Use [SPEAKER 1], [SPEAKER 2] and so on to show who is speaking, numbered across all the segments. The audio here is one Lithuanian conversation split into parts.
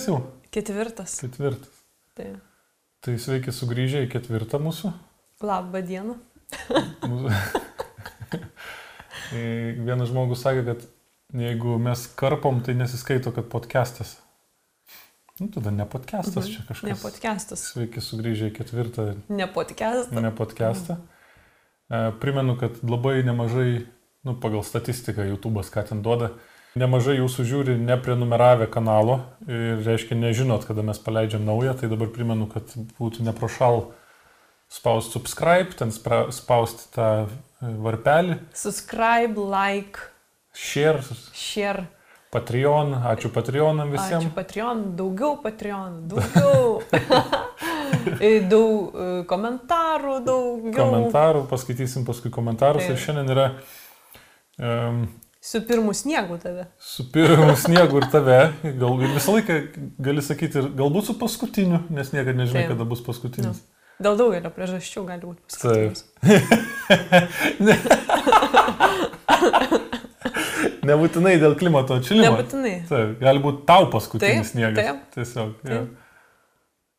[SPEAKER 1] ketvirtas jau?
[SPEAKER 2] Ketvirtas.
[SPEAKER 1] Ketvirtas.
[SPEAKER 2] Tai.
[SPEAKER 1] Tai sveiki sugrįžę į ketvirtą mūsų.
[SPEAKER 2] Labą dieną.
[SPEAKER 1] Vienas žmogus sakė, kad jeigu mes karpom, tai nesiskaito, kad podcastas. Nu, tada ne podcastas
[SPEAKER 2] Mhm.
[SPEAKER 1] čia kažkas.
[SPEAKER 2] Ne podcastas.
[SPEAKER 1] Sveiki sugrįžę į ketvirtą
[SPEAKER 2] Ne podcastas.
[SPEAKER 1] ne podcastą. E, Primenu, kad labai nemažai, nu, pagal statistiką YouTube'as ką ten duoda, nemažai jūsų žiūri neprenumeravę kanalo ir reiškia nežinot, kada mes paleidžiam naują, tai dabar primenu, kad būtų neprošal spausti subscribe, ten spausti tą e, varpelį,
[SPEAKER 2] Subscribe, like,
[SPEAKER 1] share,
[SPEAKER 2] share.
[SPEAKER 1] Patreon, ačiū Patreonam visiems.
[SPEAKER 2] Ačiū Patreon, daugiau Patreon, daugiau. E, daug e, komentarų, daugiau.
[SPEAKER 1] Komentarų, paskaitysim paskui komentarus
[SPEAKER 2] Taip.
[SPEAKER 1] ir šiandien yra um,
[SPEAKER 2] Su pirmu sniegu tave.
[SPEAKER 1] Su pirmu sniegu ir tave, gal ir visą laiką gali sakyti, ir galbūt su paskutiniu, nes niekada nežinai,
[SPEAKER 2] Taip.
[SPEAKER 1] kada bus paskutinis.
[SPEAKER 2] Dėl daugelio priežasčių gali būti paskutinis.
[SPEAKER 1] Nebūtinai dėl klimato atšilimo.
[SPEAKER 2] Nebūtinai.
[SPEAKER 1] Taip, gali būti tau paskutinis
[SPEAKER 2] Taip,
[SPEAKER 1] sniegas.
[SPEAKER 2] taip.
[SPEAKER 1] Tiesiog.
[SPEAKER 2] Taip.
[SPEAKER 1] jo.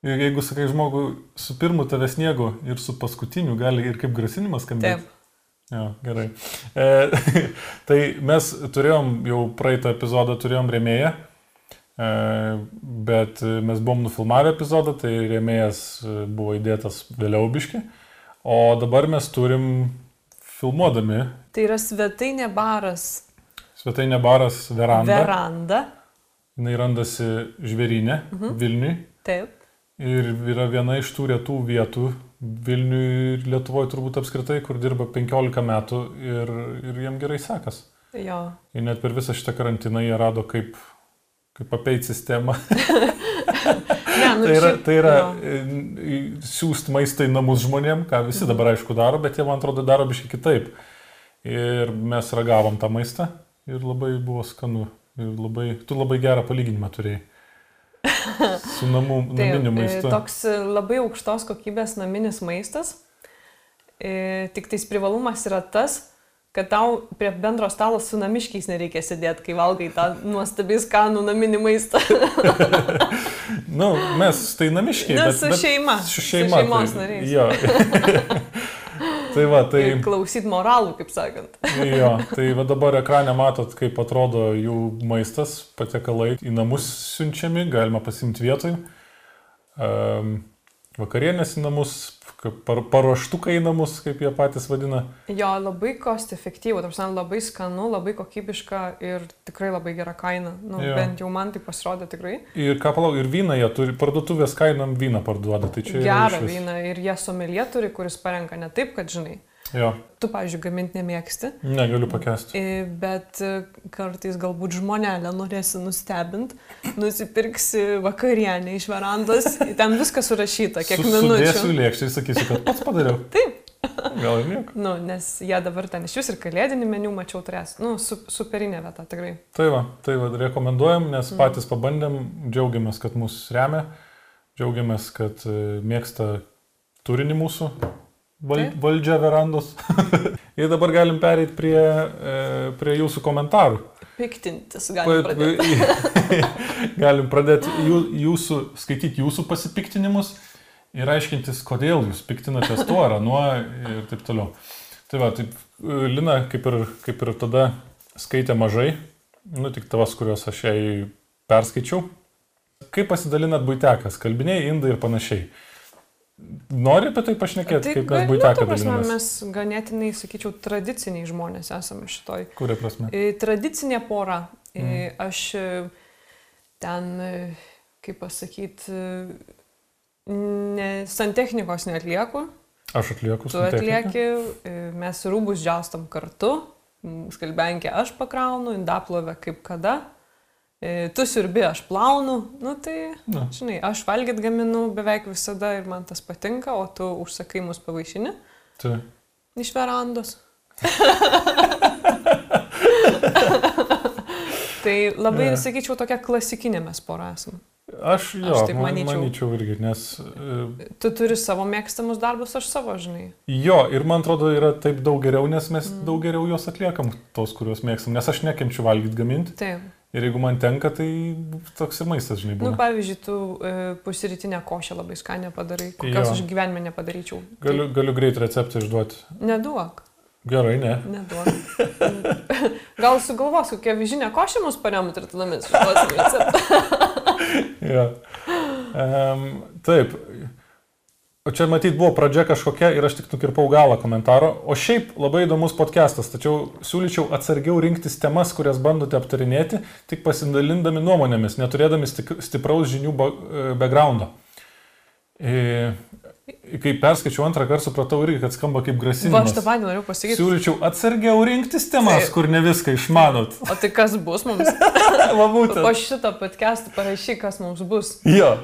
[SPEAKER 1] Ir jeigu sakai žmogui su pirmu tave sniegu ir su paskutiniu, gali ir kaip grasinimas skambėti.
[SPEAKER 2] Taip.
[SPEAKER 1] Jo, gerai. E, tai mes turėjom jau praeitą epizodą, turėjom rėmėją, e, bet mes buvom nufilmavę epizodą, tai rėmėjas e, buvo įdėtas vėliau biški, o dabar mes turim filmuodami
[SPEAKER 2] Tai yra svetainė baras
[SPEAKER 1] svetainė baras Veranda.
[SPEAKER 2] veranda.
[SPEAKER 1] Jis randasi žvėrinė mhm. Vilniui
[SPEAKER 2] Taip.
[SPEAKER 1] Ir yra viena iš tų retų vietų Vilniui ir Lietuvoje turbūt apskritai, kur dirba 15 metų ir, ir jiem gerai sekas.
[SPEAKER 2] Jo.
[SPEAKER 1] Ir net per visą šitą karantiną jie rado, kaip, kaip apeiti sistemą.
[SPEAKER 2] Ne, nu,
[SPEAKER 1] tai yra, tai yra
[SPEAKER 2] jo.
[SPEAKER 1] e, siūsti maistą į namus žmonėm, ką visi dabar aišku daro, bet jie man atrodo daro biškai kitaip. Ir mes ragavom tą maistą ir labai buvo skanu. Ir labai, tu labai gerą palyginimą turėjai. Su namų, naminiu
[SPEAKER 2] e,
[SPEAKER 1] maistu.
[SPEAKER 2] Toks labai aukštos kokybės naminis maistas. E, Tik tais privalumas yra tas, kad tau prie bendro stalo su namiškiais nereikia sėdėti, kai valgai tą nuostabiai skanų naminį maistą.
[SPEAKER 1] Nu, mes tai namiškiai.
[SPEAKER 2] Ne,
[SPEAKER 1] bet,
[SPEAKER 2] su
[SPEAKER 1] bet
[SPEAKER 2] šeima,
[SPEAKER 1] Su
[SPEAKER 2] su
[SPEAKER 1] šeima.
[SPEAKER 2] šeimos
[SPEAKER 1] tai,
[SPEAKER 2] nariais.
[SPEAKER 1] Jo. tai va, tai...
[SPEAKER 2] Tai... Klausyt moralų, kaip sakant.
[SPEAKER 1] Jo, tai va dabar ekrane matot, kaip atrodo jų maistas, patiekalai į namus siunčiami, galima pasimti vietoj. Um, vakarienės į namus, par, paruoštukai į namus, kaip jie patys vadina.
[SPEAKER 2] Jo, labai kost efektyvų, tarsi labai skanu, labai kokybiška ir tikrai labai gera kaina. Nu,
[SPEAKER 1] Jo.
[SPEAKER 2] bent jau man tai pasirodė tikrai.
[SPEAKER 1] Ir ką palau, ir vyną jie turi, parduotuvės kainom vyną parduoda. Tai čia yra
[SPEAKER 2] Gerą vyną ir jie somelie turi, kuris parenka ne taip, kad žinai.
[SPEAKER 1] Jo,
[SPEAKER 2] Tu, pavyzdžiui, gaminti nemėgsti,
[SPEAKER 1] negaliu pakęsti.
[SPEAKER 2] i, bet e, kartais galbūt žmonelę norėsi nustebinti, nusipirksi vakarienę iš verandos, ten viskas surašyta, kiek
[SPEAKER 1] Su-
[SPEAKER 2] minučių.
[SPEAKER 1] lėkštę ir sakysiu, kad pats padariau.
[SPEAKER 2] Taip.
[SPEAKER 1] Gal ir nieko.
[SPEAKER 2] Nu, nes jie dabar ten iš vis ir kalėdinį meniu mačiau turės. Nu, su, superinė vieta tikrai.
[SPEAKER 1] Tai va, tai va, rekomenduojam, nes
[SPEAKER 2] Mm.
[SPEAKER 1] patys pabandėm, džiaugiamės, kad mus remia, džiaugiamės, kad e, mėgsta turinį mūsų val, valdžia verandos. ir dabar galim pereiti prie, e, prie jūsų komentarų.
[SPEAKER 2] Piktintis gali pradėti.
[SPEAKER 1] galim pradėti jūsų, skaityti jūsų pasipiktinimus ir aiškintis, kodėl jūs piktinatės tuo ar anuo ir taip toliau. Tai va, taip, e, Lina kaip ir, kaip ir tada skaitė mažai, nu tik tavas, kuriuos aš jai perskaičiau. Kaip pasidalinat būtekas, kalbiniai, indai ir panašiai. Nori apie tai pašnekėti, kaip mes
[SPEAKER 2] gali- nu,
[SPEAKER 1] būteką
[SPEAKER 2] ta prasme,
[SPEAKER 1] dalinamės?
[SPEAKER 2] mes ganėtinai, sakyčiau, tradiciniai žmonės esame šitoj.
[SPEAKER 1] Kuria prasme?
[SPEAKER 2] E, Tradicinė pora.
[SPEAKER 1] Mhm.
[SPEAKER 2] Aš e, ten, kaip pasakyti, ne, santechnikos neatlieku.
[SPEAKER 1] Aš atlieku
[SPEAKER 2] Tu atlieki, mes rūbus džiaustam kartu, skalbenkę aš pakraunu, indaplovę kaip kada. E, Tu siurbi, aš plaunu, nu tai,
[SPEAKER 1] Na.
[SPEAKER 2] žinai, aš valgyt gaminu beveik visada ir man tas patinka, o tu užsakai mus pavaišini
[SPEAKER 1] Tai.
[SPEAKER 2] iš verandos. tai labai,
[SPEAKER 1] Ne.
[SPEAKER 2] sakyčiau, tokia klasikinė mes pora esame.
[SPEAKER 1] Aš jo,
[SPEAKER 2] Aš taip
[SPEAKER 1] man-
[SPEAKER 2] manyčiau.
[SPEAKER 1] manyčiau irgi, nes e,
[SPEAKER 2] Tu turi savo mėgstamus darbus, aš savo, žinai.
[SPEAKER 1] Jo, ir man atrodo yra taip daug geriau, nes mes
[SPEAKER 2] Mm.
[SPEAKER 1] daug geriau juos atliekam, tos, kuriuos mėgstam. Nes aš nekenčiu valgyti gaminti.
[SPEAKER 2] Taip.
[SPEAKER 1] Ir jeigu man tenka, tai toks ir maistas, žinai,
[SPEAKER 2] Nu,
[SPEAKER 1] būna.
[SPEAKER 2] pavyzdžiui, tu e, pusrytinę košę labai skanę padarai, kokios aš gyvenime nepadaryčiau.
[SPEAKER 1] Galiu, galiu greit receptą išduoti.
[SPEAKER 2] Tai neduok,
[SPEAKER 1] Gerai, ne.
[SPEAKER 2] neduok. Gal sugalvos, kokią vižinę košę mus paremut ir tada mes išduosim receptą.
[SPEAKER 1] Ja. Um, taip. O čia matyt buvo pradžia kažkokia ir aš tik nukirpau galą komentaro. O šiaip labai įdomus podcastas, tačiau siūlyčiau atsargiau rinktis temas, kurias bandote aptarinėti, tik pasidalindami nuomonėmis, neturėdami stipraus žinių e, backgroundo. E, kai perskaičiau antrą kartą, supratau irgi, kad skamba kaip
[SPEAKER 2] Va, aš
[SPEAKER 1] grasinimas.
[SPEAKER 2] tą patį noriu pasakyti.
[SPEAKER 1] Siūlyčiau atsargiau rinktis temas,
[SPEAKER 2] Taip.
[SPEAKER 1] kur ne viską išmanot.
[SPEAKER 2] O tai kas bus mums?
[SPEAKER 1] Va būtent.
[SPEAKER 2] Po šito podcast'o parašyk, kas mums bus.
[SPEAKER 1] Jo.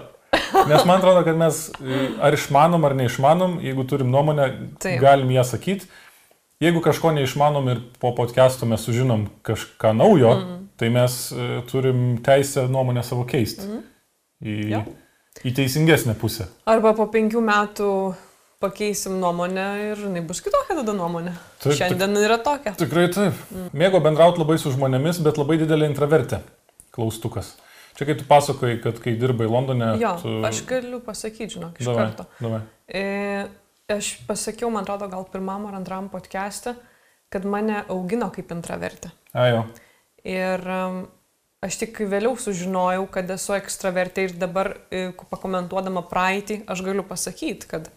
[SPEAKER 1] Nes man atrodo, kad mes ar išmanom, ar neišmanom, jeigu turim nuomonę,
[SPEAKER 2] Taip.
[SPEAKER 1] galim ją sakyti. Jeigu kažko neišmanom ir po podcast'o mes sužinom kažką naujo, mm. tai mes e, turim teisę nuomonę savo keisti mm. į,
[SPEAKER 2] Jo.
[SPEAKER 1] į teisingesnę pusę.
[SPEAKER 2] Arba po penkių metų pakeisim nuomonę ir jinai bus kitokia tada nuomonė.
[SPEAKER 1] Taip,
[SPEAKER 2] Šiandien yra tokia.
[SPEAKER 1] Tikrai taip. Mm. Mėgo bendrauti labai su žmonėmis, bet labai didelė intravertė. Klaustukas. Čia kai tu pasakoji, kad kai dirbai Londone,
[SPEAKER 2] Jo,
[SPEAKER 1] tu...
[SPEAKER 2] aš galiu pasakyti, žinok, iš
[SPEAKER 1] Davai,
[SPEAKER 2] karto.
[SPEAKER 1] davai.
[SPEAKER 2] E, aš pasakiau, man atrodo, gal pirmam ar antram podcast'e, kad mane augino kaip intravertė.
[SPEAKER 1] A, jo.
[SPEAKER 2] Ir um, aš tik vėliau sužinojau, kad esu ekstravertė ir dabar e, pakomentuodama praeitį, aš galiu pasakyti, kad,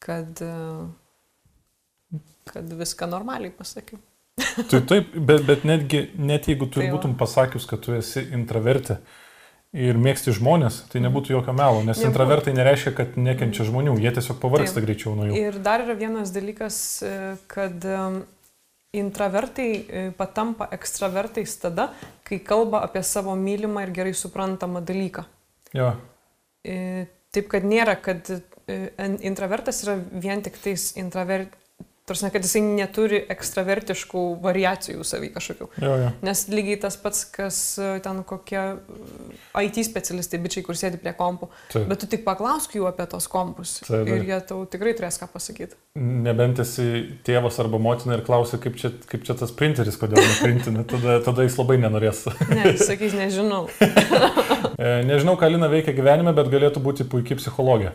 [SPEAKER 2] kad, e, kad viską normaliai pasakiau.
[SPEAKER 1] Tai taip, bet, bet netgi, net jeigu tu
[SPEAKER 2] Tai
[SPEAKER 1] ir
[SPEAKER 2] va.
[SPEAKER 1] būtum pasakius, kad tu esi intravertė ir mėgsti žmonės, tai nebūtų jokio melo, nes
[SPEAKER 2] Nebūtų.
[SPEAKER 1] intravertai nereiškia, kad nekenčia žmonių, jie tiesiog pavargsta
[SPEAKER 2] Taip.
[SPEAKER 1] greičiau nuo jų.
[SPEAKER 2] Ir dar yra vienas dalykas, e, kad em, intravertai e, patampa ekstravertais tada, kai kalba apie savo mylimą ir gerai suprantamą dalyką.
[SPEAKER 1] Jo,
[SPEAKER 2] E, Taip, kad nėra, kad e, en- intravertas yra vien tik tais intravert... Tarsi, kad jisai neturi ekstravertiškų variacijų savy kažkokių.
[SPEAKER 1] jo, jo.
[SPEAKER 2] Nes lygiai tas pats, kas e, ten kokie e, IT specialistai, bičiai, kur sėdi prie kompų.
[SPEAKER 1] Taip.
[SPEAKER 2] Bet tu tik paklausk jų apie tos kompus.
[SPEAKER 1] Taip, taip.
[SPEAKER 2] Ir jie tau tikrai turės ką pasakyti.
[SPEAKER 1] Nebent esi tėvas arba motina ir klausia, kaip čia, kaip čia tas printeris, kodėl neprintina, tada, tada jis labai nenorės.
[SPEAKER 2] Ne, sakys, nežinau.
[SPEAKER 1] E, Nežinau, ką Lina veikia gyvenime, bet galėtų būti puikiai psichologė.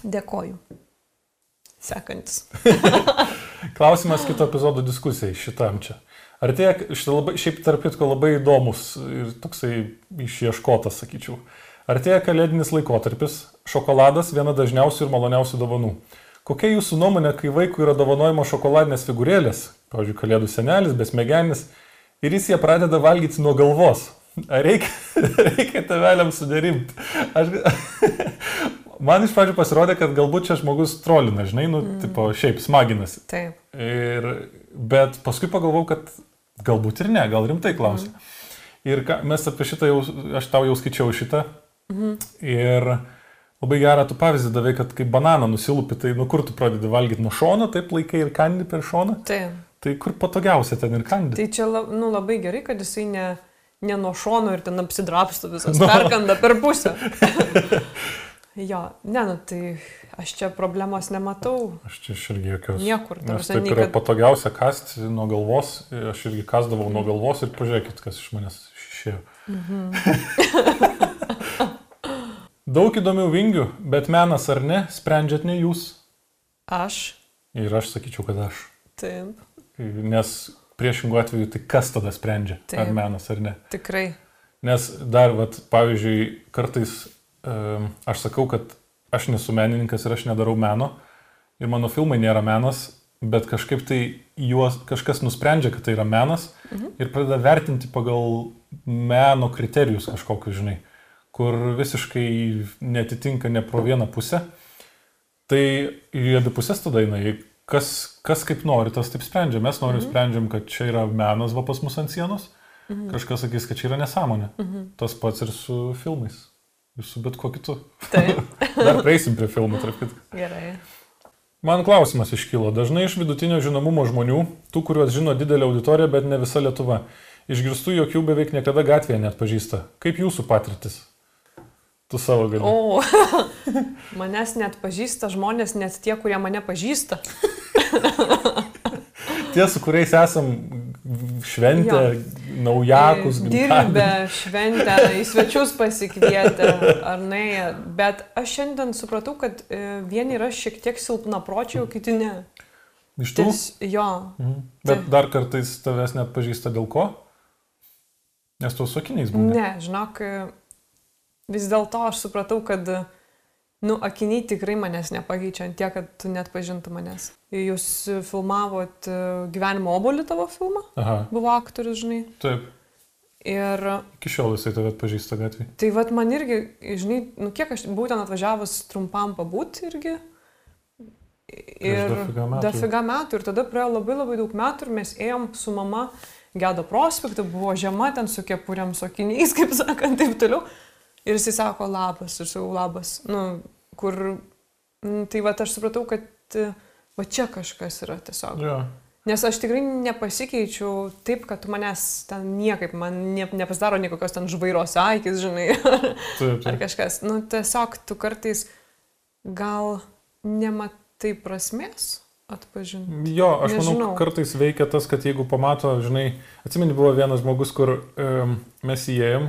[SPEAKER 2] Dėkoju. Sekantis.
[SPEAKER 1] Klausimas kito epizodo diskusijai šitam čia. Ar tiek, šitą labai, šiaip tarp kitko labai įdomus ir toksai išieškotas, sakyčiau. Ar tiek kalėdinis laikotarpis, šokoladas viena dažniausių ir maloniausių dovanų. Kokia jūsų nuomonė, kai vaikui yra dovanojama šokoladinės figūrėlės, pavyzdžiui, kalėdų senelis, besmegenis, ir jis ją pradeda valgyti nuo galvos? Ar reikia, reikia teveliam sudarimti? Aš, man iš pradžių pasirodė, kad galbūt čia žmogus trolina, žinai, nu, mm. tipo, šiaip smaginasi.
[SPEAKER 2] Taip.
[SPEAKER 1] Ir, bet paskui pagalvojau, kad galbūt ir ne, gal rimtai klausia. Mm. Ir ką, mes apie šitą jau, aš tau jau skaičiau šitą. Mm. Ir labai gerą tu pavyzdį davai, kad kai bananą nusilupi, tai nu kur tu pradedi valgyti nuo šono, taip laikai ir kandi per šoną.
[SPEAKER 2] Taip.
[SPEAKER 1] Tai kur patogiausia ten ir kandi.
[SPEAKER 2] Tai čia nu, labai gerai, kad jisai ne, ne nuo šono ir ten apsidrapsto visas,
[SPEAKER 1] Nu.
[SPEAKER 2] perkanda per pusę. jo, ne, nu tai aš čia problemos nematau.
[SPEAKER 1] Aš čia aš irgi jokios.
[SPEAKER 2] Niekur,
[SPEAKER 1] Nes taip yra
[SPEAKER 2] kad-
[SPEAKER 1] patogiausia kasti nuo galvos. Aš irgi kasdavau nuo galvos ir pažiūrėkit, kas iš manęs išėjo.
[SPEAKER 2] Mhm.
[SPEAKER 1] Daug įdomių vingių, bet menas ar ne, sprendžiat ne jūs.
[SPEAKER 2] Aš.
[SPEAKER 1] Ir aš sakyčiau, kad aš.
[SPEAKER 2] Taip,
[SPEAKER 1] Nes priešingų atveju tai kas tada sprendžia, Taip. ar menas ar ne.
[SPEAKER 2] tikrai.
[SPEAKER 1] Nes dar, vat, pavyzdžiui, kartais aš sakau, kad aš nesu menininkas ir aš nedarau meno. Ir mano filmai nėra menas, bet kažkaip tai juos kažkas nusprendžia, kad tai yra menas mhm. ir pradeda vertinti pagal meno kriterijus kažkokius, žinai, kur visiškai netitinka ne pro vieną pusę. Tai į abi pusės tada eina. Kas, kas kaip nori, tas taip sprendžia. Mes norim mhm. sprendžiam, kad čia yra menas va pas mus ant sienos. Mhm. Kažkas sakys, kad čia yra nesąmonė. Mhm. Tas pats ir su filmais. Ir su bet kuo kitu.
[SPEAKER 2] Taip.
[SPEAKER 1] Dar prieisim prie filmų, tarp kitko.
[SPEAKER 2] Gerai.
[SPEAKER 1] Man klausimas iškilo. Dažnai iš vidutinio žinomumo žmonių, tų, kuriuos žino didelė auditorija, bet ne visa Lietuva, išgirstu, jog jų beveik niekada gatvėje net pažįsta. Kaip jūsų patirtis? Tu savo gali.
[SPEAKER 2] O, manęs net pažįsta žmonės, net tie, kurie mane pažįsta.
[SPEAKER 1] Tie, su kuriais esam šventę, naujakus,
[SPEAKER 2] dirbę, šventę, į svečius pasikvietę ar ne. Bet aš šiandien supratau, kad e, vieni yra šiek tiek silpna pročiai, o kiti ne.
[SPEAKER 1] Iš tų?
[SPEAKER 2] Ties, jo.
[SPEAKER 1] Mhm. Bet dar kartais tavęs net pažįsta dėl ko? Nes tu sakiniais būni.
[SPEAKER 2] Ne, žinok, vis dėlto aš supratau, kad, nu, akiniai tikrai manęs nepakeičia tiek, kad tu net pažintų manęs. Jūs filmavot e, gyvenimo obolį tavo filmą,
[SPEAKER 1] Aha,
[SPEAKER 2] buvo aktorius, žinai.
[SPEAKER 1] taip.
[SPEAKER 2] Ir
[SPEAKER 1] Iki šiol jisai tave pažįsta gatvį.
[SPEAKER 2] tai vad man irgi, žinai, nu kiek aš būtent atvažiavus trumpam pabūti irgi. Ir
[SPEAKER 1] dafiga metų.
[SPEAKER 2] dafiga metų. Ir tada praėjo labai labai daug metų ir mes ėjom su mama Gedo prospektą, buvo žiema ten su kepuriam sokiniais, kaip sakant, taip toliau. Ir jisai sako labas, ir sakau labas. Nu, kur, nu, tai va aš supratau, kad va čia kažkas yra tiesiog.
[SPEAKER 1] Jo.
[SPEAKER 2] Nes aš tikrai nepasikeičiau taip, kad tu manęs ten niekaip, man ne, nepasidaro niekokios ten žvairos akis, žinai,
[SPEAKER 1] Taip,
[SPEAKER 2] ar
[SPEAKER 1] taip.
[SPEAKER 2] kažkas. Nu, tiesiog tu kartais gal nematai prasmės atpažinti.
[SPEAKER 1] Jo, aš manau,
[SPEAKER 2] Nežinau.
[SPEAKER 1] kartais veikia tas, kad jeigu pamato, žinai, atsimeni, buvo vienas žmogus, kur um, mes įėjom,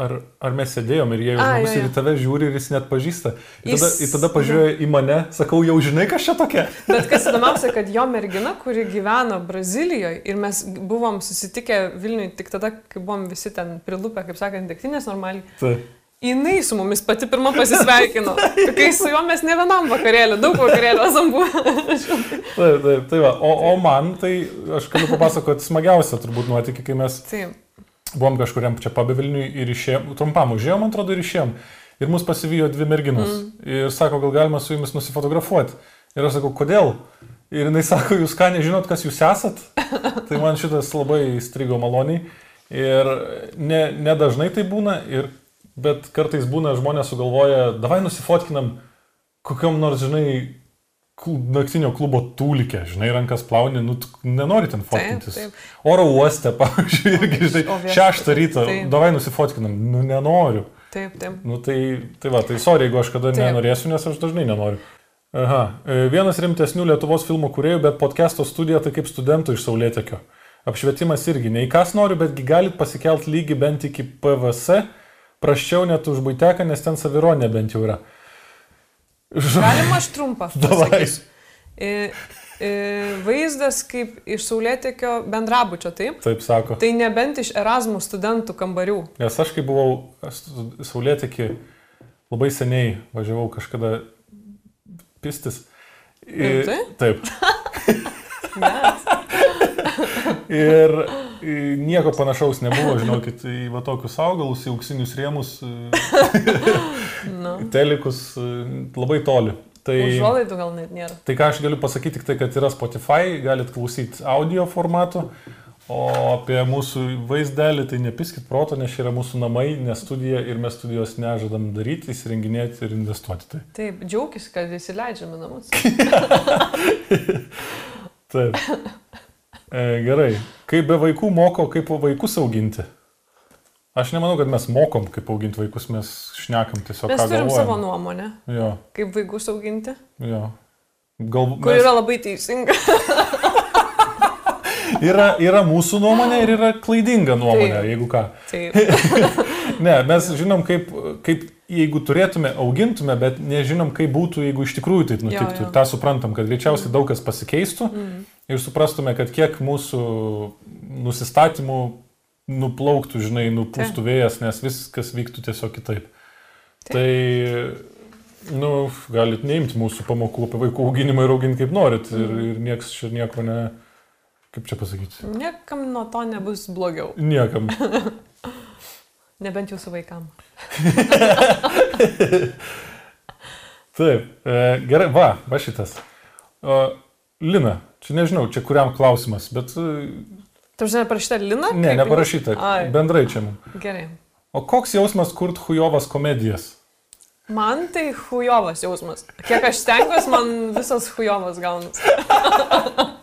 [SPEAKER 1] ar, ar mes sėdėjom ir jie
[SPEAKER 2] A,
[SPEAKER 1] žmogus ir į tave žiūri ir jis net pažįsta. Ir tada,
[SPEAKER 2] Jis-
[SPEAKER 1] ir tada pažiūrėjo į mane, sakau, jau žinai, kas čia tokia.
[SPEAKER 2] Bet kas įdomiausia, kad jo mergina, kuri gyveno Brazilijoje ir mes buvom susitikę Vilniui tik tada, kai buvom visi ten prilupę, kaip sakant, degtinės normaliai.
[SPEAKER 1] Taip.
[SPEAKER 2] Jinai su mumis pati pirma pasisveikino. Kai su juo mes ne vienam vakarėlį, daug vakarėlių esam buvę.
[SPEAKER 1] Taip, taip, tai va. O, o man, tai aš galiu papasakoti smagiausią turbūt nuotykį, kai mes
[SPEAKER 2] Taip.
[SPEAKER 1] Buvom kažkuriam čia pabevilniui ir išėjom, trumpam užėjom, man atrodo, ir išėjom. Ir mus pasivijo dvi merginos. Mm. Ir sako, gal galima su jumis nusifotografuoti. Ir aš sakau, kodėl? Ir jinai sako, jūs ką nežinot, kas jūs esat? tai man šitas labai įstrigo maloniai. Ir ne, ne dažnai tai būna, ir, bet kartais būna žmonės sugalvoja, davai nusifotkinam kokiam nors, žinai, naktinio klubo tūlikė, žinai, rankas plauni, nu, nenori ten fotkintis.
[SPEAKER 2] taip.
[SPEAKER 1] Oro uoste, pavyzdžiui, irgi, žinai, šeštą rytą,
[SPEAKER 2] taip.
[SPEAKER 1] davai nusifotkinam, nu, nenoriu.
[SPEAKER 2] Taip, taip.
[SPEAKER 1] Nu, tai, tai va, tai sorry, jeigu aš kada
[SPEAKER 2] Taip.
[SPEAKER 1] nenorėsiu, nes aš dažnai nenoriu. Aha, e, vienas rimtesnių Lietuvos filmų kuriejų, bet podcast'o studija tai kaip studentų iš Saulėtekio. Apšvietimas irgi, nei kas noriu, betgi galit pasikelt lygį bent iki PVC, praščiau net už būteką, nes ten savironė bent jau yra.
[SPEAKER 2] Galima aš trumpą.
[SPEAKER 1] Davai.
[SPEAKER 2] E, e, vaizdas kaip iš Saulėtekio bendrabučio, taip?
[SPEAKER 1] Taip sako.
[SPEAKER 2] Tai nebent iš Erasmus studentų kambarių.
[SPEAKER 1] Nes aš kai buvau Saulėtekį labai seniai važiavau kažkada pistis. Ir,
[SPEAKER 2] Rimtai?
[SPEAKER 1] taip.
[SPEAKER 2] Geras.
[SPEAKER 1] Ir i, nieko panašaus nebuvo, žinokit, į va tokius augalus, į auksinius rėmus, i,
[SPEAKER 2] Nu.
[SPEAKER 1] telikus, i, labai toli. Tai,
[SPEAKER 2] Užuolaidų gal net nėra.
[SPEAKER 1] tai ką aš galiu pasakyti, tik tai, kad yra Spotify, galit klausyti audio formatu, o apie mūsų vaizdelį tai nepiskit proto, nes čia yra mūsų namai, ne studija ir mes studijos nežadam daryti, įsirenginėti ir investuoti. Tai.
[SPEAKER 2] Taip, džiaugis, kad įsileidžiame namus.
[SPEAKER 1] Taip. E, gerai. Kaip be vaikų moko, kaip vaikus auginti? Aš nemanau, kad mes mokom, kaip auginti vaikus, mes šnekam tiesiog.
[SPEAKER 2] Mes turim
[SPEAKER 1] galvojam.
[SPEAKER 2] savo nuomonę,
[SPEAKER 1] Jo,
[SPEAKER 2] kaip vaikus auginti,
[SPEAKER 1] jo. Gal,
[SPEAKER 2] kur
[SPEAKER 1] mes,
[SPEAKER 2] yra labai teisinga.
[SPEAKER 1] yra, yra mūsų nuomonė ir yra klaidinga nuomonė,
[SPEAKER 2] Taip.
[SPEAKER 1] jeigu ką.
[SPEAKER 2] Taip,
[SPEAKER 1] Ne, mes žinom, kaip, kaip jeigu turėtume, augintume, bet nežinom, kaip būtų, jeigu iš tikrųjų taip nutiktų.
[SPEAKER 2] jo.
[SPEAKER 1] Ir tą suprantam, kad greičiausiai daug kas pasikeistų
[SPEAKER 2] mm.
[SPEAKER 1] Ir suprastume, kad kiek mūsų nusistatymų nuplauktų, žinai, nupūstų vėjas, nes viskas vyktų tiesiog kitaip.
[SPEAKER 2] Taip.
[SPEAKER 1] Tai, nu, galit neimti mūsų pamokų apie vaikų auginimą ir auginti kaip norit. Ir,
[SPEAKER 2] Mm.
[SPEAKER 1] ir nieks čia nieko ne... Kaip čia pasakyti?
[SPEAKER 2] niekam nuo to nebus blogiau.
[SPEAKER 1] Niekam.
[SPEAKER 2] Nebent jūsų vaikam.
[SPEAKER 1] Taip, e, gerai, va, va šitas. O, Lina, čia nežinau, čia kuriam klausimas, bet... e,
[SPEAKER 2] Tarsi neparašyta Lina?
[SPEAKER 1] Ne, neparašyta.
[SPEAKER 2] Ai.
[SPEAKER 1] Bendrai čia mums.
[SPEAKER 2] Gerai.
[SPEAKER 1] O koks jausmas kurt hujovas komedijas?
[SPEAKER 2] Man tai hujovas jausmas. Kiek aš stengiuosi, man visas hujovas gaunas.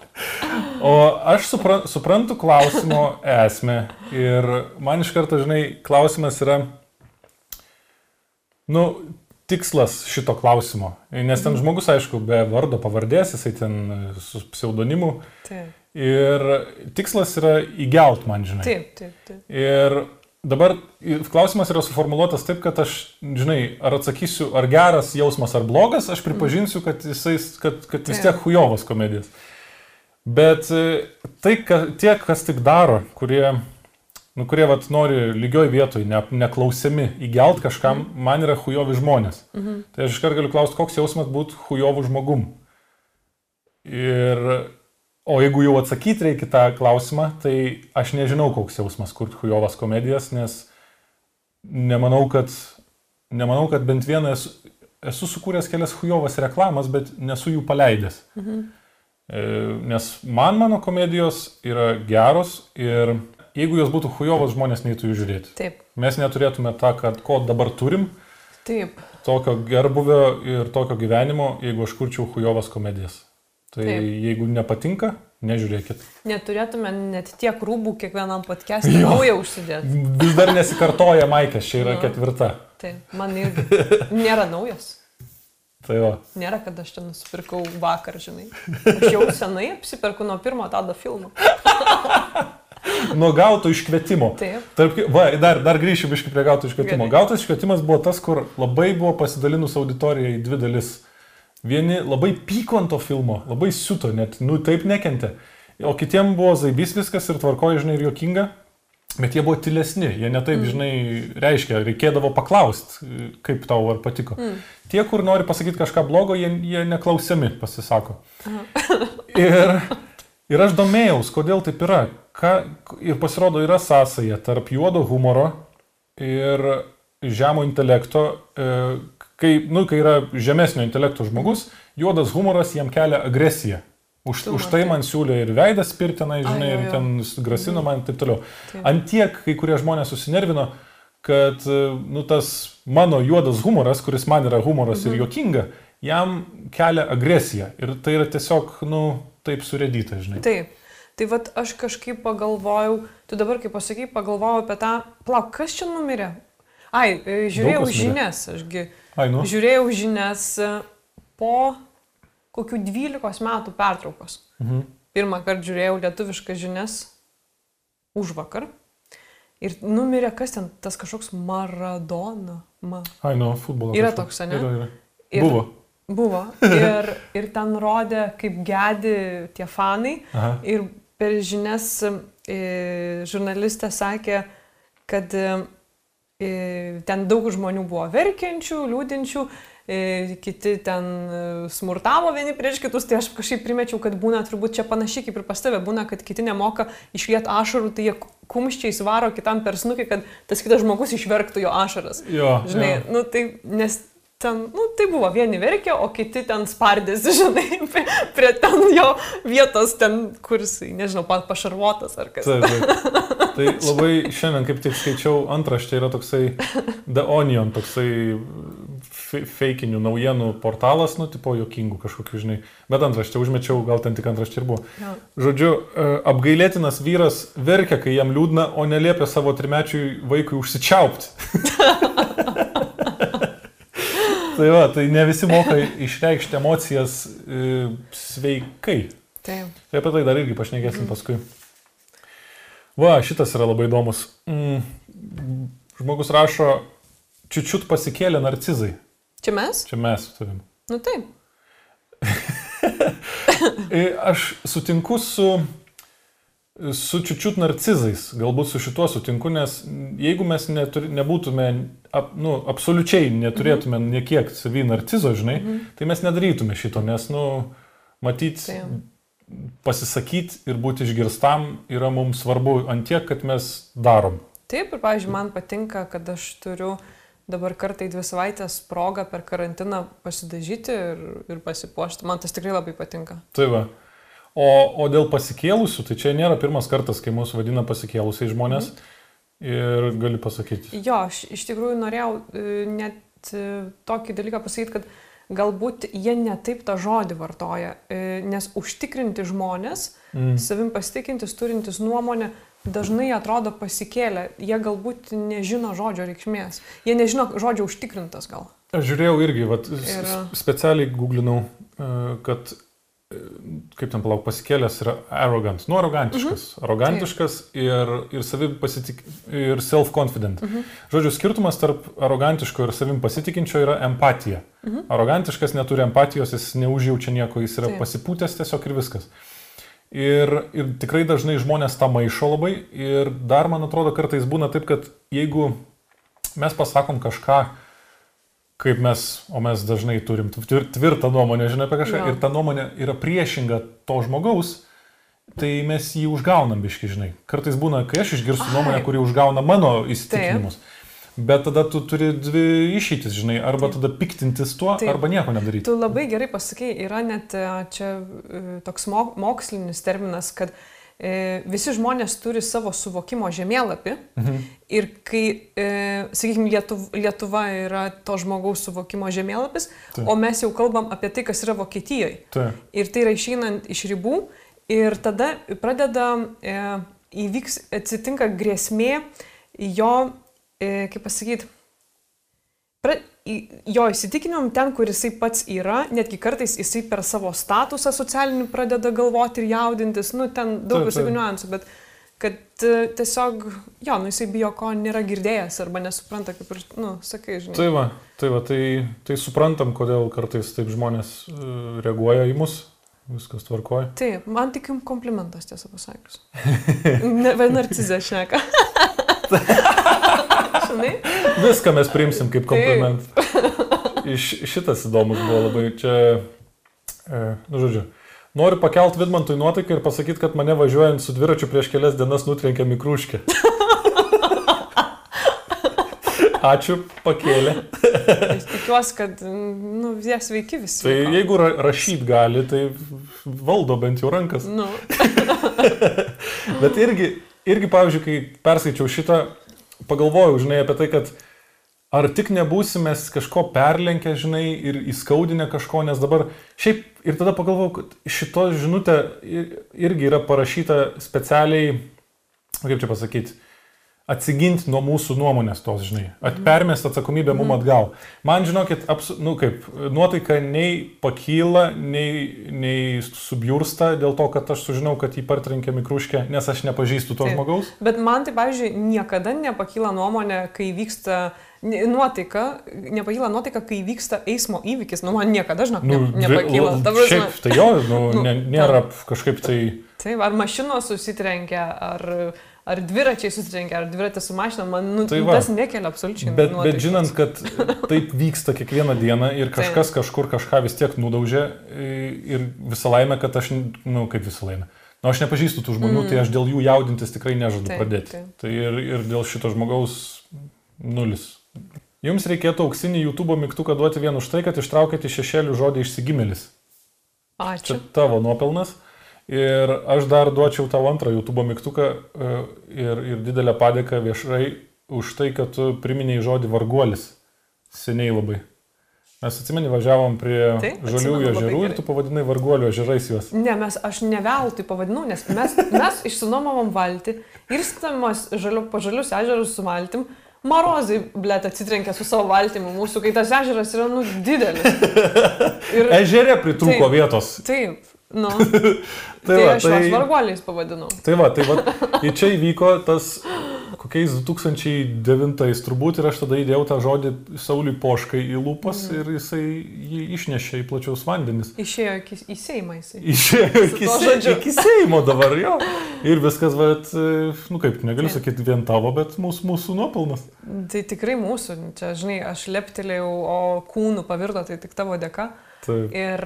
[SPEAKER 1] O aš supra, suprantu klausimo esmę ir man iš karto, žinai, klausimas yra, nu, tikslas šito klausimo. Nes ten žmogus, aišku, be vardo pavardės, jisai ten su pseudonimu.
[SPEAKER 2] Taip.
[SPEAKER 1] Ir tikslas yra įgelt man, žinai.
[SPEAKER 2] Taip, taip, taip.
[SPEAKER 1] Ir dabar klausimas yra suformuoluotas taip, kad aš, žinai, ar atsakysiu, ar geras jausmas, ar blogas, aš pripažinsiu, kad, jisai, kad, kad vis tiek hujovas komedijas. Bet tai, kad tie, kas tik daro, kurie, nu, kurie vat, nori lygioj vietoj, ne, neklausiami, įgelt kažkam, mm. man yra hujovi žmonės. -hmm. Tai aš iškart galiu klausti, koks jausmas būtų hujovų žmogum. Ir O jeigu jau atsakyti reikia tą klausimą, tai aš nežinau, koks jausmas kurti hujovas komedijas, nes nemanau, kad, nemanau, kad bent vieną esu, esu sukūręs kelias hujovas reklamas, bet nesu jų paleidęs. Mhm. E, nes man mano komedijos yra geros ir jeigu jos būtų hujovas, žmonės neįtų jų žiūrėti.
[SPEAKER 2] Taip.
[SPEAKER 1] Mes neturėtume tą, kad, ko dabar turim.
[SPEAKER 2] Taip.
[SPEAKER 1] Tokio gerbuvio ir tokio gyvenimo, jeigu aš kurčiau hujovas komedijas. Tai Taip. jeigu nepatinka, nežiūrėkit.
[SPEAKER 2] Neturėtume net tiek rūbų kiekvienam podcast'ui naują užsidėti.
[SPEAKER 1] Vis dar nesikartoja Maikas, čia yra no. ketvirta.
[SPEAKER 2] Taip, man irgi nėra naujos.
[SPEAKER 1] Tai va.
[SPEAKER 2] Nėra, kad aš čia nusipirkau vakar, žinai. Aš jau senai apsiperku nuo pirmo tada filmo.
[SPEAKER 1] nuo gauto iškvietimo.
[SPEAKER 2] Taip.
[SPEAKER 1] Tarp, va, dar, dar grįšiu iš prie gauto iškvietimo. Gerai. Gautas iškvietimas buvo tas, kur labai buvo pasidalinus auditorija į dvi dalis. Vieni labai pyko ant to filmo, labai siuto, net, nu taip nekentė. O kitiem buvo zaibys viskas ir tvarkoja, žinai, ir jokinga. Bet jie buvo tylesni, jie netaip, mm. žinai, reiškia, reikėdavo paklausti, kaip tau ar patiko. Mm. Tie, kur nori pasakyti kažką blogo, jie, jie neklausiami pasisako. ir, ir aš domėjaus, kodėl taip yra. Ką, ir pasirodo, yra sąsaja tarp juodo humoro ir žemo intelekto, e, kai, nu, kai yra žemesnio intelekto žmogus, juodas humoras jam kelia agresiją. Už, tu, už tai man siūlė ir veidas pirtinai, žinai, Ai, jo, jo. ir ten grasino man ir taip toliau. Taip. Antiek kai kurie žmonės susinervino, kad nu, tas mano juodas humoras, kuris man yra humoras mhm. ir jokinga, jam kelia agresiją. Ir tai yra tiesiog, nu, taip surėdyta, žinai.
[SPEAKER 2] Taip. Tai vad aš kažkaip pagalvojau, tu dabar kaip pasakai, pagalvojau apie tą, plauk, kas čia numirė? Ai, e, žiūrėjau žinias, ašgi.
[SPEAKER 1] Ai, nu.
[SPEAKER 2] Žiūrėjau žinias e, po kokių 12 metų pertraukos. Mhm. Pirmą kartą žiūrėjau lietuviškas žinias už vakar. Ir numirė, kas ten, tas kažkoks Maradona. Ma.
[SPEAKER 1] Ai, nu, futbolo.
[SPEAKER 2] Yra toks, ne?
[SPEAKER 1] Yra, yra. Ir,
[SPEAKER 2] buvo. Buvo. Ir, ir ten rodė, kaip gedi tie fanai. Aha. Ir per žinias e, žurnalistė sakė, kad e, ten daug žmonių buvo verkiančių, liūdinčių, kiti ten e, smurtavo vieni prieš kitus, tai aš kažkaip primečiau, kad būna turbūt čia panašiai kaip ir pas tave, būna, kad kiti nemoka išliet ašarų, tai jie kumščiai svaro kitam per snukį, kad tas kitas žmogus išverktų jo ašaras.
[SPEAKER 1] Jo,
[SPEAKER 2] Žinai,
[SPEAKER 1] jo.
[SPEAKER 2] nu tai, nes ten, nu, tai buvo vieni verkė, o kiti ten spardėsi, žinai, prie, prie ten jo vietos, ten, kuris, nežinau, pat pašarvotas ar kas.
[SPEAKER 1] Taip, taip. Tai labai šiandien kaip tik skaičiau antraštė, yra toksai The Onion, toksai feikinių naujienų portalas, nu, tipo jokingų kažkokių, žinai. Bet antraštė užmečiau, gal ten tik antraštė ir buvo. Ja. Žodžiu, e, apgailėtinas vyras verkia, kai jam liūdna, o neliepia savo trimečiui vaikui užsičiaupti. Tai va, tai ne visi moka išreikšti emocijas e, sveikai.
[SPEAKER 2] Taip.
[SPEAKER 1] Tai apie tai dar irgi pašnekėsim mm. paskui. Va, šitas yra labai įdomus. Mm, žmogus rašo, čiučiut pasikėlė narcizai.
[SPEAKER 2] Čia mes?
[SPEAKER 1] Čia mes turim.
[SPEAKER 2] Nu taip.
[SPEAKER 1] E, aš sutinku su su čiučiut narcizais, galbūt su šituo sutinku, nes jeigu mes neturi, nebūtume, ap, nu, absoliučiai neturėtume mhm. niekiek savy narcizo, žinai, mhm. tai mes nedarytume šito, nes, nu, matyti, tai. pasisakyti ir būti išgirstam yra mums svarbu ant tiek, kad mes darom.
[SPEAKER 2] Taip, ir, pavyzdžiui, man patinka, kad aš turiu dabar kartai dvi savaitės progą per karantiną pasidažyti ir, ir pasipuošti. Man tas tikrai labai patinka.
[SPEAKER 1] Tai va. O, o dėl pasikėlusių, tai čia nėra pirmas kartas, kai mūsų vadina pasikėlusiai žmonės. Mhm. Ir gali pasakyti.
[SPEAKER 2] Jo, aš iš tikrųjų norėjau e, net e, tokį dalyką pasakyti, kad galbūt jie netaip tą žodį vartoja, e, nes užtikrinti žmonės, mm. savim pasitikintis, turintis nuomonę, dažnai atrodo pasikėlę, jie galbūt nežino žodžio reikšmės, jie nežino žodžio užtikrintas gal.
[SPEAKER 1] Aš žiūrėjau irgi, vat, ir... specialiai googlinau, kad kaip ten palauk, pasikėlęs yra arrogant, nu arogantiškas, mhm. arogantiškas ir, ir savim pasitik, ir self-confident. Mhm. Žodžiu, skirtumas tarp arogantiško ir savim pasitikinčio yra empatija. Mhm. Arogantiškas neturi empatijos, jis neužjaučia nieko, jis yra Taip. pasipūtęs tiesiog ir viskas. Ir, ir tikrai dažnai žmonės tą maišo labai ir dar man atrodo kartais būna taip, kad jeigu mes pasakom kažką, kaip mes, o mes dažnai turim tvirtą nuomonę, žinai, apie kažką, ja. ir ta nuomonė yra priešinga to žmogaus, tai mes jį užgaunam biški, žinai. Kartais būna, kai aš išgirstu Ai. nuomonę, kuri užgauna mano įsitikinimus. Taip. Bet tada tu turi dvi išeitis, žinai, arba tada piktintis tuo, Taip. arba nieko nedaryti.
[SPEAKER 2] Tu labai gerai pasakei, yra net e, čia e, toks mokslinis terminas, kad uh, visi žmonės turi savo suvokimo žemėlapį mhm. ir kai, e, sakykime, Lietuva, Lietuva yra to žmogaus suvokimo žemėlapis, Taip. o mes jau kalbam apie tai, kas yra Vokietijoje. Taip. Ir tai yra išeinant iš ribų ir tada pradeda e, įvyks, atsitinka grėsmė jo, e, kaip pasakyti, pra, jo įsitikinimam ten, kur jisai pats yra, netgi kartais jisai per savo statusą socialinį pradeda galvoti ir jaudintis, nu ten daug visokių niuansų, bet kad uh, tiesiog, jo, nu jisai bijo, ko nėra girdėjęs arba nesupranta, kaip ir, nu, sakai, žinai.
[SPEAKER 1] Tai va, tai va, tai, tai suprantam, kodėl kartais taip žmonės uh, reaguoja į mus, viskas tvarkoja.
[SPEAKER 2] Taip, man tik jums komplimentas, tiesą pasakius. ne, narcizė šneka.
[SPEAKER 1] Žinai? Viską mes priimsim kaip komplimentą. Šitas įdomus buvo labai čia, e, nu žodžiu. Noriu pakelt Vidmantui nuotaiką ir pasakyti, kad mane važiuojant su dviračiu prieš kelias dienas nutrenkė mikrūškė. Ačiū, pakėlė.
[SPEAKER 2] Aš tikiuosi, kad nu, jie sveiki visi.
[SPEAKER 1] Tai vyko. jeigu ra rašyt gali, tai valdo bent jau rankas. Nu. Bet irgi, irgi, pavyzdžiui, kai perskaičiau šitą, pagalvojau, žinai, apie tai, kad ar tik nebūsime kažko perlenkę, žinai, ir įskaudinę kažko, nes dabar šiaip ir tada pagalvojau, kad šito žinutė irgi yra parašyta specialiai, kaip čia pasakyti, atsiginti nuo mūsų nuomonės tos, žinai, atpermest atsakomybę mum mhm. atgal. Man, žinokit, apsu, nu kaip, nuotaika nei pakyla, nei, nei subjursta dėl to, kad aš sužinau, kad jį partrenkė mikruškė, nes aš nepažįstu to Taip. žmogaus.
[SPEAKER 2] Bet man tai, pavyzdžiui, niekada nepakyla nuomonė, kai vyksta nuotaika, nepakyla nuotaika, kai vyksta eismo įvykis. Nu, man niekada, žinok, nu, nepakyla.
[SPEAKER 1] Prasme... Šiaip, tai jo, nu, nu, ne, nėra kažkaip tai...
[SPEAKER 2] Taip, ar mašinos susitrenkia, ar ar dviračiai susitrenkia, ar dviratis su mašina, man nu, tai va, tas nekelia absoliučiai.
[SPEAKER 1] Bet, nuotaikos. bet žinant, kad taip vyksta kiekvieną dieną ir kažkas kažkur kažką vis tiek nudaužė ir visą laimę, kad aš, nu kaip visą laimę. Na, nu, aš nepažįstu tų žmonių, mm. tai aš dėl jų jaudintis tikrai nežadu taip, pradėti. Taip. Tai ir, ir dėl šito žmogaus nulis. Jums reikėtų auksinį YouTube mygtuką duoti vien už tai, kad ištraukėte šešėlių žodį išsigimėlis.
[SPEAKER 2] Ačiū.
[SPEAKER 1] Čia tavo nuopelnas. Ir aš dar duočiau tau antrą YouTube mygtuką e, ir, ir didelę padėką viešai už tai, kad tu priminėjai žodį varguolis. Seniai labai. Mes atsimeni, važiavom prie tai, žaliųjų ežerų ir tu pavadinai varguolių ežerais juos.
[SPEAKER 2] Ne, mes, aš ne veltui pavadinau, nes mes, mes išsinuomavom valtį ir stamos žaliu, po žalius ežerus su valtim. Marozai, blėt, atsitrenkė su savo valtimu mūsų, kai tas ežeras yra, nu, didelis.
[SPEAKER 1] Ir... Ežerė pritrūko taip, vietos.
[SPEAKER 2] Taip, Nu. tai, tai va, aš tai, varguoliais pavadinau.
[SPEAKER 1] Tai va, tai va, ir čia įvyko tas kokiais 2009 turbūt ir aš tada įdėjau tą žodį Sauliui Poškai į lūpas mm. ir jisai jį išnešė į plačiaus vandenis.
[SPEAKER 2] Išėjo iki, į Seimą jisai.
[SPEAKER 1] Išėjo iki, se, iki Seimo dabar jo. Ir viskas, bet, nu kaip, negaliu sakyti vien tavo, bet mūsų, mūsų nuopelnas.
[SPEAKER 2] Tai tikrai mūsų, čia, žinai, aš leptelėjau, o kūnų pavirto, tai tik tavo dėka. Taip. Ir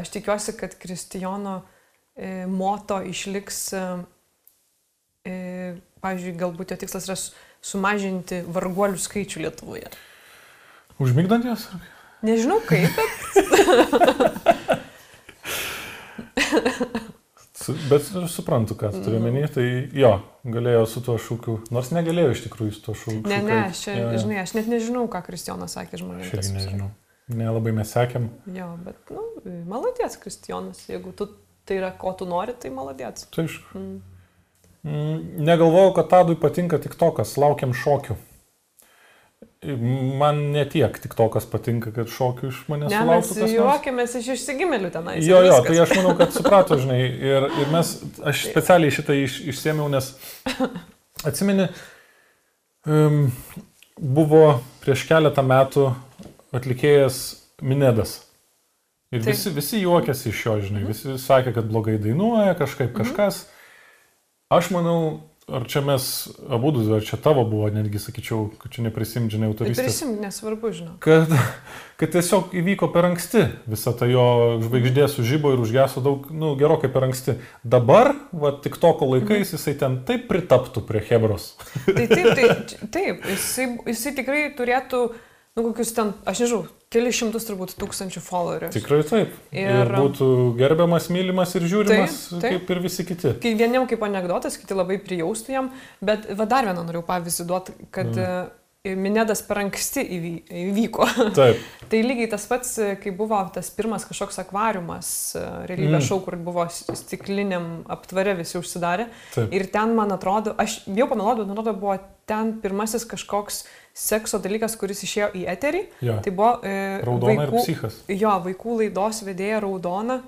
[SPEAKER 2] aš tikiuosi, kad Kristijono e, moto išliks, e, e, pavyzdžiui, galbūt jo tikslas yra sumažinti varguolių skaičių Lietuvoje.
[SPEAKER 1] Užmigdant jas?
[SPEAKER 2] Nežinau kaip, bet.
[SPEAKER 1] Bet suprantu, ką tu turi mhm. menį, tai jo, galėjo su tuo šūkiu, nors negalėjo iš tikrųjų su tuo šūkiu.
[SPEAKER 2] Ne, ne, aš, ja, ja. žinai, aš net nežinau, ką Kristijonas sakė žmonėms.
[SPEAKER 1] Aš irgi nežinau. Nelabai mes sekėm.
[SPEAKER 2] Jo, bet, nu, maladėts, Kristijonas. Jeigu tu, tai yra, ko tu nori, tai maladėts.
[SPEAKER 1] Tai aišku. Mm. Mm, negalvojau, kad Tadui patinka tik to, kas laukiam šokių. man netiek tik to, kas patinka, kad šokių iš manęs
[SPEAKER 2] Ne, mes
[SPEAKER 1] sulauktų nors.
[SPEAKER 2] juokėmės iš išsigimelių tenai.
[SPEAKER 1] Jo, jo, tai aš manau, kad suprato, žinai, ir, ir mes, aš specialiai šitą iš, išsėmiau, nes atsimeni, um, buvo prieš keletą metų atlikėjas Minedas. Ir
[SPEAKER 2] Taip.
[SPEAKER 1] visi, visi juokėsi iš jo, žinai, visi sakė, kad blogai dainuoja, kažkaip kažkas. Aš manau, ar čia mes abu, ar čia tavo buvo, netgi sakyčiau, kad čia neprisimti, žinai, autoristės
[SPEAKER 2] Prisim, nesvarbu, žinau.
[SPEAKER 1] kad, kad tiesiog įvyko per anksti visą tą jo žvaigždė sužybo ir užgeso daug, nu, gerokai per anksti. Dabar, va, tik toko laikais jisai ten taip pritaptų prie Hebros.
[SPEAKER 2] Tai taip, tai, taip jisai, jisai tikrai turėtų, nu, kokius ten, aš nežinau, keli šimtus turbūt tūkstančių followerių.
[SPEAKER 1] Tikrai taip. Ir, ir
[SPEAKER 2] Ir-
[SPEAKER 1] būtų gerbiamas, mylimas ir žiūrimas,
[SPEAKER 2] Taip, taip.
[SPEAKER 1] kaip ir visi kiti.
[SPEAKER 2] Kai vieniem kaip anegdotas, kiti labai prijaustų jam, bet va dar vieną noriu pavyzdį duoti, kad mm. Minėdas per anksti įvy- įvyko.
[SPEAKER 1] Taip.
[SPEAKER 2] tai lygiai tas pats, e, kai buvo tas pirmas kažkoks akvariumas, e, realybės
[SPEAKER 1] Mm.
[SPEAKER 2] šou, kur buvo stikliniam aptvare visi užsidarė.
[SPEAKER 1] Taip.
[SPEAKER 2] Ir ten, man atrodo, aš jau pameluoju, bet man atrodo, buvo ten pirmasis kažkoks sekso dalykas, kuris išėjo į eterį.
[SPEAKER 1] Jo.
[SPEAKER 2] Tai buvo e,
[SPEAKER 1] Raudona ir psichas.
[SPEAKER 2] Jo, vaikų laidos vedėja Raudona,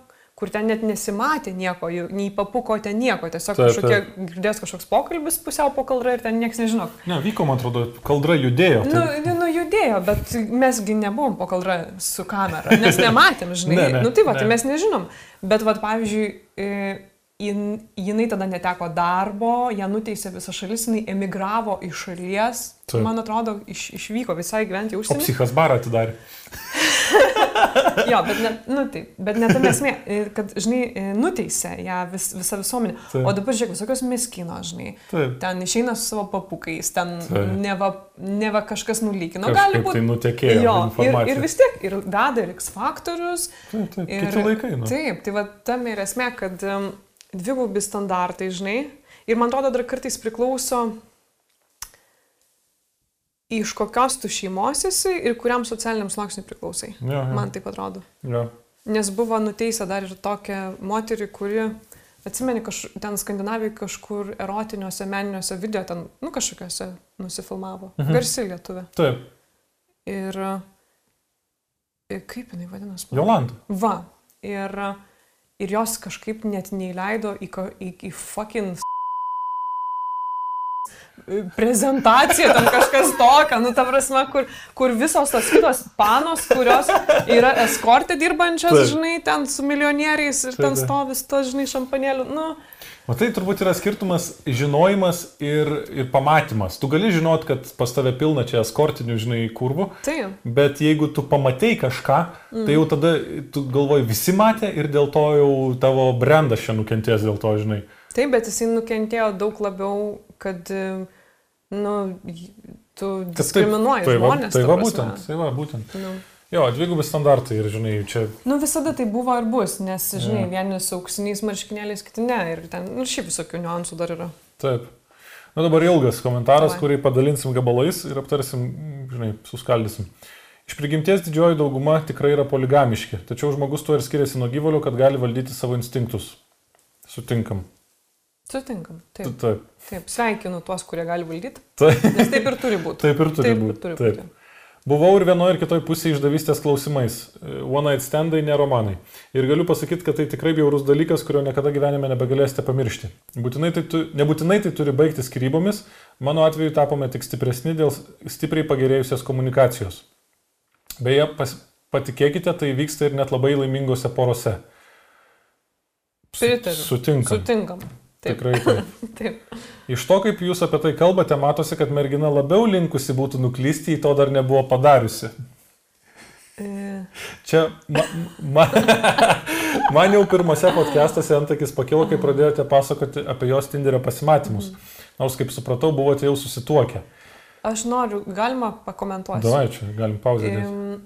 [SPEAKER 2] kur ten net nesimatė nieko, nei papuko ten nieko, tiesiog
[SPEAKER 1] Taip,
[SPEAKER 2] kažkokie, girdės kažkoks pokalbis pusiau po kaldra ir ten niekas nežino.
[SPEAKER 1] Ne, vyko, man atrodo, kaldra judėjo.
[SPEAKER 2] Nu,
[SPEAKER 1] Tai,
[SPEAKER 2] nu, judėjo, bet mesgi nebuvom po kaldra su kamera, nes nematėm, žinai.
[SPEAKER 1] Ne, ne,
[SPEAKER 2] nu tai va, tai
[SPEAKER 1] ne.
[SPEAKER 2] mes nežinom. Bet va, pavyzdžiui, e, jin- jinai tada neteko darbo, ją nuteisė visa šalis, jinai emigravo iš šalies,
[SPEAKER 1] Taip.
[SPEAKER 2] man atrodo, iš, išvyko visai gyventi į
[SPEAKER 1] o
[SPEAKER 2] užsienį.
[SPEAKER 1] psichas barą atidarė.
[SPEAKER 2] Jo, bet ne, nu, tai, bet ne tam esmė, e, kad, žinai, e, nuteisė ją vis, visą visuomenę.
[SPEAKER 1] Taip.
[SPEAKER 2] O dabar, žiūrėk, visokios miskino, žinai.
[SPEAKER 1] Taip.
[SPEAKER 2] Ten išeina su savo papukais, ten
[SPEAKER 1] Taip.
[SPEAKER 2] neva, neva kažkas nulykino.
[SPEAKER 1] Kažkaip
[SPEAKER 2] Gali būti.
[SPEAKER 1] tai nutekėjo
[SPEAKER 2] Jo, ir, ir vis tiek, ir veda ir X faktorius.
[SPEAKER 1] Taip, taip,
[SPEAKER 2] Ir,
[SPEAKER 1] kiti laikai. Nu.
[SPEAKER 2] Taip, tai va tam ir esmė, kad um, dvigubi standartai, žinai. Ir man atrodo, dar kartais priklauso, iš kokios tu šeimos esi ir kuriam socialiniam sluoksniui priklausai.
[SPEAKER 1] Jo, jo.
[SPEAKER 2] Man taip atrodo.
[SPEAKER 1] Jo.
[SPEAKER 2] Nes buvo nuteista dar ir tokia moterį, kuri, atsimeni, kaž, ten Skandinavijoje kažkur erotiniuose, meniniuose video, ten, nu, kažkokiuose nusifilmavo. Mhm. Garsi lietuvė.
[SPEAKER 1] Taip.
[SPEAKER 2] Ir, ir kaip jinai vadinasi?
[SPEAKER 1] Jolanda.
[SPEAKER 2] Va. Ir, ir jos kažkaip net neįleido į, į, į fucking prezentaciją, ten kažkas tokio, nu ta prasme, kur, kur visos tos kitos panos, kurios yra eskortė dirbančios, žinai, ten su milijonieriais ir ten stovis, to, žinai, šampanėlių, nu,
[SPEAKER 1] O tai turbūt yra skirtumas žinojimas ir, ir pamatymas. Tu gali žinot, kad pas tave pilna čia eskortinių, žinai, kurvų,
[SPEAKER 2] tai.
[SPEAKER 1] bet jeigu tu pamatei kažką, mm. tai jau tada tu galvoji, visi matė ir dėl to jau tavo brandas čia nukentės dėl to, žinai.
[SPEAKER 2] Taip, bet jisai nukentėjo daug labiau, kad, e, nu, tu
[SPEAKER 1] taip-
[SPEAKER 2] diskriminuoji
[SPEAKER 1] tai va,
[SPEAKER 2] žmonės.
[SPEAKER 1] Tai
[SPEAKER 2] ta
[SPEAKER 1] va būtent, tai va būtent.
[SPEAKER 2] Nu.
[SPEAKER 1] Jo, dvigubi standartai ir, žinai, čia
[SPEAKER 2] Nu visada tai buvo ir bus, nes, žinai, vieni su auksiniais marškinėliais, kiti ne. Ir ten, nu šiaip visokių niuansų dar yra.
[SPEAKER 1] taip. Na dabar ilgas komentaras,
[SPEAKER 2] Davai.
[SPEAKER 1] kurį padalinsim gabalais ir aptarsim, žinai, suskaldysim. Iš prigimties didžioji dauguma tikrai yra poligamiški, tačiau žmogus tuo ir skiriasi nuo gyvulio, kad gali valdyti savo instinktus. Sutinkam.
[SPEAKER 2] Sutinkam. Taip,
[SPEAKER 1] Taip.
[SPEAKER 2] taip. Sveikinu tuos, kurie gali valdyti.
[SPEAKER 1] Taip.
[SPEAKER 2] Nes taip ir turi būti.
[SPEAKER 1] Taip ir turi
[SPEAKER 2] Taip ir
[SPEAKER 1] būti.
[SPEAKER 2] turi
[SPEAKER 1] Taip. Buvau ir vienoje ir kitoje pusėje išdavystės klausimais. One night standai, ne romanai. Ir galiu pasakyti, kad tai tikrai bjaurus dalykas, kurio niekada gyvenime nebegalėsite pamiršti. Būtinai tai tu, nebūtinai tai turi baigti skrybomis, mano atveju tapome tik stipresni dėl stipriai pagerėjusios komunikacijos. Beje, pas, patikėkite, tai vyksta ir net labai laimingose porose. Su-
[SPEAKER 2] Pritariu.
[SPEAKER 1] Sutinkam.
[SPEAKER 2] Sutinkam. Taip.
[SPEAKER 1] Tikrai taip.
[SPEAKER 2] Taip.
[SPEAKER 1] Iš to, kaip jūs apie tai kalbate, matosi, kad mergina labiau linkusi būtų nuklysti, į to dar nebuvo padariusi.
[SPEAKER 2] E,
[SPEAKER 1] Čia ma, ma, man jau pirmose podcastuose antakis pakilo, kai pradėjote pasakoti apie jos Tinderio pasimatymus. Nors, kaip supratau, buvote jau susituokę.
[SPEAKER 2] Aš noriu, galima pakomentuoti.
[SPEAKER 1] Davai, čia galim pauzę.
[SPEAKER 2] Em,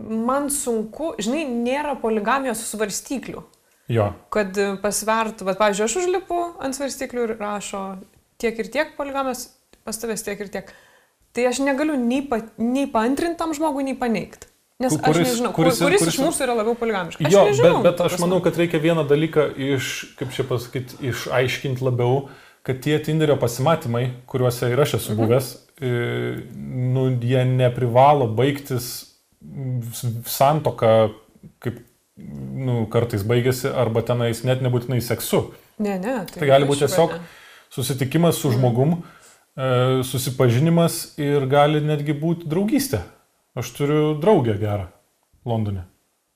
[SPEAKER 2] Man sunku, žinai, nėra poligamijos svarstyklių.
[SPEAKER 1] Jo,
[SPEAKER 2] kad e, pasvertų, bet, pavyzdžiui, aš užlipu ant svarstyklių ir rašo tiek ir tiek poligamės, pas tavęs tiek ir tiek. Tai aš negaliu nei, pa, nei paantrintam žmogui, nei paneigti. Nes
[SPEAKER 1] Ku-
[SPEAKER 2] kuris, aš nežinau,
[SPEAKER 1] kuris-
[SPEAKER 2] kuris, kuris,
[SPEAKER 1] kuris-
[SPEAKER 2] iš mūsų yra labiau poligamiškas.
[SPEAKER 1] Jo
[SPEAKER 2] nežinau,
[SPEAKER 1] bet, bet aš manau, kad reikia vieną dalyką iš, kaip čia pasakyti, išaiškinti labiau, kad tie Tinderio pasimatymai, kuriuose ir aš esu buvęs, e, nu, jie neprivalo baigtis santoka, kaip nu, kartais baigėsi, arba tenais net nebūtinai seksu.
[SPEAKER 2] Ne, ne.
[SPEAKER 1] Tai gali būti tiesiog susitikimas su žmogum, e, susipažinimas ir gali netgi būti draugystė. Aš turiu draugę gerą Londone.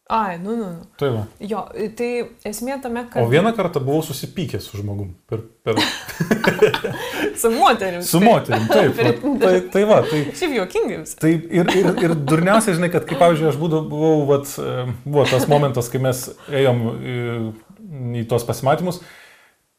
[SPEAKER 2] Ai, nu, nu, nu.
[SPEAKER 1] Tai va.
[SPEAKER 2] Jo, tai esmė tame, kad...
[SPEAKER 1] O vieną kartą buvau susipykęs su žmogum. Per, per...
[SPEAKER 2] su moterim.
[SPEAKER 1] su moterim, taip.
[SPEAKER 2] Per-
[SPEAKER 1] tai, tai va, tai...
[SPEAKER 2] Šiaip juokingai visai.
[SPEAKER 1] Tai ir, ir, ir durniausia, žinai, kad kaip, pavyzdžiui, aš būdavau, buvau, vat, e, buvo tas momentas, kai mes ėjom į, į tuos pasimatymus,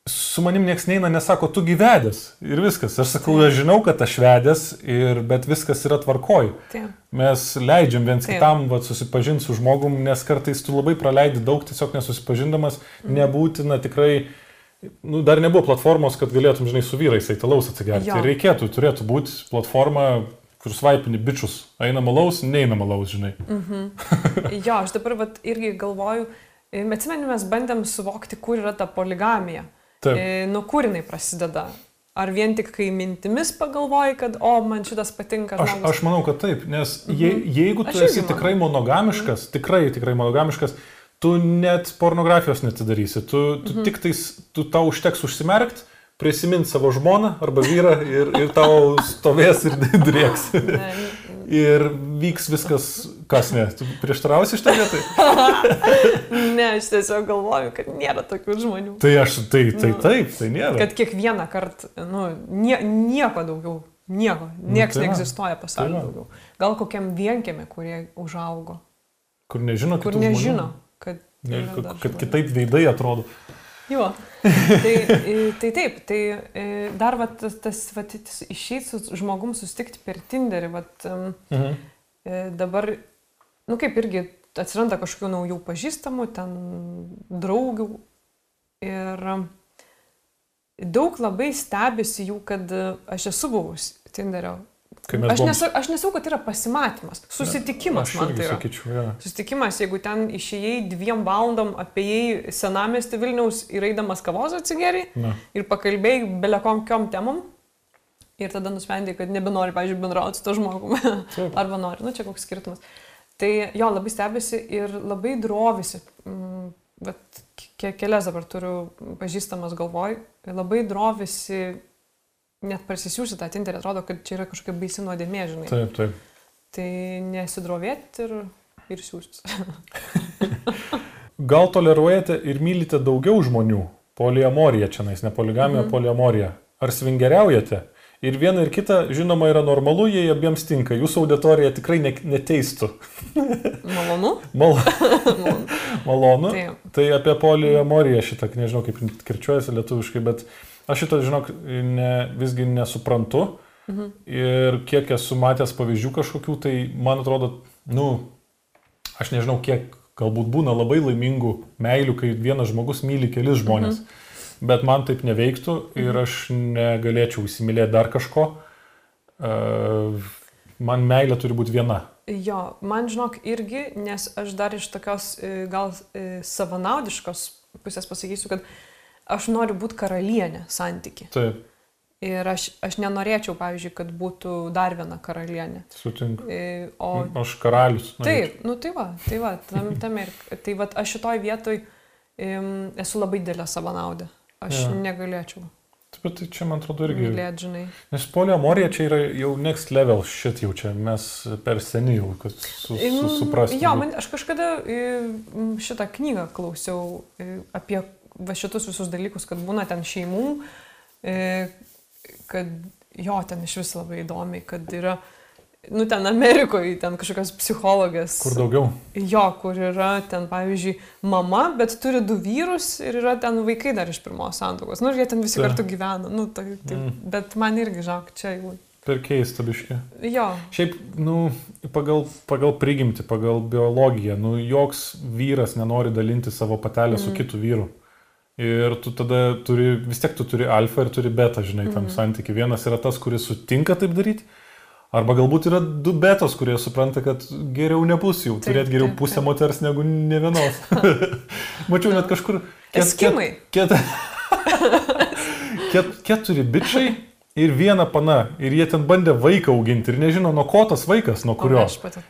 [SPEAKER 1] su manim nieks neina, nesako, tu gyvedęs ir viskas. Aš sakau, aš žinau, kad aš vedęs, ir, bet viskas yra tvarkoj.
[SPEAKER 2] Taip.
[SPEAKER 1] Mes leidžiam viens
[SPEAKER 2] Taip.
[SPEAKER 1] kitam vat, susipažinti su žmogum, nes kartais tu labai praleidi daug tiesiog nesusipažindamas, nebūtina tikrai, nu, dar nebuvo platformos, kad galėtum, žinai, su vyrais eitalaus atsigerti.
[SPEAKER 2] Jo.
[SPEAKER 1] Ir reikėtų, turėtų būti platforma, kur svaipini bičius, eina malaus, neina malaus, žinai.
[SPEAKER 2] Jo, aš dabar vat, irgi galvoju, e, atsimenu, mes bandėm suvokti, kur yra ta poligamija.
[SPEAKER 1] Taip.
[SPEAKER 2] E, Nuo kur jinai prasideda. Ar vien tik kai mintimis pagalvoji, kad, o, man šitas patinka.
[SPEAKER 1] Aš, aš manau, kad taip, nes je, jeigu tu esi
[SPEAKER 2] manau.
[SPEAKER 1] tikrai monogamiškas, tikrai, tikrai monogamiškas, tu net pornografijos netidarysi, tu, tu tik tais, tu tau užteks užsimerkti, prisiminti savo žmoną arba vyrą ir, ir tau stovės ir drieks.
[SPEAKER 2] Ne,
[SPEAKER 1] Ir vyks viskas, kas ne. Tu prieštarausi iš tą vietą?
[SPEAKER 2] ne, aš tiesiog galvoju, kad nėra tokių žmonių.
[SPEAKER 1] Tai aš, tai, tai taip, tai nėra.
[SPEAKER 2] Kad kiekvieną kartą, nu, nie, nieko daugiau, nieko, nieks
[SPEAKER 1] tai va.
[SPEAKER 2] neegzistuoja pasaulyje
[SPEAKER 1] Tai
[SPEAKER 2] daugiau. Gal kokiam vienkėme, kurie užaugo,
[SPEAKER 1] Kur nežino,
[SPEAKER 2] kur
[SPEAKER 1] kitų žmonių.
[SPEAKER 2] nežino, kad...
[SPEAKER 1] Ne, kad, kad kitaip veidai atrodo.
[SPEAKER 2] Jo. Tai, e, tai taip, tai e, dar vat, tas, vat, išėjti su žmogum susitikti per Tinderį, vat,
[SPEAKER 1] Mhm.
[SPEAKER 2] e, dabar, nu kaip irgi atsiranda kažkokių naujų pažįstamų, ten draugių ir daug labai stebisi jų, kad aš esu buvus Tinderio. Aš
[SPEAKER 1] buvom-
[SPEAKER 2] nesu, aš nesau, kad yra pasimatymas, susitikimas
[SPEAKER 1] Aš irgi
[SPEAKER 2] tai yra.
[SPEAKER 1] sakyčiau, ja.
[SPEAKER 2] Susitikimas, jeigu ten išėjai dviem valandom apie senamestį Vilniaus ir eidamas kavos atsigeriai
[SPEAKER 1] Na.
[SPEAKER 2] ir pakalbėjai belekonkiom temom ir tada nusprendai, kad nebenori, pavyzdžiui, bendrauti su to žmogumi. Arba nori, nu čia koks skirtumas. Tai jo, labai stebisi ir labai drovisi. Mm, Bet ke kelias dabar turiu pažįstamas galvoj, labai drovisi net parsisiųsti tą tinterį, atrodo, kad čia yra kažkokia baisi nuodėmė, žinai.
[SPEAKER 1] Taip, taip.
[SPEAKER 2] Tai nesidrovėti ir, ir siūstis.
[SPEAKER 1] Gal toleruojate ir mylite daugiau žmonių? Poliamorija čia ne poligamija, mhm. poliamorija. Ar svingeriaujate? Ir viena ir kita, žinoma, yra normalu, jei abiems tinka. Jūsų auditorija tikrai ne, neteistų.
[SPEAKER 2] Malonu.
[SPEAKER 1] Mal,
[SPEAKER 2] Malonu.
[SPEAKER 1] malonu.
[SPEAKER 2] Taip.
[SPEAKER 1] Tai apie poliamoriją šitą, nežinau kaip kirčiuojasi lietuviškai, bet aš šitą, žinok, ne, visgi nesuprantu. Mhm. Ir kiek esu matęs pavyzdžių kažkokių, tai man atrodo, nu, aš nežinau, kiek galbūt būna labai laimingų meilių, kai vienas žmogus myli kelis žmonės. Mhm. Bet man taip neveiktų ir aš negalėčiau įsimylėti dar kažko. Uh, man meilė turi būti viena.
[SPEAKER 2] Jo, man žinok irgi, nes aš dar iš tokios e, gal e, savanaudiškos pusės pasakysiu, kad aš noriu būti karalienė santyki.
[SPEAKER 1] Taip,
[SPEAKER 2] Ir aš, aš nenorėčiau, pavyzdžiui, kad būtų dar viena karalienė.
[SPEAKER 1] sutinku.
[SPEAKER 2] E, O
[SPEAKER 1] Aš karalius. norėčiau.
[SPEAKER 2] Taip, nu tai va, tai va, tam, tam ir, tai va, aš šitoj vietoj um, esu labai didelė savanaudė. Aš ja. negalėčiau
[SPEAKER 1] Taip, Bet tai čia, man atrodo, irgi.
[SPEAKER 2] mylėti, žinai.
[SPEAKER 1] Nes poliamorija čia yra jau next level, šit jau čia mes per seni jau, kad su, su, suprastume.
[SPEAKER 2] Jo, man, aš kažkada e, šitą knygą klausiau e, apie va, šitus visus dalykus, kad būna ten šeimų, e, kad jo, ten iš vis labai įdomiai, kad yra, nu ten Amerikoje, ten kažkokios psichologės.
[SPEAKER 1] Kur daugiau?
[SPEAKER 2] Jo, kur yra ten, pavyzdžiui, mama, bet turi du vyrus ir yra ten vaikai dar iš pirmos santokos. Nu, ir jie ten visi
[SPEAKER 1] Ta.
[SPEAKER 2] kartu gyvena. Nu, tai, tai,
[SPEAKER 1] Mm.
[SPEAKER 2] Bet man irgi, žinok, čia jau.
[SPEAKER 1] Per keistą biškį.
[SPEAKER 2] Jo,
[SPEAKER 1] Šiaip, nu, pagal, pagal prigimti, pagal biologiją, nu, joks vyras nenori dalinti savo patelę mm. su kitu vyru. Ir tu tada turi, vis tiek tu turi alfa ir turi beta, žinai, tam mm. santykiai. Vienas yra tas, kuris sutinka taip daryti, arba galbūt yra du betos, kurie supranta, kad geriau nebus jau, turėti geriau
[SPEAKER 2] taip,
[SPEAKER 1] pusę
[SPEAKER 2] taip.
[SPEAKER 1] moters negu ne vienos. Mačiau net kažkur.
[SPEAKER 2] Eskimai.
[SPEAKER 1] Ket, ket, keturi bičiai ir viena pana. Ir jie ten bandė vaiką auginti ir nežino, nuo ko tas vaikas, nuo kurio.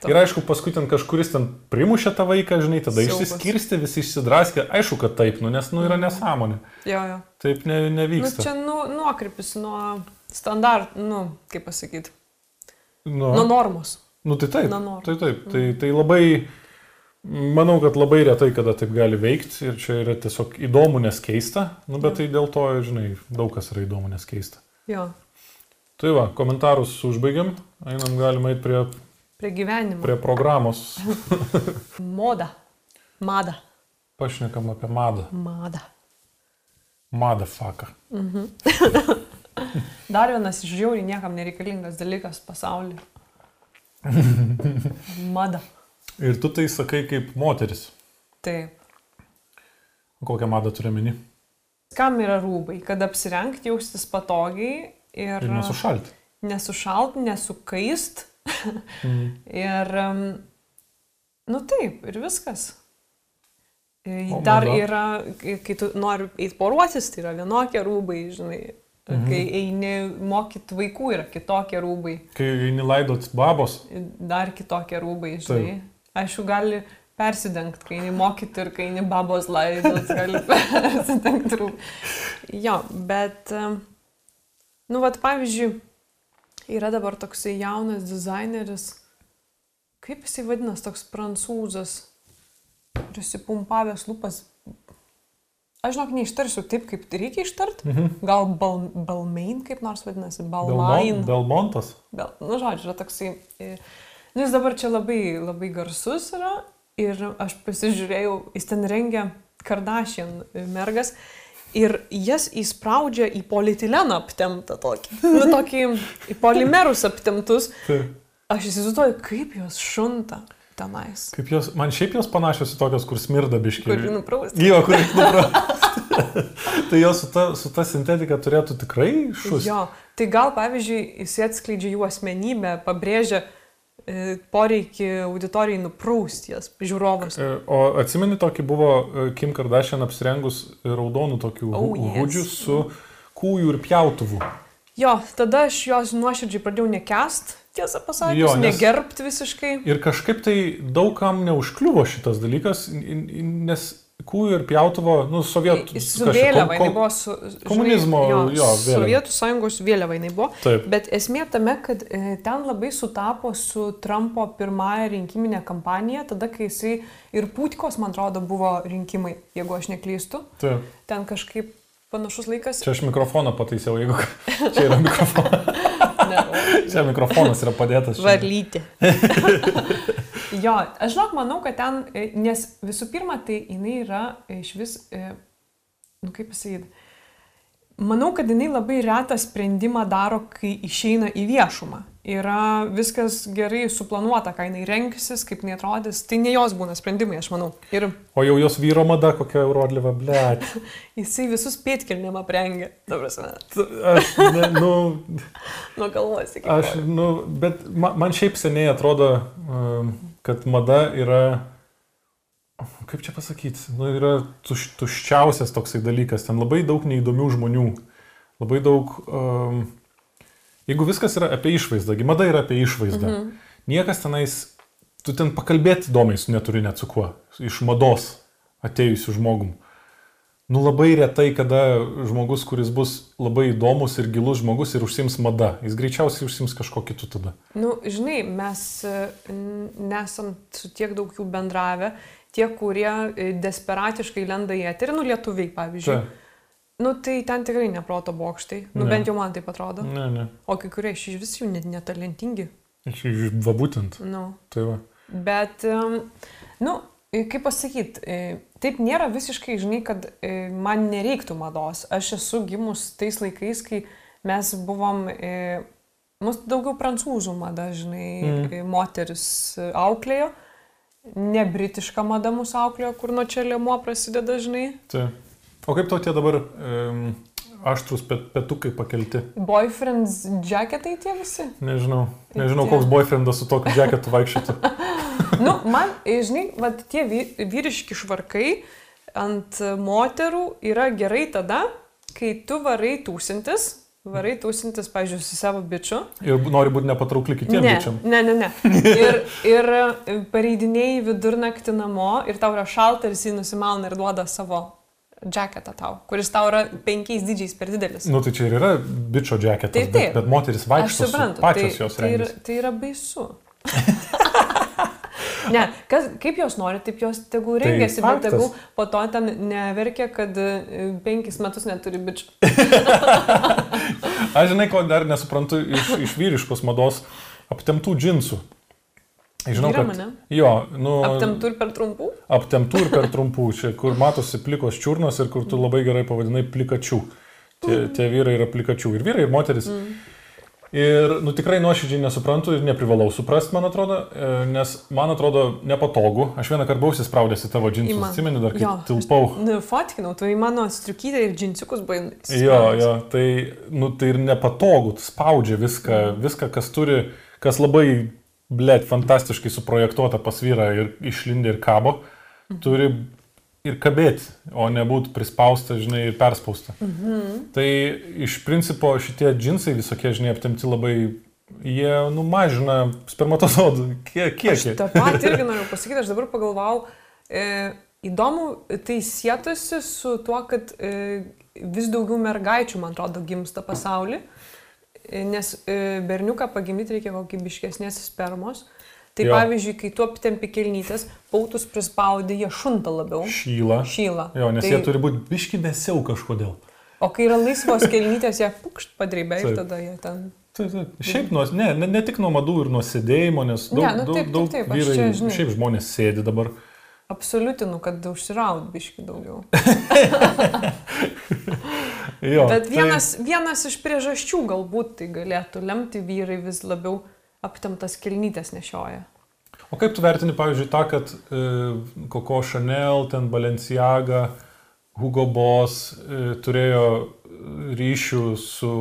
[SPEAKER 1] Ir aišku, paskui ten kažkuris ten primušė tą vaiką, žinai, tada
[SPEAKER 2] Siaubas.
[SPEAKER 1] išsiskirsti, visi išsidraskė. Aišku, kad taip, nu, nes, nu, yra nesąmonė.
[SPEAKER 2] Jo, jo.
[SPEAKER 1] Taip ne,
[SPEAKER 2] Nu,
[SPEAKER 1] nevyksta.
[SPEAKER 2] čia nu, nuokrypis nuo standart, nu, kaip pasakyti,
[SPEAKER 1] Nu,
[SPEAKER 2] nuo normos.
[SPEAKER 1] nu, tai taip. Tai taip. Tai, tai labai, manau, kad labai retai kada taip gali veikti ir čia yra tiesiog įdomu, nes keista. Nu, bet tai dėl to, žinai, daug kas yra įdomu, nes keista.
[SPEAKER 2] Jo,
[SPEAKER 1] Tai va, komentarus užbaigiam, einam galima eiti prie,
[SPEAKER 2] prie gyvenimo.
[SPEAKER 1] prie programos.
[SPEAKER 2] Moda. Mada.
[SPEAKER 1] Pašnekam apie madą.
[SPEAKER 2] Mada.
[SPEAKER 1] Madą faką.
[SPEAKER 2] Dar vienas žiauriai niekam nereikalingas dalykas pasaulyje. Mada.
[SPEAKER 1] Ir tu tai sakai kaip moteris.
[SPEAKER 2] Taip.
[SPEAKER 1] Kokią madą turi meni?
[SPEAKER 2] Kam yra rūbai? Kad apsirengti, jaustis patogiai ir,
[SPEAKER 1] Ir nesušalti.
[SPEAKER 2] nesušalt, nesukaist.
[SPEAKER 1] Mm.
[SPEAKER 2] ir, nu taip, ir viskas. E,
[SPEAKER 1] O
[SPEAKER 2] Dar
[SPEAKER 1] mada?
[SPEAKER 2] yra, kai tu nori eiti poruotis, tai yra vienokie rūbai, žinai.
[SPEAKER 1] Mhm.
[SPEAKER 2] Kai eini mokyti vaikų, yra kitokie rūbai.
[SPEAKER 1] Kai eini laidot babos,
[SPEAKER 2] dar kitokie rūbai, žinai. Aišku, gali persidengti, kai eini mokyti ir kai eini babos laidot, gali persidengti rūbai. Jo, bet, nu, vad, pavyzdžiui, yra dabar toksai jaunas dizaineris, kaip jisai vadinasi, toks prancūzas, prisipumpavęs lūpas. Aš žinok, neištarsiu taip, kaip reikia ištarti.
[SPEAKER 1] Mhm.
[SPEAKER 2] Gal bal, Balmain, kaip nors vadinasi, Balmain.
[SPEAKER 1] Belmontas.
[SPEAKER 2] Bel, nu, žodžiu, yra toksai. e, Nu, jis dabar čia labai, labai garsus yra ir aš pasižiūrėjau, jis ten rengia Kardashian mergas ir jas įspraudžia į politileną aptemtą tokį. Nu, tokį į polimerus aptemtus. Aš įsivaizduoju, kaip jos šunta tenais.
[SPEAKER 1] Kaip jos, man šiaip jos panašios į tokias, kur smirda biškiai.
[SPEAKER 2] Kur nuprausti.
[SPEAKER 1] Gyva, kur nuprausti. tai jos su ta, su ta sintetika turėtų tikrai šus.
[SPEAKER 2] Jo, tai gal pavyzdžiui, jis atskleidžia jų asmenybę, pabrėžia poreikį auditorijai nuprausti jas, žiūrovams.
[SPEAKER 1] E, O atsimeni, tokį buvo e, Kim Kardashian apsirengus raudonų tokių
[SPEAKER 2] Oh, yes.
[SPEAKER 1] hudžių su kūjų ir pjautuvu.
[SPEAKER 2] Jo, tada aš jos nuoširdžiai pradėjau nekest, tiesą pasakius,
[SPEAKER 1] Jo,
[SPEAKER 2] nes...
[SPEAKER 1] nes-
[SPEAKER 2] negerbt visiškai.
[SPEAKER 1] Ir kažkaip tai daugam neužkliuvo šitas dalykas, nes kūjų ir pjautuvo, nu, sovietų.
[SPEAKER 2] Su
[SPEAKER 1] kas čia,
[SPEAKER 2] vėliava, jinai buvo su... žinai,
[SPEAKER 1] komunizmo, jo, vėliava.
[SPEAKER 2] Sovietų sąjungos vėliava jinai buvo.
[SPEAKER 1] Taip.
[SPEAKER 2] Bet esmė tame, kad e, ten labai sutapo su Trumpo pirmąją rinkiminę kampaniją, tada, kai jisai ir Putikos, man atrodo, buvo rinkimai, jeigu aš neklystu.
[SPEAKER 1] Taip.
[SPEAKER 2] Ten kažkaip panašus laikas.
[SPEAKER 1] Čia aš mikrofoną pataisiau, jeigu čia yra mikrofonas. Čia mikrofonas yra padėtas.
[SPEAKER 2] Varlyti. jo, aš žinok, manau, kad ten, e, nes visų pirma, tai jinai yra iš vis, e, nu kaip pasakyti, manau, kad jinai labai retą sprendimą daro, kai išeina į viešumą. Yra viskas gerai suplanuota, ką jinai renksis, kaip jinai atrodys, tai ne jos būna sprendimai, aš manau. Ir
[SPEAKER 1] O jau jos vyro mada kokia eurodliva, ble.
[SPEAKER 2] jisai visus pėtkelnėm aprengia, ta prasme,
[SPEAKER 1] Aš, ne, nu,
[SPEAKER 2] nuo galvos iki
[SPEAKER 1] aš,
[SPEAKER 2] kojų.
[SPEAKER 1] nu, bet man, man šiaip seniai atrodo, um, kad mada yra, kaip čia pasakyti, nu, yra tuš, tuščiausias toksai dalykas, ten labai daug neįdomių žmonių, labai daug, um, jeigu viskas yra apie išvaizdą, mada yra apie išvaizdą, mhm. niekas tenais, tu ten pakalbėti įdomiai su neturi net su kuo, iš mados atėjusiu žmogum. Nu labai retai, kada žmogus, kuris bus labai įdomus ir gilus žmogus ir užsims mada, jis greičiausiai užsims kažko kitų tada.
[SPEAKER 2] Nu, žinai, mes e, nesam su tiek daug jų bendravę, tie, kurie e, desperatiškai lenda į eterį, nu, lietuviai, pavyzdžiui.
[SPEAKER 1] Čia,
[SPEAKER 2] Nu, tai ten tikrai neproto bokštai. Nu,
[SPEAKER 1] Ne.
[SPEAKER 2] bent jau man tai atrodo.
[SPEAKER 1] ne, ne.
[SPEAKER 2] O kai kurie iš vis jų net netalentingi.
[SPEAKER 1] Iš, iš, va būtent.
[SPEAKER 2] Nu.
[SPEAKER 1] Tai va.
[SPEAKER 2] Bet, nu, kaip pasakyti, taip nėra visiškai, žinai, kad man nereiktų mados. Aš esu gimus tais laikais, kai mes buvom, mus daugiau prancūzų mada, žinai,
[SPEAKER 1] Mm.
[SPEAKER 2] moteris auklėjo, ne britiška mada mūsų auklėjo, kur nuo čia lėmuo prasideda, žinai.
[SPEAKER 1] Tai. O kaip tau tie dabar um, aštrus pet, petukai pakelti?
[SPEAKER 2] Boyfriends jacketai tie visi.
[SPEAKER 1] Nežinau. Nežinau, koks boyfriendas su tokiu džeketu vaikščiotų.
[SPEAKER 2] Nu, man, e, žinai, vat, tie vy- vyriški švarkai ant moterų yra gerai tada, kai tu varai tūsintis varai tūsintis, pažiūrėjau, su savo bičiu.
[SPEAKER 1] Ir nori būti nepatraukli kitiems
[SPEAKER 2] Ne,
[SPEAKER 1] bičiam.
[SPEAKER 2] ne, ne, ne. Ir, ir e, pareidinėjai vidurnaktį namo ir tau yra šalta ir jis nusimauna ir duoda savo džeketą tau, kuris tau yra penkiais dydžiais per didelis.
[SPEAKER 1] Nu, tai čia ir yra bičio džeketas,
[SPEAKER 2] Taip,
[SPEAKER 1] bet,
[SPEAKER 2] taip.
[SPEAKER 1] bet moteris
[SPEAKER 2] Aš
[SPEAKER 1] vaikšto su
[SPEAKER 2] suprantu,
[SPEAKER 1] pačios
[SPEAKER 2] tai,
[SPEAKER 1] jos
[SPEAKER 2] tai, yra, tai yra baisu. ne, kas, kaip jos nori, taip jos tegul
[SPEAKER 1] Tai
[SPEAKER 2] rengiasi, bet
[SPEAKER 1] faktas.
[SPEAKER 2] tegul po to ten neverkia, kad e, penkis metus neturi bičių.
[SPEAKER 1] Aš žinai, ko dar nesuprantu iš, iš vyriškos mados aptemtų džinsų. Žinau,
[SPEAKER 2] Vyram,
[SPEAKER 1] kad...
[SPEAKER 2] ane?
[SPEAKER 1] Jo, nu...
[SPEAKER 2] Aptemtų ir per trumpų?
[SPEAKER 1] aptemtų ir per trumpų, čia kur matosi plikos čiurnos ir kur tu labai gerai pavadinai plikačių. Tie, tie vyrai yra plikačių. Ir vyrai, ir moteris. Mm. Ir, nu, tikrai nuoširdžiai nesuprantu ir neprivalau suprasti, man atrodo, e, nes man atrodo nepatogu. Aš vieną kartą buvau įspraudęs į tavo džinsus,
[SPEAKER 2] Ima.
[SPEAKER 1] atsimeni dar, kai
[SPEAKER 2] Jo,
[SPEAKER 1] tilpau.
[SPEAKER 2] Nu, fotkinau, tu į mano striukytę ir džinsiukus buvai.
[SPEAKER 1] Jo, jo, tai, nu, tai ir nepatogu, spaudžia viską, viską, kas turi, kas labai, blėt, fantastiškai suprojektuota pas vyrą ir išlindė ir kabo, turi ir kabėti, o nebūtų prispausta, žinai, ir perspausta. Mhm. Tai iš principo šitie džinsai visokie, žinai, aptemti labai, jie numažina spermatozodų kie-
[SPEAKER 2] Aš
[SPEAKER 1] kiekį.
[SPEAKER 2] tą patį irgi noriu pasakyti, aš dabar pagalvojau, e, įdomu, tai sėtųsi su tuo, kad e, vis daugiau mergaičių, man atrodo, gimsta pasaulyje, nes e, berniuką pagimdyti reikia kokybiškesnės spermos. Tai
[SPEAKER 1] Jo.
[SPEAKER 2] pavyzdžiui, kai tu aptempi kelnytės, pautus prispaudai, jie šunta labiau.
[SPEAKER 1] Šyla.
[SPEAKER 2] Šyla.
[SPEAKER 1] Jo, nes
[SPEAKER 2] tai,
[SPEAKER 1] jie turi būti biški vėsiau kažkodėl.
[SPEAKER 2] O kai yra laisvos kelnytės, jie pukšt padrybė ir
[SPEAKER 1] Taip.
[SPEAKER 2] tada jie ten...
[SPEAKER 1] Taip, taip. Šiaip, nuo, ne, ne, ne tik nuo madų ir nuo sėdėjimo, nes daug,
[SPEAKER 2] Ne, nu
[SPEAKER 1] daug,
[SPEAKER 2] taip, taip,
[SPEAKER 1] daug
[SPEAKER 2] taip, aš
[SPEAKER 1] vyrai,
[SPEAKER 2] čia, žinai.
[SPEAKER 1] šiaip žmonės sėdi dabar.
[SPEAKER 2] Absoliutinu, kad užsiraud biški daugiau.
[SPEAKER 1] Jo,
[SPEAKER 2] Bet
[SPEAKER 1] tai-
[SPEAKER 2] vienas, vienas iš priežasčių galbūt tai galėtų lemti vyrai vis labiau aptemtas kilnytės nešioja.
[SPEAKER 1] O kaip tu vertini, pavyzdžiui, tą, kad e, Coco Chanel, ten Balenciaga, Hugo Boss e, turėjo ryšių su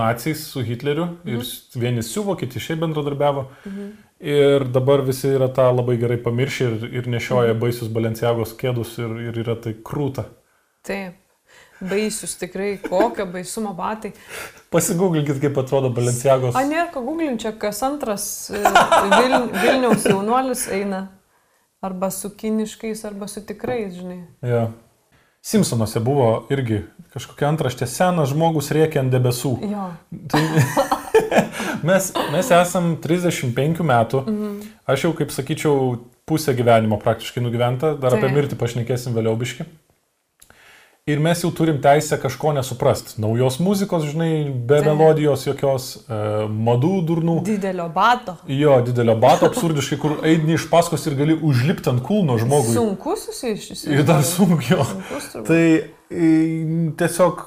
[SPEAKER 1] naciais, su Hitleriu ir s- vieni siuvo, kiti šiaip bendradarbiavo. Ir dabar visi yra tą labai gerai pamiršę ir, ir nešioja baisius Balenciagos kėdus ir, ir yra tai krūta.
[SPEAKER 2] Taip. Baisius tikrai, kokio baisumo batai.
[SPEAKER 1] Pasigūglinkit, kaip atrodo Balenciagos.
[SPEAKER 2] A, nėra ko googlinčia, kas antras e, Vil, Vilniaus jaunuolis eina. Arba su kiniškais, arba su tikrais, žinai.
[SPEAKER 1] Ja. Simpsonuose buvo irgi kažkokia antraštė senas žmogus rėkia ant debesų.
[SPEAKER 2] Jo.
[SPEAKER 1] Tai mes, mes esam 35 metų. Mhm. Aš jau, kaip sakyčiau, pusę gyvenimo praktiškai nugyventa. Dar apie
[SPEAKER 2] Taip.
[SPEAKER 1] mirtį pašnekėsim vėliau biški. Ir mes jau turim teisę kažko nesuprast. Naujos muzikos, žinai, be
[SPEAKER 2] Taip.
[SPEAKER 1] melodijos jokios, e, madų durnų.
[SPEAKER 2] Didelio bato.
[SPEAKER 1] Jo, didelio bato absurdiškai, kur eini iš paskos ir gali užlipti ant kūno žmogui.
[SPEAKER 2] Sunku susijušis.
[SPEAKER 1] Ir dar sunkiau.
[SPEAKER 2] Sunkus.
[SPEAKER 1] Tai e, tiesiog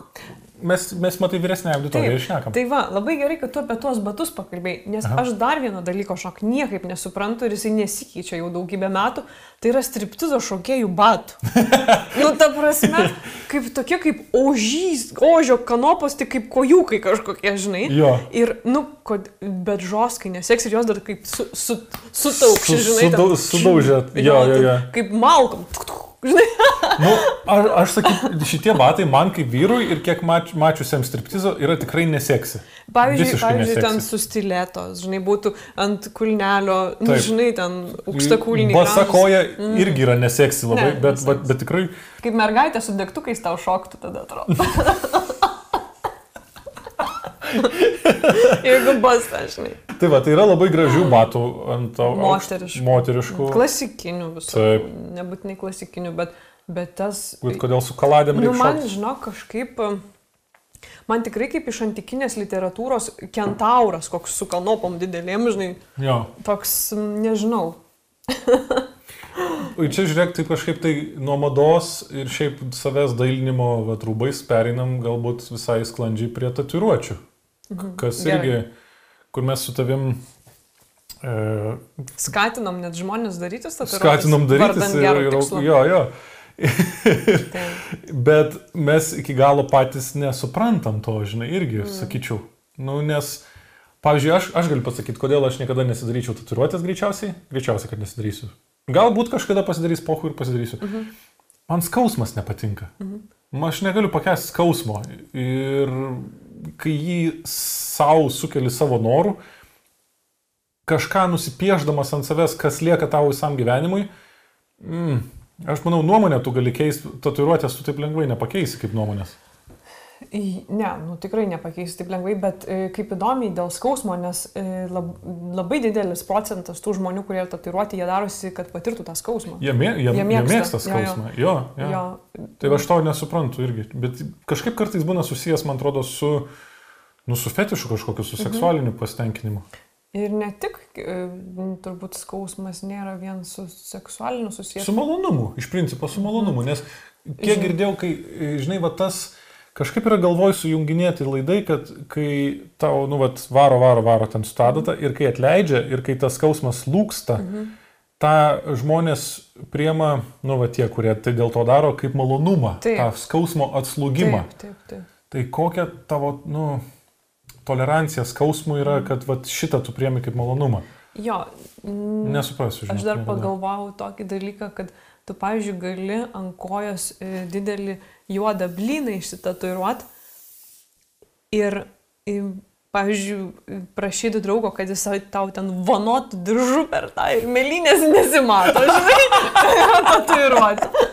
[SPEAKER 1] mes, mes matai, vyresnė auditorija ir šnekam.
[SPEAKER 2] Tai va, labai gerai, kad tu apie tuos batus pakalbėjai, nes
[SPEAKER 1] Aha.
[SPEAKER 2] Aš dar vieno dalyko šok niekaip nesuprantu ir jisai nesikeičia jau daugybę metų, tai yra striptizo šokėjų batų. nu, ta prasme, kaip tokie kaip ožys, ožio kanopos, tai kaip kojukai kažkokie, žinai.
[SPEAKER 1] Jo.
[SPEAKER 2] Ir, nu, kod, bet žoskai neseks ir jos dar kaip su, su, sutaukši,
[SPEAKER 1] Su-
[SPEAKER 2] žinai.
[SPEAKER 1] sudau-
[SPEAKER 2] ten-
[SPEAKER 1] sudaužia, jo, jo,
[SPEAKER 2] tai
[SPEAKER 1] jo.
[SPEAKER 2] Kaip malkom. Žinai,
[SPEAKER 1] Nu, aš, aš sakyčiau, šitie batai man kaip vyrui ir kiek mač, mačiusiam striptizo yra tikrai neseksi.
[SPEAKER 2] Pavyzdžiui,
[SPEAKER 1] Visiškai
[SPEAKER 2] pavyzdžiui ten
[SPEAKER 1] neseksi.
[SPEAKER 2] su stiletos, žinai, būtų ant kulnelio, nu, žinai, ten aukšta kulniai.
[SPEAKER 1] Basa koja irgi yra neseksi labai,
[SPEAKER 2] Ne,
[SPEAKER 1] bet,
[SPEAKER 2] neseksi.
[SPEAKER 1] bet, bet tikrai
[SPEAKER 2] Kaip mergaitė su degtukais tau šoktų tada atrodo. Jeigu basta, žinai.
[SPEAKER 1] Tai va, tai yra labai gražių batų ant aukšt-
[SPEAKER 2] Moteriškų.
[SPEAKER 1] Moteriškų.
[SPEAKER 2] Klasikinių visų.
[SPEAKER 1] Taip.
[SPEAKER 2] Nebūtinai klasikinių, bet, bet tas...
[SPEAKER 1] Bet kodėl su kaladėm
[SPEAKER 2] Nu,
[SPEAKER 1] reikia
[SPEAKER 2] man,
[SPEAKER 1] šokti?
[SPEAKER 2] žinok, kažkaip... Man tikrai kaip iš antikinės literatūros kentauras, koks su kanopom didelėm, žinai,
[SPEAKER 1] Jo.
[SPEAKER 2] toks, nežinau.
[SPEAKER 1] Ir čia žiūrėk, tai kažkaip tai nuo mados ir šiaip savęs dailinimo vat, rūbais pereinam galbūt visai sklandžiai prie tatuiruočių.
[SPEAKER 2] Mhm.
[SPEAKER 1] Kas
[SPEAKER 2] Gerai.
[SPEAKER 1] irgi, kur mes su tavim e,
[SPEAKER 2] Skatinom net žmonės darytis tą
[SPEAKER 1] skatinom darytis ir, ir jo, jo. Bet mes iki galo patys nesuprantam to, žinai, irgi, mm. sakyčiau. Nu, nes, pavyzdžiui, aš, aš galiu pasakyti, kodėl aš niekada nesidaryčiau tatuiruotės greičiausiai. Greičiausiai, kad nesidarysiu. Galbūt kažkada pasidarys pohu ir pasidarysiu. Mhm. Man skausmas nepatinka. Mhm. Aš negaliu pakęsti skausmo. Ir kai jį savo sukeli savo norų, kažką nusipieždamas ant savęs, kas lieka tau visam gyvenimui, mm, aš manau, nuomonę tu gali keisti, tatuiruotės tu taip lengvai nepakeisi kaip nuomonės.
[SPEAKER 2] Ne, nu tikrai nepakeisi taip lengvai, bet e, kaip įdomiai dėl skausmo, nes e, lab, labai didelis procentas tų žmonių, kurie tatuiruoti, jie darosi, kad patirtų tą skausmą.
[SPEAKER 1] Jie, mė, jie,
[SPEAKER 2] Jie
[SPEAKER 1] jie
[SPEAKER 2] mėgsta,
[SPEAKER 1] mėgsta
[SPEAKER 2] jo, jo.
[SPEAKER 1] skausmą. Jo, jo. jo.
[SPEAKER 2] Jo,
[SPEAKER 1] Tai aš to nesuprantu irgi. Bet kažkaip kartais būna susijęs, man atrodo, su, nu, su fetišu kažkokiu, su seksualiniu pasitenkinimu.
[SPEAKER 2] Ir ne tik, e, turbūt skausmas nėra vien su seksualiniu susijęs.
[SPEAKER 1] Su malonumu, iš principo su malonumu. Nes kiek girdėjau, kai, žinai, va tas kažkaip yra galvoj sujunginėti laidai, kad kai tau, nu, va, varo, varo, varo ten stadata ir kai atleidžia ir kai tas skausmas lūksta,
[SPEAKER 2] Mhm.
[SPEAKER 1] tą žmonės priema, nu, va tie, kurie tai dėl to daro, kaip malonumą,
[SPEAKER 2] Taip.
[SPEAKER 1] tą skausmo atslūgimą.
[SPEAKER 2] Taip, taip, taip.
[SPEAKER 1] Tai kokia tavo, nu, tolerancija skausmui yra, kad va, šitą tu priemi kaip malonumą.
[SPEAKER 2] Jo,
[SPEAKER 1] Nesuprasiu, žinai.
[SPEAKER 2] Aš dar pagalvojau tokį dalyką, kad tu, pavyzdžiui, gali ant kojos e, didelį juodą blyną išsitatuiruot ir, pavyzdžiui, prašyti draugo, kad jis tau ten vanotų diržų per tą ir melinės nesimato, žinai, tatuiruoti.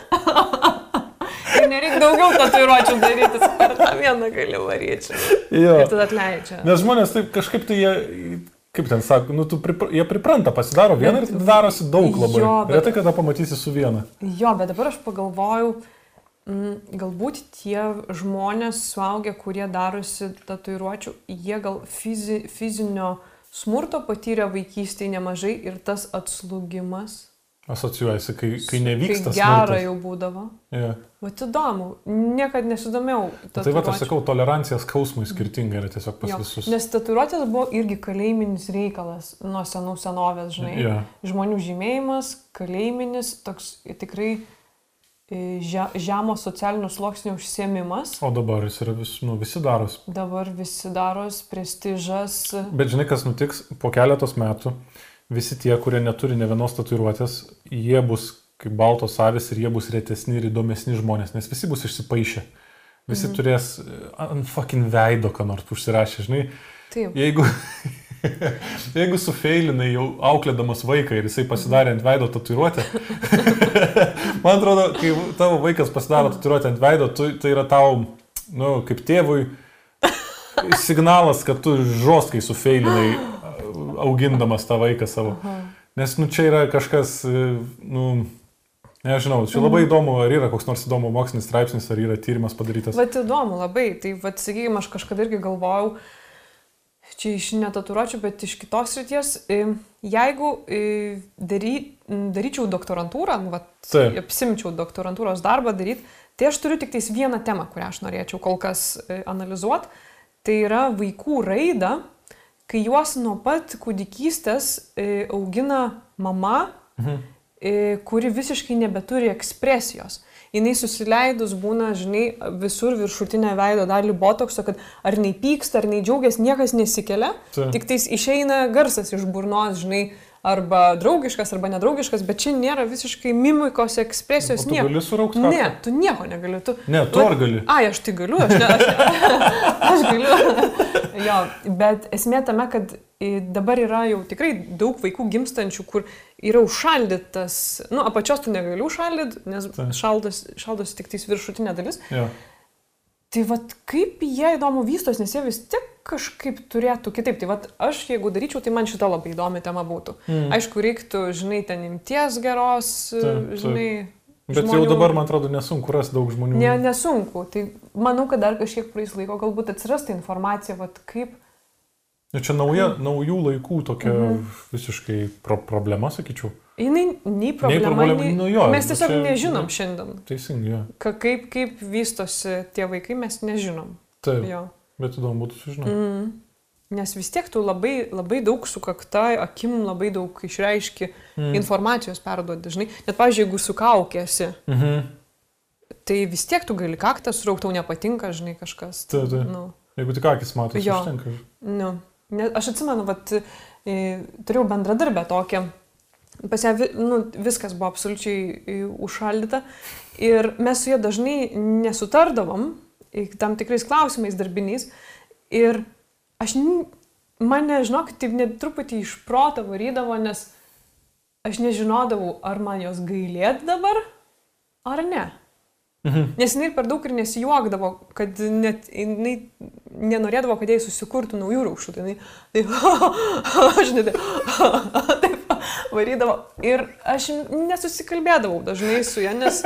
[SPEAKER 2] Ir nereikia daugiau tatuiruočių daryti, per tą vieną gali varyti. Ir tada atleidžia.
[SPEAKER 1] Nes žmonės taip kažkaip tai jie, kaip ten sako, nu, tu pripra, jie pripranta, pasidaro vieną ir darosi daug labai.
[SPEAKER 2] Jo, bet-
[SPEAKER 1] Retai kada pamatysi su viena.
[SPEAKER 2] Jo, bet dabar aš pagalvojau, mm, galbūt tie žmonės suaugę, kurie darosi tatuiruočių, jie gal fizi, fizinio smurto patyrė vaikystėje nemažai ir tas atslūgimas.
[SPEAKER 1] Asocijuojasi, kai, kai nevyksta.
[SPEAKER 2] Kai gera
[SPEAKER 1] smurtas.
[SPEAKER 2] jau būdavo.
[SPEAKER 1] Yeah.
[SPEAKER 2] Vat įdomu, niekad nesidomėjau.
[SPEAKER 1] Tai va, aš
[SPEAKER 2] tatuiruočių.
[SPEAKER 1] sakau, tolerancija skausmui skirtinga yra tiesiog pas
[SPEAKER 2] Jo,
[SPEAKER 1] visus.
[SPEAKER 2] Nes tatuiruotės buvo irgi kalėjiminis reikalas nuo senų senovės, žinai.
[SPEAKER 1] Yeah.
[SPEAKER 2] Žmonių žymėjimas, kalėjiminis, toks tikrai e, že, žemo socialinio sluoksnio užsiemimas.
[SPEAKER 1] O dabar jis yra vis, nu, visi daros.
[SPEAKER 2] Dabar visi daros prestižas.
[SPEAKER 1] Bet žinai, kas nutiks po keletos metų, visi tie, kurie neturi ne vienos tatuiruotės, jie bus kaip baltos avis ir jie bus retesni ir įdomesni žmonės, nes visi bus išsipaišę. Visi mhm. turės e, ant fucking veido, ką nors užsirašę, žinai.
[SPEAKER 2] Taip.
[SPEAKER 1] Jeigu, jeigu sufeilinai jau auklėdamas vaiką ir jisai pasidarė ant veido tatuiruotę, man atrodo, kai tavo vaikas pasidaro tatuiruotę ant veido, tu, tai yra tau, nu, kaip tėvui, signalas, kad tu žostkai sufeilinai augindamas tą vaiką savo. Nes, nu, čia yra kažkas, e, nu, nežinau, čia labai įdomu, ar yra koks nors įdomu mokslinis straipsnis, ar yra tyrimas padarytas.
[SPEAKER 2] Vat įdomu labai. Tai, vat, sakykime, aš kažkada irgi galvojau, čia iš netatuiruočių, bet iš kitos ryties, e, jeigu e, dary, daryčiau doktorantūrą, nu, vat,
[SPEAKER 1] Taip.
[SPEAKER 2] apsimčiau doktorantūros darbą daryti, tai aš turiu tik tais vieną temą, kurią aš norėčiau kol kas analizuoti. Tai yra vaikų raida, kai juos nuo pat kūdikystės e, augina mama,
[SPEAKER 1] Mhm.
[SPEAKER 2] e, kuri visiškai nebeturi ekspresijos. Jis susileidus būna, žinai, visur viršutinę veido dalį botokso, kad ar nei pyksta, ar nei džiaugiasi, niekas nesikelia,
[SPEAKER 1] Taip.
[SPEAKER 2] tik tais išeina garsas iš burnos, žinai, arba draugiškas, arba nedraugiškas, bet čia nėra visiškai mimikos ekspresijos. Nieko.
[SPEAKER 1] gali suraukti
[SPEAKER 2] Ne, tu nieko negali. Tu,
[SPEAKER 1] Ne, tu ar gali?
[SPEAKER 2] Ai, aš tai galiu, aš, ne, aš, aš galiu. jo, bet esmė tame, kad dabar yra jau tikrai daug vaikų gimstančių, kur yra užšaldytas, nu, apačios tu negali užšaldyti, nes
[SPEAKER 1] Taip.
[SPEAKER 2] šaldos, šaldos tik tais viršutinė dalis.
[SPEAKER 1] Ja.
[SPEAKER 2] Tai vad kaip jie įdomu vystos, nes jie vis tiek kažkaip turėtų kitaip. Tai vad aš, jeigu daryčiau, tai man šita labai įdomi tema būtų.
[SPEAKER 1] Mm.
[SPEAKER 2] Aišku, reiktų, žinai, ten imties geros,
[SPEAKER 1] Taip, taip.
[SPEAKER 2] žinai.
[SPEAKER 1] Bet jau dabar, man atrodo, nesunku rasti daug žmonių.
[SPEAKER 2] Ne, nesunku. Tai manau, kad dar kažkiek praeis laiko, galbūt atsiras ta informacija, vat kaip.
[SPEAKER 1] Nu, Čia nauja, naujų laikų tokia
[SPEAKER 2] Mhm.
[SPEAKER 1] visiškai pro problema, sakyčiau.
[SPEAKER 2] Jinai nei problema,
[SPEAKER 1] problema,
[SPEAKER 2] nei...
[SPEAKER 1] nu jo,
[SPEAKER 2] mes
[SPEAKER 1] nu
[SPEAKER 2] tiesiog
[SPEAKER 1] čia-
[SPEAKER 2] nežinom
[SPEAKER 1] nu.
[SPEAKER 2] šiandien.
[SPEAKER 1] Teisingai.
[SPEAKER 2] Ka, kaip, kaip vystosi tie vaikai, mes nežinom.
[SPEAKER 1] Taip,
[SPEAKER 2] Jo.
[SPEAKER 1] bet įdomu būtų sužinoti.
[SPEAKER 2] Mm. Nes vis tiek tu labai, labai daug sukakta, akim labai daug išreiški
[SPEAKER 1] Mm.
[SPEAKER 2] informacijos perduodi. Žinai, net, pavyzdžiui, jeigu sukaukėsi,
[SPEAKER 1] Mhm.
[SPEAKER 2] tai vis tiek tu gali kaktą suraukti, tau nepatinka, žinai, kažkas.
[SPEAKER 1] Taip, taip.
[SPEAKER 2] Nu.
[SPEAKER 1] Jeigu tik akis matosi,
[SPEAKER 2] Jo.
[SPEAKER 1] užtenka.
[SPEAKER 2] Nu, ne, aš atsimenu, vat, e, turėjau bendradarbę tokią, pas ją nu, viskas buvo absoliučiai e, užšaldyta ir mes su ja dažnai nesutardavom tam tikrais klausimais darbiniais Ir aš, mane, žinok, taip net truputį iš proto varydavo, nes aš nežinodavau, ar man jos gailėt dabar, ar ne.
[SPEAKER 1] Mhm.
[SPEAKER 2] Nes jinai per daug ir nesijuokdavo, kad net jinai nenorėdavo, kad jai susikurtų naujų raukšų. Tai jinai, tai, net taip varydavo. Ir aš nesusikalbėdavau dažnai su ja, nes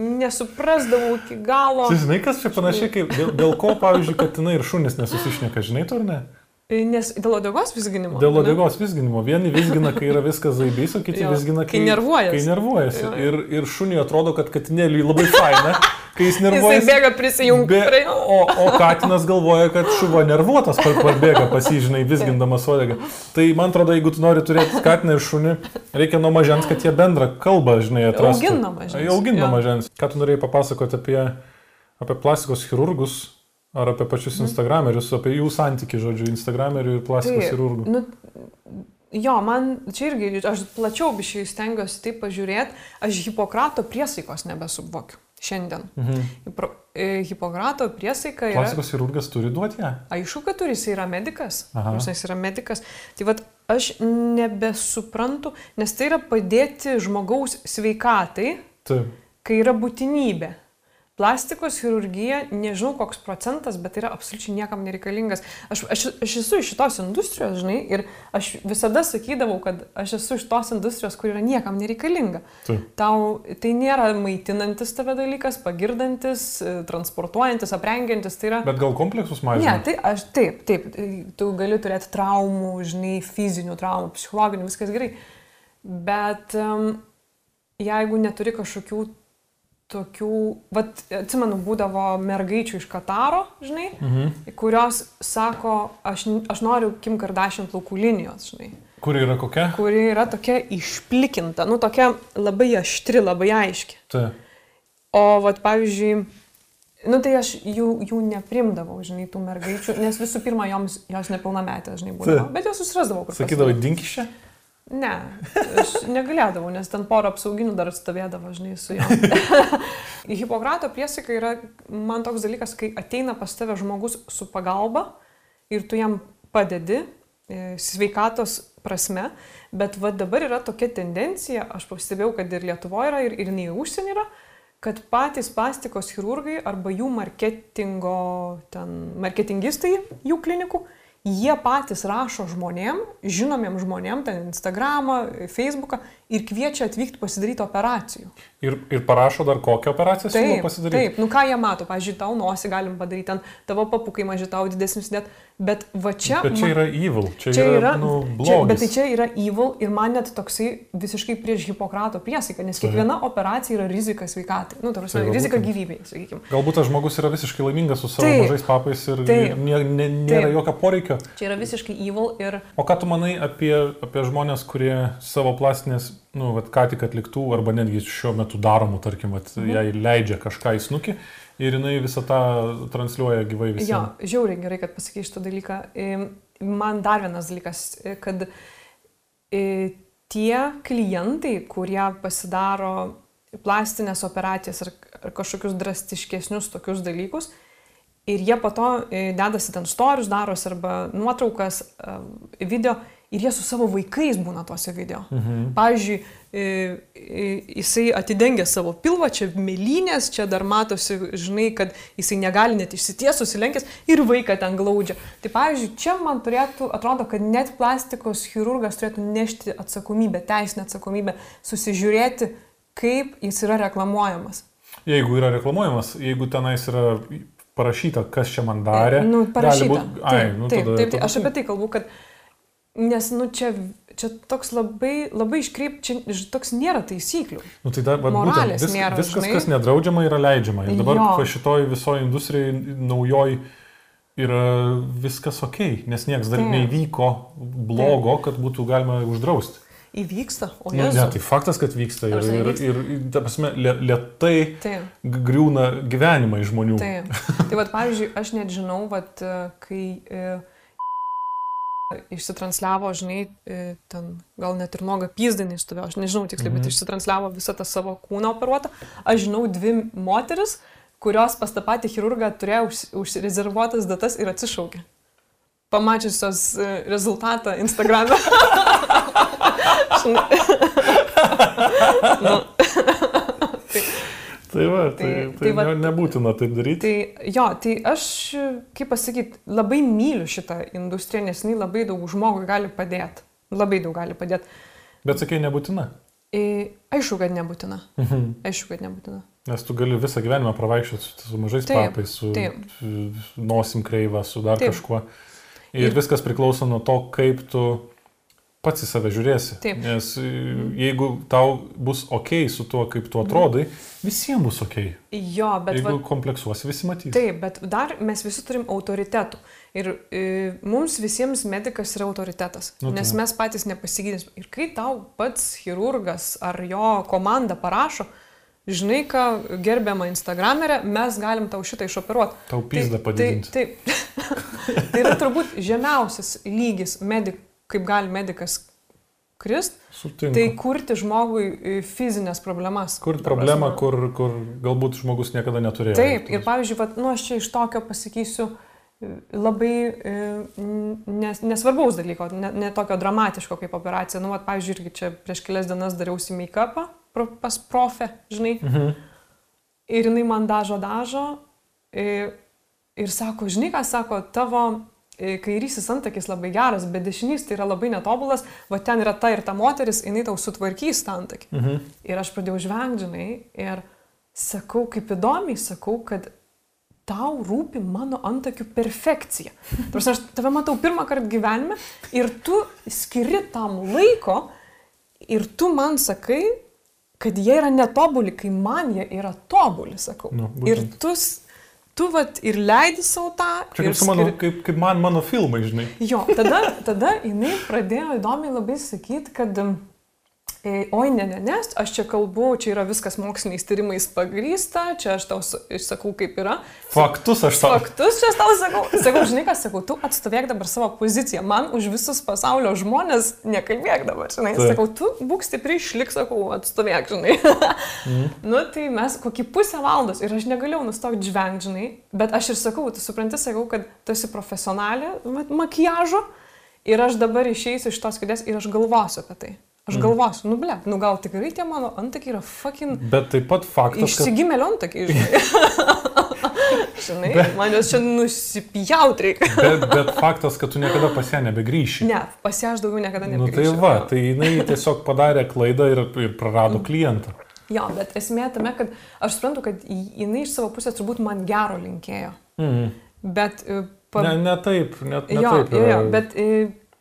[SPEAKER 2] nesuprasdavau iki galo.
[SPEAKER 1] Tu žinai, kas čia panašiai kaip, dėl, dėl ko, pavyzdžiui, katinai ir šunys nesusišneka, žinai, tu ar ne?
[SPEAKER 2] Nes dėl odegos visginimo.
[SPEAKER 1] Dėl odegos visginimo. Vieni visgina, kai yra viskas zaibys, o kiti
[SPEAKER 2] Jo,
[SPEAKER 1] visgina,
[SPEAKER 2] kai nervuojasi.
[SPEAKER 1] Kai nervuojasi.
[SPEAKER 2] Jo, jo.
[SPEAKER 1] Ir, ir šuniui atrodo, kad katinėliui labai faina, kai jis nervuojasi.
[SPEAKER 2] bėga prisijungti
[SPEAKER 1] Be,
[SPEAKER 2] prie jo.
[SPEAKER 1] o, o katinas galvoja, kad šuva nervuotas, pa- pabėga pasižinai, visgindamas odegą. Tai man atrodo, jeigu tu nori turėti katiną ir šunį, reikia nuo mažens, kad jie bendrą kalbą, žinai, atrastų.
[SPEAKER 2] Augint nuo mažens, jo.
[SPEAKER 1] mažens. Ką tu norėjai papasakoti apie, apie plastikos chirurgus? Ar apie pačius
[SPEAKER 2] Mhm.
[SPEAKER 1] Instagramerius, apie jų santykių, žodžiu, Instagramerių ir plastikos
[SPEAKER 2] Taip,
[SPEAKER 1] chirurgų.
[SPEAKER 2] Nu, jo, man čia irgi, aš plačiau biškai stengiuosi taip pažiūrėti, aš Hipokrato priesaikos nebesuvokiu šiandien.
[SPEAKER 1] Mhm.
[SPEAKER 2] E, Hipokrato priesaika yra...
[SPEAKER 1] Plastikos chirurgas turi duoti ją.
[SPEAKER 2] Aišku, kad turi, jis yra. Nors jis yra medikas. Tai vad, aš nebesuprantu, nes tai yra padėti žmogaus sveikatai,
[SPEAKER 1] Taip.
[SPEAKER 2] kai yra būtinybė. Plastikos chirurgija, nežinau koks procentas, bet tai yra absoliučiai niekam nereikalingas. Aš, aš, aš esu iš šitos industrijos, žinai, ir aš visada sakydavau, kad aš esu iš tos industrijos, kur yra niekam nereikalinga.
[SPEAKER 1] Taip.
[SPEAKER 2] Tau tai nėra maitinantis tave dalykas, pagirdantis, transportuojantis, aprengiantis, tai yra...
[SPEAKER 1] Bet gal kompleksus
[SPEAKER 2] Ne,
[SPEAKER 1] mažina?
[SPEAKER 2] tai aš taip, taip, tu gali turėti traumų, žinai, fizinių traumų, psichologinių, viskas gerai. Bet um, jeigu neturi kažkokių tokių, vat, atsimenu, būdavo mergaičių iš Kataro, žinai,
[SPEAKER 1] Mhm.
[SPEAKER 2] kurios sako, aš, aš noriu Kim Kardashian plaukų linijos, žinai,
[SPEAKER 1] Kur yra kokia?
[SPEAKER 2] kuri yra tokia išplikinta, nu tokia labai aštri, labai aiški.
[SPEAKER 1] Taip.
[SPEAKER 2] O, vat, pavyzdžiui, nu tai aš jų, jų neprimdavau, žinai, tų mergaičių, nes visų pirma, joms, jos nepilnametės, žinai, būdavo. Bet jos susirasdavau, kur.
[SPEAKER 1] Sakydavai, dinkišė?
[SPEAKER 2] Ne, aš negalėdavau, nes ten porą apsauginių dar stovėdavo, žinai, su juo. Hipokrato priesaika yra man toks dalykas, kai ateina pas tave žmogus su pagalba ir tu jam padedi e, sveikatos prasme, bet va dabar yra tokia tendencija, aš pastebėjau, kad ir Lietuvoje yra, ir, ir nei užsienį yra, kad patys plastikos chirurgai arba jų marketingo, ten, marketingistai jų klinikų, jie patys rašo žmonėm, žinomiem žmonėm, ten Instagramą, Facebooką ir kviečia atvykti pasidaryti operacijų.
[SPEAKER 1] Ir, ir parašo dar kokią operaciją siūlo
[SPEAKER 2] Taip,
[SPEAKER 1] pasidaryti.
[SPEAKER 2] taip, nu ką jie mato, pažiūrėjau, tau nosį galim padaryti, ten tavo papukai maži, tau didesnis net, bet va čia...
[SPEAKER 1] Bet čia yra evil, čia,
[SPEAKER 2] Čia yra,
[SPEAKER 1] nu,
[SPEAKER 2] čia,
[SPEAKER 1] blogis.
[SPEAKER 2] bet tai čia yra evil ir man net toksai visiškai prieš Hipokrato priesaiką, nes kiekviena operacija yra rizika sveikatai. Nu, ta prasme,
[SPEAKER 1] Tai
[SPEAKER 2] rizika
[SPEAKER 1] būtent.
[SPEAKER 2] gyvybei, sakykime.
[SPEAKER 1] Galbūt tas žmogus yra visiškai laimingas su savo
[SPEAKER 2] Taip.
[SPEAKER 1] mažais papais ir
[SPEAKER 2] Taip.
[SPEAKER 1] nė, nė, nėra
[SPEAKER 2] Taip.
[SPEAKER 1] jokio poreikio.
[SPEAKER 2] Čia yra visiškai evil ir
[SPEAKER 1] O ką tu manai apie, apie žmonės, kurie savo plastinės, nu, vat, ką tik atliktų, arba netgi šiuo metu daromų, tarkim, vat,
[SPEAKER 2] Mhm.
[SPEAKER 1] jai leidžia kažką į snukį ir jinai visą tą transliuoja gyvai
[SPEAKER 2] Jo,
[SPEAKER 1] visiems.
[SPEAKER 2] žiauriai gerai, kad pasakai šitą dalyką. Man dar vienas dalykas, i, kad i, tie klientai, kurie pasidaro plastinės operacijas ar, ar kažkokius drastiškesnius tokius dalykus, ir jie po to i, dedasi ten storius, daros arba nuotraukas, video, ir jie su savo vaikais būna tuose video.
[SPEAKER 1] Mhm.
[SPEAKER 2] Pavyzdžiui, i, i, jisai atidengia savo pilvą, čia mėlynės, čia dar matosi, žinai, kad jisai negali net išsities, susilenkęs ir vaiką ten glaudžia. Tai pavyzdžiui, čia man turėtų, atrodo, kad net plastikos chirurgas turėtų nešti atsakomybę, teisinę atsakomybę, susižiūrėti, kaip jis yra reklamuojamas.
[SPEAKER 1] Jeigu yra reklamuojamas, jeigu tenais yra parašyta, kas čia man darė.
[SPEAKER 2] Nu,
[SPEAKER 1] gali
[SPEAKER 2] parašyta.
[SPEAKER 1] būt- Ai,
[SPEAKER 2] taip,
[SPEAKER 1] nu,
[SPEAKER 2] taip,
[SPEAKER 1] tada-
[SPEAKER 2] taip, taip,
[SPEAKER 1] tada
[SPEAKER 2] aš apie tai kalbu, kad nes, nu, čia, čia toks labai, labai iškreip, čia toks nėra taisyklių.
[SPEAKER 1] Nu, tai dar, vat,
[SPEAKER 2] Moralės
[SPEAKER 1] būtent, vis,
[SPEAKER 2] nėra,
[SPEAKER 1] viskas,
[SPEAKER 2] žinai.
[SPEAKER 1] kas nedraudžiama, yra leidžiama. Ir dabar šitoj visoji industrijai naujoj yra viskas ok, nes niekas dar
[SPEAKER 2] Taip.
[SPEAKER 1] neįvyko blogo, kad būtų galima uždrausti.
[SPEAKER 2] Įvyksta, o
[SPEAKER 1] Nu,
[SPEAKER 2] ne?
[SPEAKER 1] ne, tai faktas, kad vyksta ir, ir, ir, ir ta prasme, lie- lietai
[SPEAKER 2] Taip.
[SPEAKER 1] g- griūna gyvenimai žmonių.
[SPEAKER 2] Taip. Tai vad, pavyzdžiui, aš net žinau, vat, kai e, išsitransliavo, žinai, e, ten gal net ir nuoga pyzdinį išstovėjo, aš nežinau tiksliai,
[SPEAKER 1] Mhm.
[SPEAKER 2] bet išsitransliavo visą tą savo kūną operuotą. Aš žinau dvi moteris, kurios pas tą patį chirurgą turėjo už, užrezervuotas datas ir atsišaukė. Pamačiusios e, rezultatą Instagram'e. Nu. Tai,
[SPEAKER 1] va, tai,
[SPEAKER 2] Tai-
[SPEAKER 1] tai,
[SPEAKER 2] tai va-
[SPEAKER 1] ne, nebūtina taip daryti.
[SPEAKER 2] tai jo, tai aš, kaip pasakyti, labai myliu šitą industriją, nes jinai labai daug žmogui gali padėti. Labai daug gali padėti.
[SPEAKER 1] Bet sakai, nebūtina.
[SPEAKER 2] E, aišku, kad nebūtina.
[SPEAKER 1] Mhm.
[SPEAKER 2] Aišku, kad nebūtina.
[SPEAKER 1] Nes tu gali visą gyvenimą pravaikščioti su, mažais
[SPEAKER 2] Taip,
[SPEAKER 1] papais, su
[SPEAKER 2] taip.
[SPEAKER 1] nosim kreiva, su dar
[SPEAKER 2] Taip.
[SPEAKER 1] kažkuo. Ir-
[SPEAKER 2] ir
[SPEAKER 1] viskas priklauso nuo to, kaip tu pats į save žiūrėsi.
[SPEAKER 2] Taip.
[SPEAKER 1] Nes e, jeigu tau bus ok su tuo, kaip tu atrodai, visiems bus ok.
[SPEAKER 2] Jo, bet...
[SPEAKER 1] Jeigu
[SPEAKER 2] va-
[SPEAKER 1] kompleksuosi, visi matys.
[SPEAKER 2] Taip, bet dar mes visi turim autoritetų. Ir e, mums visiems medikas yra autoritetas.
[SPEAKER 1] Nu, tai
[SPEAKER 2] nes
[SPEAKER 1] va.
[SPEAKER 2] mes patys nepasigydysim. Ir kai tau pats chirurgas ar jo komanda parašo, žinai, ką gerbiama Instagramerė, mes galim tau šitą išoperuoti.
[SPEAKER 1] Tau pizdą padidinti.
[SPEAKER 2] Taip. Tai, tai yra turbūt žemiausias lygis, medik, kaip gali medikas krist,
[SPEAKER 1] Sutinku.
[SPEAKER 2] tai kurti žmogui e, fizinės problemas.
[SPEAKER 1] Kur
[SPEAKER 2] Ta
[SPEAKER 1] problema,
[SPEAKER 2] prasme.
[SPEAKER 1] kur, kur galbūt žmogus niekada neturėjo.
[SPEAKER 2] Taip, ir pavyzdžiui, vat, nu, aš čia iš tokio pasakysiu e, labai e, nes, nesvarbaus dalyko, ne, ne tokio dramatiško kaip operacija. Nu, vat, pavyzdžiui, irgi čia prieš kelias dienas dariausi make-upą pas profę, žinai,
[SPEAKER 1] Mhm.
[SPEAKER 2] ir jinai man dažo dažo ir, ir sako, žinai, ką sako, tavo kairysis antakis labai geras, bet dešinys tai yra labai netobulas, va ten yra ta ir ta moteris, jinai tau sutvarkys tą antakį.
[SPEAKER 1] Mhm.
[SPEAKER 2] Ir aš pradėjau žvengti, žinai, ir sakau, kaip įdomiai sakau, kad tau rūpi mano antakių perfekcija. Tarsi aš tave matau pirmą kartą gyvenime ir tu skiri tam laiko ir tu man sakai, kad jie yra netobuli, kai man jie yra tobuli, sakau.
[SPEAKER 1] Nu, būtent.
[SPEAKER 2] ir tu, tu vat ir leidi savo tą.
[SPEAKER 1] Čia kaip, su mano, kaip, kaip man mano filmai, žinai.
[SPEAKER 2] Jo, tada, tada jinai pradėjo įdomiai labai sakyti, kad e, oi, ne, ne, ne, aš čia kalbu, čia yra viskas moksliniais tyrimais pagrysta, čia aš tau sakau, kaip yra.
[SPEAKER 1] Faktus aš tau.
[SPEAKER 2] Faktus čia aš tau sakau. Sakau, žinai, ką sakau, tu atstovėk dabar savo poziciją. Man už visus pasaulio žmonės nekalbėk dabar, žinai.
[SPEAKER 1] Taip.
[SPEAKER 2] Sakau, tu būk stipri, išlik, sakau, atstovėk, žinai.
[SPEAKER 1] Mhm.
[SPEAKER 2] nu, tai mes kokį pusę valandos ir aš negalėjau nustoti žvengti, žinai. Bet aš ir sakau, tu supranti, sakau, kad tu esi profesionalė makiažo ir aš dabar išeisiu iš tos kėdės ir aš galvosiu apie tai. Aš
[SPEAKER 1] Mhm.
[SPEAKER 2] galvosiu, nu ble, nu gal tikrai tie mano antakiai yra fucking
[SPEAKER 1] Bet taip pat faktas, kad
[SPEAKER 2] Išsigimėlio antakiai, žinai. žinai, man jos čia nusipjaut reikia.
[SPEAKER 1] Bet, bet faktas, kad tu niekada pas ją nebegrįši.
[SPEAKER 2] Ne, pas ją aš daugiau niekada
[SPEAKER 1] Nu
[SPEAKER 2] nebegrįšiu.
[SPEAKER 1] tai va, tai jinai tiesiog padarė klaidą ir, ir prarado klientą.
[SPEAKER 2] Jo, bet esmė tame, kad aš suprantu, kad jinai iš savo pusės turbūt man gero linkėjo.
[SPEAKER 1] Mhm.
[SPEAKER 2] Bet... e, Pa...
[SPEAKER 1] Ne, ne taip, ne, ne
[SPEAKER 2] jo,
[SPEAKER 1] taip.
[SPEAKER 2] jo,
[SPEAKER 1] yra.
[SPEAKER 2] jo, bet e,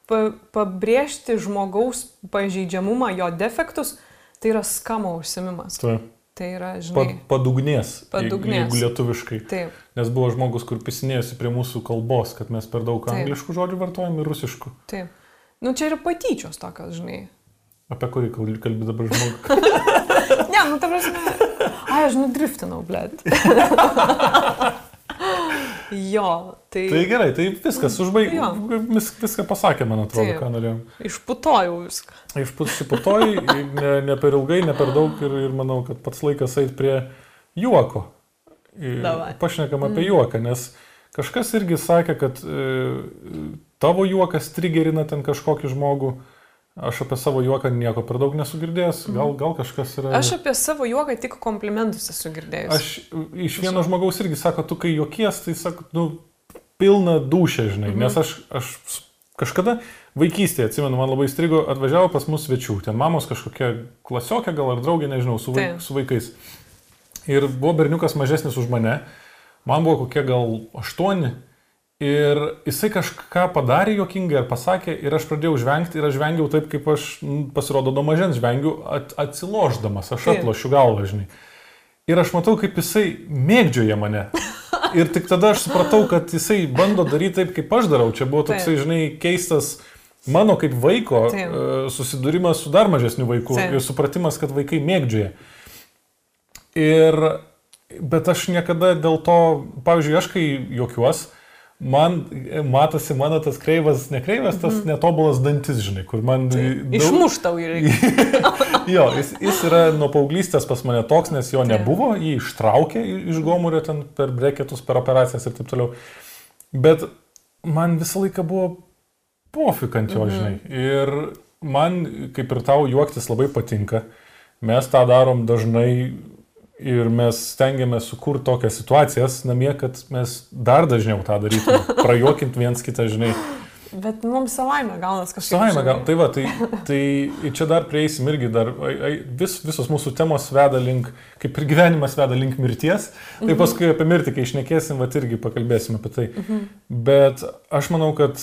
[SPEAKER 2] pabrėžti žmogaus pažeidžiamumą, jo defektus, tai yra skamo užsimimas.
[SPEAKER 1] Taip.
[SPEAKER 2] Tai yra, žinai.
[SPEAKER 1] padugnės.
[SPEAKER 2] Padugnės.
[SPEAKER 1] Jeigu lietuviškai.
[SPEAKER 2] Taip.
[SPEAKER 1] Nes buvo žmogus, kur pisinėjosi prie mūsų kalbos, kad mes per daug
[SPEAKER 2] Taip.
[SPEAKER 1] angliškų žodžių vartojame ir rusiškų.
[SPEAKER 2] Taip. Nu, čia yra patyčios tokios, žinai.
[SPEAKER 1] Apie kurį kalbi dabar žmogus.
[SPEAKER 2] Ne, nu, ta prasme. Ai, aš nudriftinau, blėt. jo, tai...
[SPEAKER 1] tai gerai, tai viskas, užbaig...
[SPEAKER 2] Jo.
[SPEAKER 1] Vis, viską pasakė, man atrodo,
[SPEAKER 2] Taip.
[SPEAKER 1] ką norėjom.
[SPEAKER 2] Išputojau viską.
[SPEAKER 1] Išputoji, ne, ne per ilgai, ne per daug ir, ir manau, kad pats laikas eiti prie juoko.
[SPEAKER 2] Davai.
[SPEAKER 1] Pašnekam apie juoką, nes kažkas irgi sakė, kad e, tavo juokas trigerina ten kažkokį žmogų. Aš apie savo juoką nieko per daug nesu girdėjęs. Gal, gal kažkas yra.
[SPEAKER 2] Aš apie savo juoką tik komplimentus esu girdėjęs.
[SPEAKER 1] Aš iš vieno žmogaus irgi sako, tu kai juokies, tai sako, nu, pilna dušė, žinai. Mhm. Nes aš, aš kažkada vaikystėje, atsimenu, man labai strigo, atvažiavo pas mus svečių. Ten mamos kažkokia klasiokė gal ar draugė, nežinau, su, vaik,
[SPEAKER 2] Taip.
[SPEAKER 1] su vaikais. Ir buvo berniukas mažesnis už mane. Man buvo kokie gal aštuoni. Ir jisai kažką padarė jokingai ar pasakė ir aš pradėjau žvengti ir aš žvengiau taip, kaip aš m, pasirodo nuo mažens žvengiu at, atsiloždamas, aš atlošiu galvą, žinai. Ir aš matau, kaip jisai mėgdžioja mane. Ir tik tada aš supratau, kad jisai bando daryti taip, kaip aš darau. Čia buvo toksai, žinai, keistas mano kaip vaiko
[SPEAKER 2] Taip.
[SPEAKER 1] e, susidūrimas su dar mažesniu vaiku
[SPEAKER 2] Taip.
[SPEAKER 1] ir supratimas, kad vaikai mėgdžioja. Ir, bet aš niekada dėl to, pavyzdžiui, aš kai juokiuos, man matosi mano tas kreivas, nekreivas, tas mm. netobulas dantis, žinai, kur man...
[SPEAKER 2] Tai, daug... Išmuštau jį reikia.
[SPEAKER 1] jo, jis, jis yra nuo paauglystės pas mane toks, nes jo nebuvo, jį ištraukė iš gomurio ten per breketus, per operacijas ir taip toliau. Bet man visą laiką buvo pofik ant jo, mm. žinai. Ir man, kaip ir tau, juoktis labai patinka. Mes tą darom dažnai Ir mes stengiamės sukurti tokias situacijas namie, kad mes dar dažniau tą darytume. Prajokint viens kitą, žinai.
[SPEAKER 2] Bet mums savaime gaunas kažkas.
[SPEAKER 1] Savaime gaunas. Tai va, tai, tai čia dar prieisim irgi, dar, vis, visos mūsų temos veda link, kaip ir gyvenimas veda link mirties. Tai mhm. paskui apie mirtį, kai išnekėsim, va irgi pakalbėsim apie tai. Mhm. Bet aš manau, kad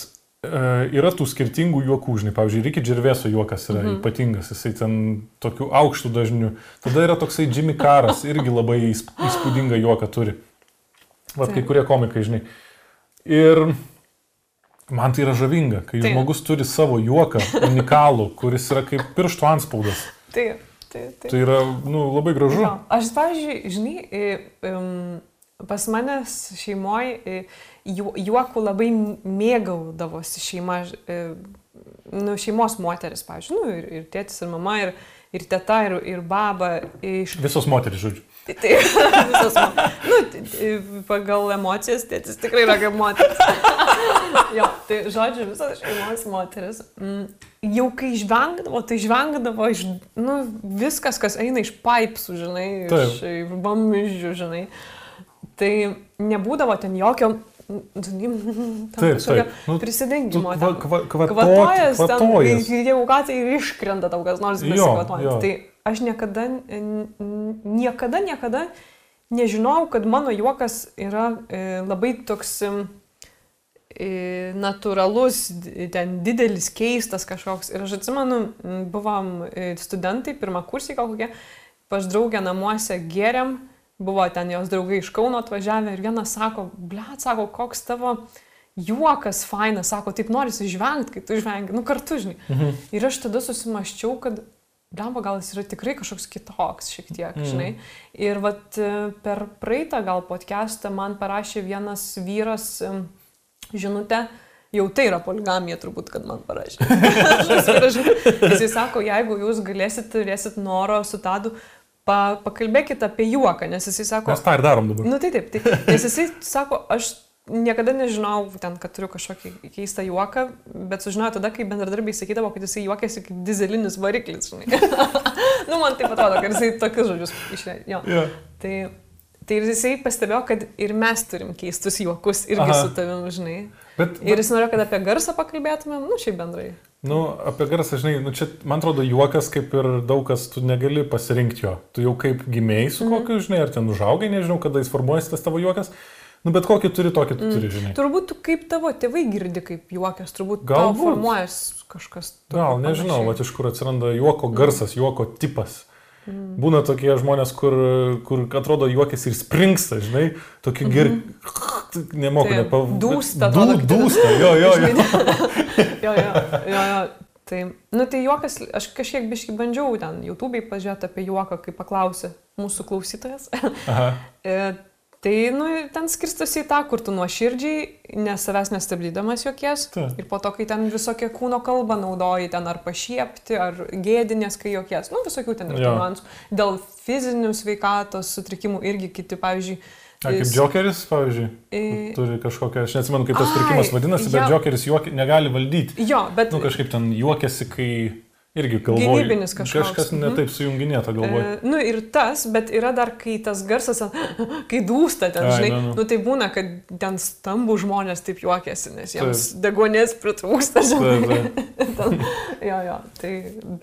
[SPEAKER 1] yra tų skirtingų juokų, žinai, pavyzdžiui, Ricky Gervėso juokas yra mhm. ypatingas, jisai ten tokių aukštų dažnių. Tada yra toksai Jimmy Karas, irgi labai įspūdingą juoką turi. Vat kai kurie komikai, žinai. Ir man tai yra žavinga, kai Taip. žmogus turi savo juoką unikalų, kuris yra kaip pirštų anspaudas.
[SPEAKER 2] Taip, taip, taip.
[SPEAKER 1] Tai yra, nu, labai gražu. Ja.
[SPEAKER 2] Aš, pavyzdžiui, žinai, um, pas manęs šeimoje ju, juokų labai mėgaudavosi šeima, e, nu, šeimos moteris, pavyzdžiui, nu, ir, ir tėtis, ir mama, ir, ir teta, ir, ir baba. Iš...
[SPEAKER 1] Visos moteris, žodžiu.
[SPEAKER 2] Tai, tai visos, nu, pagal emocijas tėtis tikrai yra kaip moteris. jo, tai žodžiu, visos šeimos moteris. Mm, jau kai žvengdavo, tai žvengdavo iš, nu, viskas, kas eina iš paipsų, žinai, Taip. iš bamižių, žinai. Tai nebūdavo ten jokio Taip, taip. Nu, prisidengimo.
[SPEAKER 1] Kva, kva, kvatojas, kvatojas.
[SPEAKER 2] Ten, jeigu ką, tai iškrenta tau kas nors besikvatojantis. Tai aš niekada, niekada, niekada nežinojau, kad mano juokas yra e, labai toks e, natūralus, ten didelis, keistas kažkoks. Ir aš atsimenu, buvom e, studentai, pirmą kursį gal kokie, pas draugę namuose geriam buvo ten jos draugai iš Kauno atvažiavę ir vienas sako, blėt, sako, koks tavo juokas fainas, sako, taip norisi žvengti, kai tu žvengi, nu kartu, žinai. Mhm. Ir aš tada susimaščiau, kad Blemba gal jis yra tikrai kažkoks kitoks šiek tiek, mm. žinai. Ir vat e, per praeitą gal podcastą man parašė vienas vyras žinutę, jau tai yra poligamija turbūt, kad man parašė. Jis sako, jeigu jūs galėsit, turėsit noro su tadu pa, pakalbėkit apie juoką, nes jisai sako...
[SPEAKER 1] Mes tą ir darom dabar.
[SPEAKER 2] Nu tai taip, tai, nes jisai sako, aš niekada nežinau, ten, kad turiu kažkokį keistą juoką, bet sužinojau tada, kai bendradarbiai sakydavo, kad jisai juokiasi kaip dizelinis variklis, žinai. nu, man taip atrodo, kad jisai tokius žodžius išleido. Yeah. Tai, tai ir jisai pastebėjo, kad ir mes turim keistus juokus irgi Aha. su tavim, žinai. Bet, bet... Ir jis norėjo, kad apie garsą pakalbėtumėm, nu šiaip bendrai.
[SPEAKER 1] Nu, apie garsą, žinai, nu, čia, man atrodo, juokas kaip ir daug kas, tu negali pasirinkti jo. Tu jau kaip gimėjai su -hmm. kokiu, žinai, ar ten užaugai, nežinau, kada jis formuojasi tas tavo juokas. Nu, bet kokį turi, tokį tu turi, žinai.
[SPEAKER 2] Turbūt tu kaip tavo tėvai girdi kaip juokas, turbūt gal formuojas kažkas.
[SPEAKER 1] Gal, nežinau, va iš kur atsiranda juoko garsas, mm. juoko tipas. Mm. Būna tokie žmonės, kur, kur atrodo juokės ir springsta, žinai, tokie mm -hmm. geri, nemoku,
[SPEAKER 2] tai,
[SPEAKER 1] nepa...
[SPEAKER 2] Dūsta.
[SPEAKER 1] Dū, dūsta, jo, jo, jo.
[SPEAKER 2] jo, jo, jo, jo. Tai, nu tai juokas, aš kažkiek biškai bandžiau ten YouTube'ai pažiūrėti apie juoką, kai paklausė mūsų klausytojas. e, Tai, nu, ten skirstosi į tą, kur tu nuoširdžiai, nes savęs nestabdydamas jokies. Ta. Ir po to, kai ten visokie kūno kalbą naudoji, ten ar pašiepti, ar gėdinės, kai jokies. Nu, visokių ten yra niuansų. Dėl fizinių sveikatos sutrikimų irgi kiti, pavyzdžiui.
[SPEAKER 1] A, kaip Jokeris, pavyzdžiui, e... turi kažkokią, aš neatsimenu, kaip tas sutrikimas vadinasi, bet Jokeris juok, negali valdyti.
[SPEAKER 2] Jo, bet...
[SPEAKER 1] Nu, kažkaip ten juokiasi, kai Irgi galvoju.
[SPEAKER 2] Gynybinis kažkoks.
[SPEAKER 1] Kažkas netaip mhm. sujunginėta galvoju.
[SPEAKER 2] E, nu ir tas, bet yra dar, kai tas garsas, kai dūsta ten, žinai, Ai, nu, nu. nu tai būna, kad ten stambų žmonės taip juokiasi, nes jiems taip. degonės pritrūksta, žinai. Taip, taip. jo, jo, tai,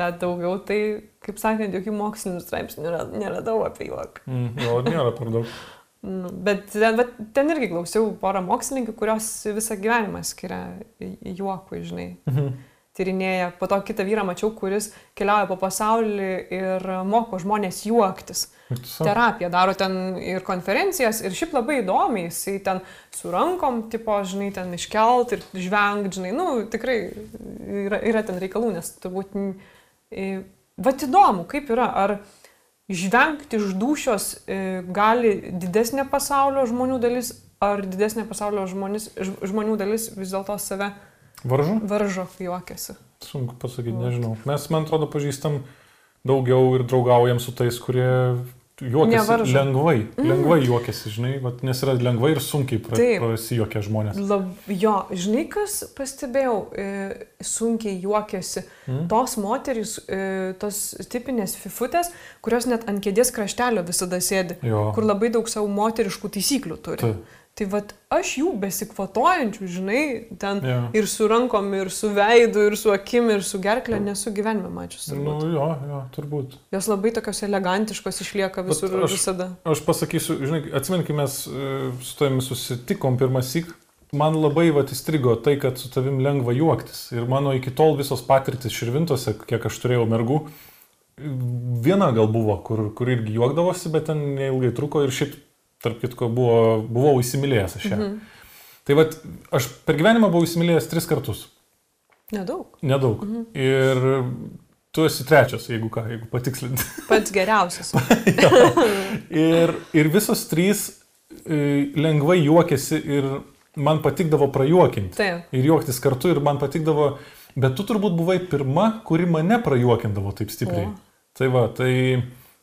[SPEAKER 2] bet daugiau tai, kaip sakant, jokių mokslinių straipsnių neradau apie juoką.
[SPEAKER 1] Mm, jo, nėra per daug.
[SPEAKER 2] Nu, bet, bet ten irgi klausiau porą mokslininkų, kurios visą gyvenimą skiria juokui, žinai. Mhm tyrinėja. Po to kitą vyrą mačiau, kuris keliauja po pasaulį ir moko žmonės juoktis. So. Terapiją daro ten ir konferencijas ir šiaip labai įdomiai, jisai ten su rankom, tipo, žinai, ten iškelt ir žvengt, žinai, nu, tikrai yra, yra ten reikalų, nes turbūt, vad įdomu, kaip yra, ar žvengti iš dušios gali didesnė pasaulio žmonių dalis, ar didesnė pasaulio žmonės, ž- žmonių dalis vis dėlto save
[SPEAKER 1] Varžu?
[SPEAKER 2] varžo, juokiasi.
[SPEAKER 1] Sunku pasakyti, nežinau. Mes, man atrodo, pažįstam daugiau ir draugaujam su tais, kurie juokiasi
[SPEAKER 2] Nevaržo.
[SPEAKER 1] lengvai.
[SPEAKER 2] Mm.
[SPEAKER 1] Lengvai juokiasi, žinai, vat, nes yra lengvai ir sunkiai pra, prasijuokia žmonės.
[SPEAKER 2] Lab, jo, žinai, kas pastebėjau, e, sunkiai juokiasi.
[SPEAKER 1] Mm?
[SPEAKER 2] Tos moterys, e, tos tipinės fifutės, kurios net ant kėdės kraštelio visada sėdi,
[SPEAKER 1] Jo.
[SPEAKER 2] kur labai daug savo moteriškų taisyklių turi.
[SPEAKER 1] Taip.
[SPEAKER 2] Tai vad aš jų besikvatojančių, žinai, ten
[SPEAKER 1] Jo.
[SPEAKER 2] ir su rankom, ir su veidu, ir su akim, ir su gerklė nesu gyvenime mačius.
[SPEAKER 1] Nu,
[SPEAKER 2] turbūt.
[SPEAKER 1] jo, jo, turbūt.
[SPEAKER 2] Jos labai tokios elegantiškos išlieka visur
[SPEAKER 1] aš-
[SPEAKER 2] visada.
[SPEAKER 1] Aš pasakysiu, žinai, atsimink, kai mes e, su tavimi susitikom pirmą sik, man labai vat įstrigo tai, kad su tavim lengva juoktis. Ir mano iki tol visos patirtis širvintose, kiek aš turėjau mergų, viena gal buvo, kur, kur irgi juokdavosi, bet ten neilgai truko ir šiaip, tarp kitko, buvo, buvau įsimylėjęs aš ją. Mhm. Tai vad, aš per gyvenimą buvau įsimylėjęs tris kartus.
[SPEAKER 2] Nedaug.
[SPEAKER 1] Nedaug. Mhm. Ir tu esi trečias, jeigu ką, jeigu patikslinti.
[SPEAKER 2] Pats geriausias.
[SPEAKER 1] Ir, ir visos trys e, lengvai juokėsi ir man patikdavo prajuokinti.
[SPEAKER 2] Taip.
[SPEAKER 1] Ir juoktis kartu ir man patikdavo, bet tu turbūt buvai pirma, kuri mane prajuokindavo taip stipriai.
[SPEAKER 2] O.
[SPEAKER 1] Tai va, tai,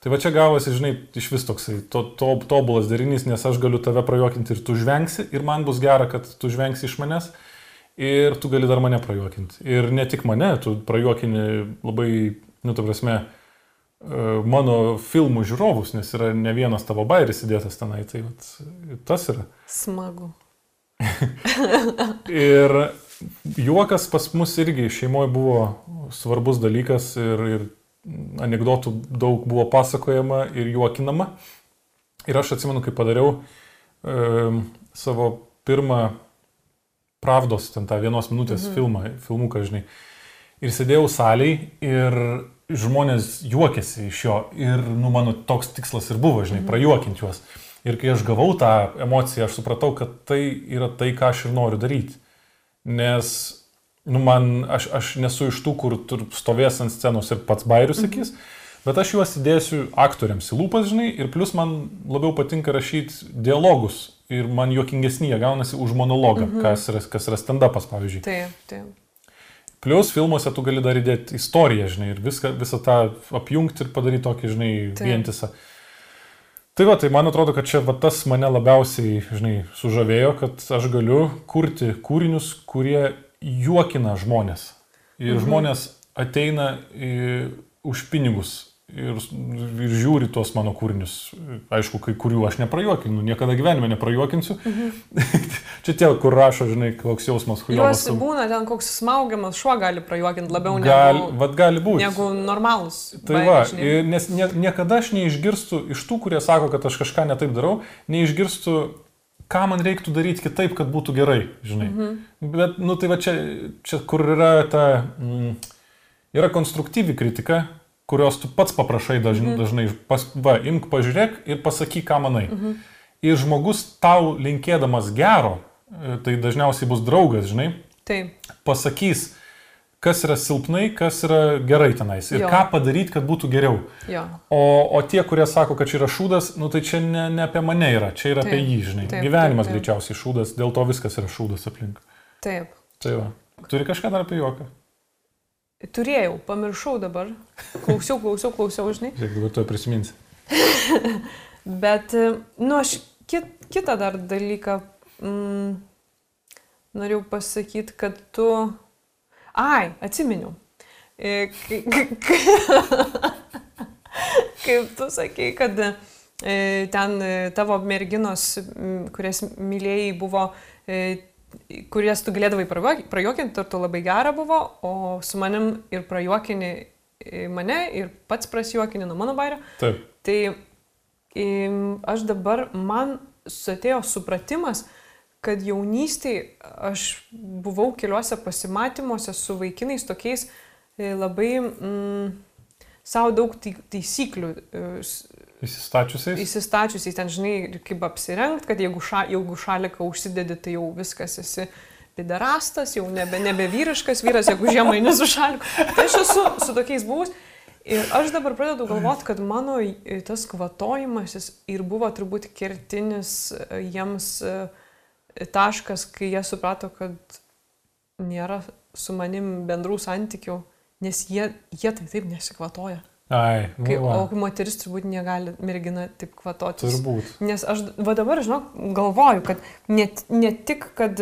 [SPEAKER 1] tai va čia gavosi, žinai, iš vis toksai to, to, tobulas derinys, nes aš galiu tave prajuokinti ir tu žvengsi, ir man bus gera, kad tu žvengsi iš manęs. Ir tu gali dar mane prajuokinti. Ir ne tik mane, tu prajuokini labai, nu, ta prasme, e, mano filmų žiūrovus, nes yra ne vienas tavo bairis įdėtas tenai, tai vat, tas yra.
[SPEAKER 2] Smagu.
[SPEAKER 1] Ir juokas pas mus irgi šeimoje buvo svarbus dalykas ir, ir anegdotų daug buvo pasakojama ir juokinama. Ir aš atsimenu, kai padariau e, savo pirmą Pravdos, ten tą vienos minutės mhm. filmą, filmuką, žinai. Ir sėdėjau saliai ir žmonės juokėsi iš jo. Ir, nu, mano toks tikslas ir buvo, žinai, mhm. prajuokinti juos. Ir kai aš gavau tą emociją, aš supratau, kad tai yra tai, ką aš ir noriu daryti. Nes, nu, man, aš, aš nesu iš tų, kur stovės ant scenos ir pats bairius sakys, mhm. bet aš juos įdėsiu aktoriams į lūpas, žinai, ir plus man labiau patinka rašyti dialogus. Ir man juokingesnė gaunasi už monologą, mhm. kas yra, kas yra stand-upas, pavyzdžiui.
[SPEAKER 2] Taip, taip.
[SPEAKER 1] Plus filmuose tu gali dar įdėti istoriją, žinai, ir viską, visą tą apjungti ir padaryti tokį, žinai,
[SPEAKER 2] Taip.
[SPEAKER 1] vientisą. Tai va, tai man atrodo, kad čia va, tas mane labiausiai, žinai, sužavėjo, kad aš galiu kurti kūrinius, kurie juokina žmonės. Ir mhm. žmonės ateina į, už pinigus ir, ir žiūri tuos mano kūrinius. Aišku, kai kurių aš neprajuokinu, niekada gyvenime neprajuokinsiu. Mhm. čia tie, kur rašo, žinai, koks jausmas,
[SPEAKER 2] Juos
[SPEAKER 1] huijomas.
[SPEAKER 2] būna ten koks smaugiamas šuo gali prajuokinti labiau
[SPEAKER 1] Gal,
[SPEAKER 2] negu,
[SPEAKER 1] vat gali būti.
[SPEAKER 2] negu normalus.
[SPEAKER 1] Tai va, nes nie, niekada aš neišgirstu iš tų, kurie sako, kad aš kažką netaip darau, neišgirstu, ką man reiktų daryti kitaip, kad būtų gerai, žinai. Mhm. Bet, nu tai va čia, čia kur yra ta, mm, yra konstruktyvi kritika, kurios tu pats paprašai dažnai, mhm. dažnai pas, va, imk pažiūrėk ir pasakyk, ką manai. Mhm. Ir žmogus tau linkėdamas gero, e, tai dažniausiai bus draugas, žinai,
[SPEAKER 2] Taip,
[SPEAKER 1] pasakys, kas yra silpnai, kas yra gerai tenais ir
[SPEAKER 2] Jo.
[SPEAKER 1] ką padaryti, kad būtų geriau.
[SPEAKER 2] jo.
[SPEAKER 1] O, o tie, kurie sako, kad čia yra šūdas, nu tai čia ne, ne apie mane yra, čia yra
[SPEAKER 2] Taip,
[SPEAKER 1] apie jį, žinai.
[SPEAKER 2] taip,
[SPEAKER 1] Gyvenimas
[SPEAKER 2] taip, taip.
[SPEAKER 1] greičiausiai šūdas, dėl to viskas yra šūdas aplink.
[SPEAKER 2] Taip.
[SPEAKER 1] Tai va. Turi kažką dar apie juoką?
[SPEAKER 2] Turėjau, pamiršau dabar. Klausiau, klausiau, klausiau, žinai.
[SPEAKER 1] Žiūrėk, dabar tu prisiminsi.
[SPEAKER 2] Bet, nu, aš kit, kitą dar dalyką mm, norėjau pasakyti, kad tu... Ai, atsiminiau. E, kai- kai- Kaip tu sakei, kad e, ten e, tavo merginos, kurias mylėjai, buvo, kurias tu galėdavai prajuok- prajuokinti, ir tu labai gera buvo, o su manim ir prajuokini mane, ir pats prasijuokini nuo mano bairio.
[SPEAKER 1] Taip.
[SPEAKER 2] Tai aš dabar, man atėjo supratimas, kad jaunystėje aš buvau keliuose pasimatymuose su vaikinais tokiais e, labai mm, savo daug tai- taisyklių e,
[SPEAKER 1] Įsistačiusiais.
[SPEAKER 2] įsistačiusiais, ten žinai, kaip apsirengti, kad jeigu, ša, jeigu šaliką užsidedi, tai jau viskas esi piderastas, jau nebe, nebe vyriškas vyras, jeigu žiemą eini su šaliku. Tai aš esu su tokiais buvus. Ir aš dabar pradedu galvoti, kad mano i- tas kvatojimasis ir buvo turbūt kertinis e, jiems e, taškas, kai jie suprato, kad nėra su manim bendrų santykių, nes jie, jie tai taip nesikvatoja.
[SPEAKER 1] Ai,
[SPEAKER 2] Kai, o moteris turbūt negali mergina taip kvatotis.
[SPEAKER 1] turbūt.
[SPEAKER 2] Nes aš va dabar, žinok, galvoju, kad ne, ne tik, kad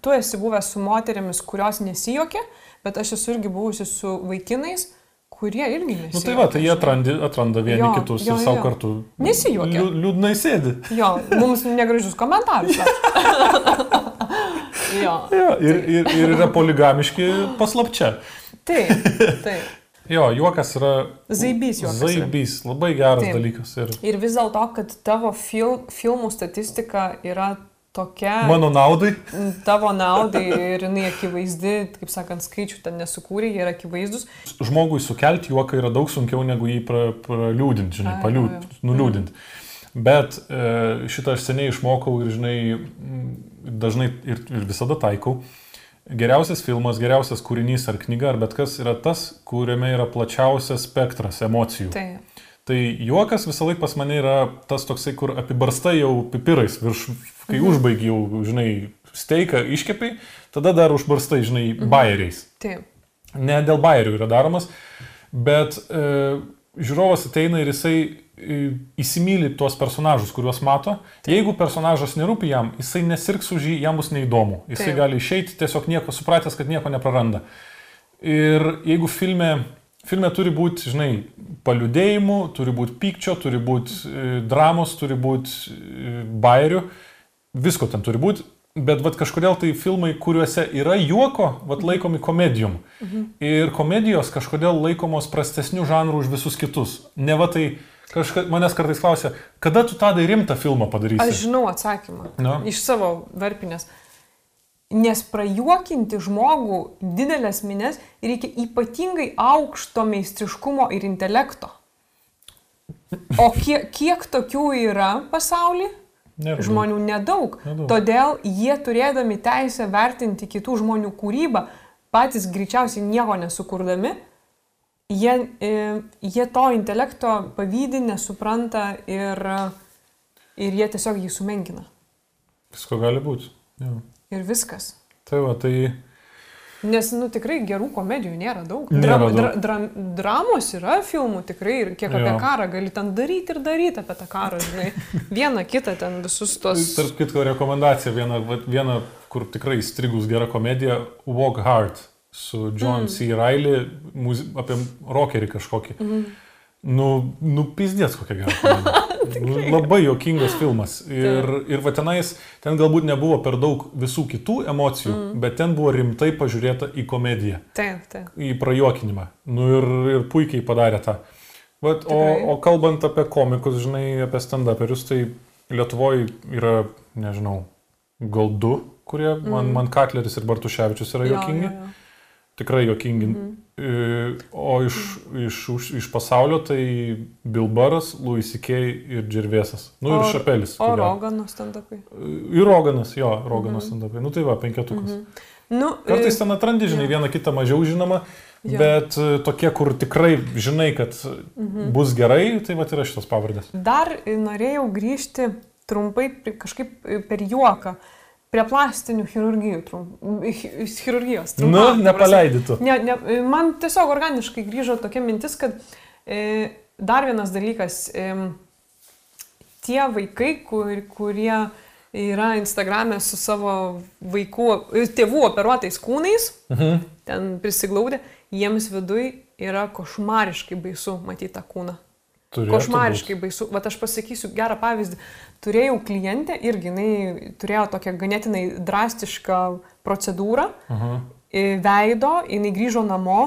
[SPEAKER 2] tu esi buvęs su moteriamis, kurios nesijokia, bet aš esu irgi buvusi su vaikinais, kurie irgi nesijokia.
[SPEAKER 1] Nu tai va, tai jie atrandi, atranda vieni
[SPEAKER 2] Jo,
[SPEAKER 1] kitus
[SPEAKER 2] jo,
[SPEAKER 1] ir savo kartu.
[SPEAKER 2] Nesijuokia.
[SPEAKER 1] liū- Liūdnai sėdi.
[SPEAKER 2] Jo, mums negražius komentarus. jo.
[SPEAKER 1] Jo, ir, ir, ir yra poligamiški paslapčia.
[SPEAKER 2] Taip, taip.
[SPEAKER 1] Jo, juokas yra.
[SPEAKER 2] Zaibys juokas yra.
[SPEAKER 1] Zaibys, labai geras
[SPEAKER 2] Taip.
[SPEAKER 1] dalykas. Ir
[SPEAKER 2] Ir vis dėlto, kad tavo fil, filmų statistika yra tokia
[SPEAKER 1] mano naudai.
[SPEAKER 2] tavo naudai ir jinai akivaizdi, kaip sakant, skaičių ten nesukūrė, jie yra akivaizdus.
[SPEAKER 1] Žmogui sukelti juoką yra daug sunkiau negu jį pra- praliūdinti, žinai,
[SPEAKER 2] Ai,
[SPEAKER 1] paliūd, nuliūdinti. Bet e, šitą aš seniai išmokau ir, žinai, dažnai ir, ir visada taikau. Geriausias filmas, geriausias kūrinys ar knyga ar bet kas yra tas, kuriame yra plačiausias spektras emocijų.
[SPEAKER 2] Tai,
[SPEAKER 1] Tai juokas visą laiką pas mane yra tas toksai, kur apibarsta jau pipirais virš, kai
[SPEAKER 2] Mhm.
[SPEAKER 1] užbaigi jau, žinai, steiką iškepiai, tada dar užbarstai, žinai,
[SPEAKER 2] Mhm.
[SPEAKER 1] bairiais.
[SPEAKER 2] taip.
[SPEAKER 1] Ne dėl bairių yra daromas, bet e, žiūrovas ateina ir jisai e, įsimyli tuos personažus, kuriuos mato. Jeigu personažas nerūpi jam, jisai nesirgs už jį, jam bus neįdomu. Jisai
[SPEAKER 2] Taip.
[SPEAKER 1] gali išeiti tiesiog nieko, supratęs, kad nieko nepraranda. Ir jeigu filme, filme turi būti, žinai, paliudėjimų, turi būti pykčio, turi būti e, dramos, turi būti e, bairių, visko ten turi būti. Bet vat, kažkodėl tai filmai, kuriuose yra juoko, vat, laikomi komedijum. Mhm. Ir komedijos kažkodėl laikomos prastesnių žanrų už visus kitus. Ne va tai, kažka, manęs kartais klausia, kada tu tą rimtą filmą padarysi?
[SPEAKER 2] Aš žinau atsakymą.
[SPEAKER 1] Nu.
[SPEAKER 2] Iš savo varpinės. Nes prajuokinti žmogų didelės minės reikia ypatingai aukšto meistriškumo ir intelekto. O kiek, kiek tokių yra pasaulyje?
[SPEAKER 1] Nėra daug.
[SPEAKER 2] Žmonių nedaug.
[SPEAKER 1] Nedaug.
[SPEAKER 2] Todėl jie turėdami teisę vertinti kitų žmonių kūrybą, patys greičiausiai nieko nesukurdami, jie, e, jie to intelekto pavydį, nesupranta ir, ir jie tiesiog jį sumenkina.
[SPEAKER 1] Visko gali būti. Jo.
[SPEAKER 2] Ir viskas.
[SPEAKER 1] Tai va, tai
[SPEAKER 2] Nes, nu, tikrai gerų komedijų nėra daug.
[SPEAKER 1] Nėra daug.
[SPEAKER 2] Dra, dra, dramos yra filmų tikrai ir kiek apie
[SPEAKER 1] Jo.
[SPEAKER 2] karą gali ten daryti ir daryti apie tą karą, žinai. Vieną kitą ten visus tos...
[SPEAKER 1] Tarp kitko rekomendacija, viena, viena, kur tikrai įstrigus gera komedija, Walk Hard su John mm. C. Riley muzi- apie rockerį kažkokį. Mm. Nu, nu pizdės kokia gera komedija. Labai jokingas filmas. Ir, ir va tenais, ten galbūt nebuvo per daug visų kitų emocijų, mm. bet ten buvo rimtai pažiūrėta į komediją,
[SPEAKER 2] Taip, taip.
[SPEAKER 1] į prajuokinimą. Nu ir, ir puikiai padarė tą. Vat, o, o kalbant apie komikus, žinai, apie stand-uperius, tai Lietuvoje yra, nežinau, gal du, kurie, mm. man, man Katleris ir Bartuševičius yra
[SPEAKER 2] Jo,
[SPEAKER 1] jokingi.
[SPEAKER 2] jo, jo.
[SPEAKER 1] Tikrai jokingi. Mm -hmm. O iš, iš, iš, iš pasaulio tai Bilbaras, Louis C.K. ir Džervėsas. Nu ir
[SPEAKER 2] O-
[SPEAKER 1] Šapelis.
[SPEAKER 2] O. Rogano stand-upai.
[SPEAKER 1] Ir Roganas, jo, Roganas -hmm. stand-upai. Nu tai va, penketukas. -hmm.
[SPEAKER 2] Nu,
[SPEAKER 1] Kartais
[SPEAKER 2] e,
[SPEAKER 1] ten atrandi, žinai,
[SPEAKER 2] jo.
[SPEAKER 1] vieną kitą mažiau žinomą,
[SPEAKER 2] Jo.
[SPEAKER 1] bet e, tokie, kur tikrai žinai, kad
[SPEAKER 2] Mhm.
[SPEAKER 1] bus gerai, tai va yra šitos pavardės.
[SPEAKER 2] Dar e, norėjau grįžti trumpai kažkaip e, per juoką prie plastinių chirurgijų. Trum, chi- chirurgijos.
[SPEAKER 1] Nu,
[SPEAKER 2] prasme.
[SPEAKER 1] nepaleidi tu.
[SPEAKER 2] Ne, ne, man tiesiog organiškai grįžo tokia mintis, kad e, dar vienas dalykas, e, tie vaikai, kur, kurie yra Instagram'e su savo vaikų, e, tėvų operuotais kūnais,
[SPEAKER 1] Mhm.
[SPEAKER 2] ten prisiglaudę, jiems viduj yra košmariškai baisu matyti tą kūną.
[SPEAKER 1] Turėtų
[SPEAKER 2] Košmariškai baisu. Vat aš pasakysiu gerą pavyzdį. Turėjau klientę irgi, jinai turėjo tokią ganėtinai drastišką procedūrą į veido, jinai grįžo namo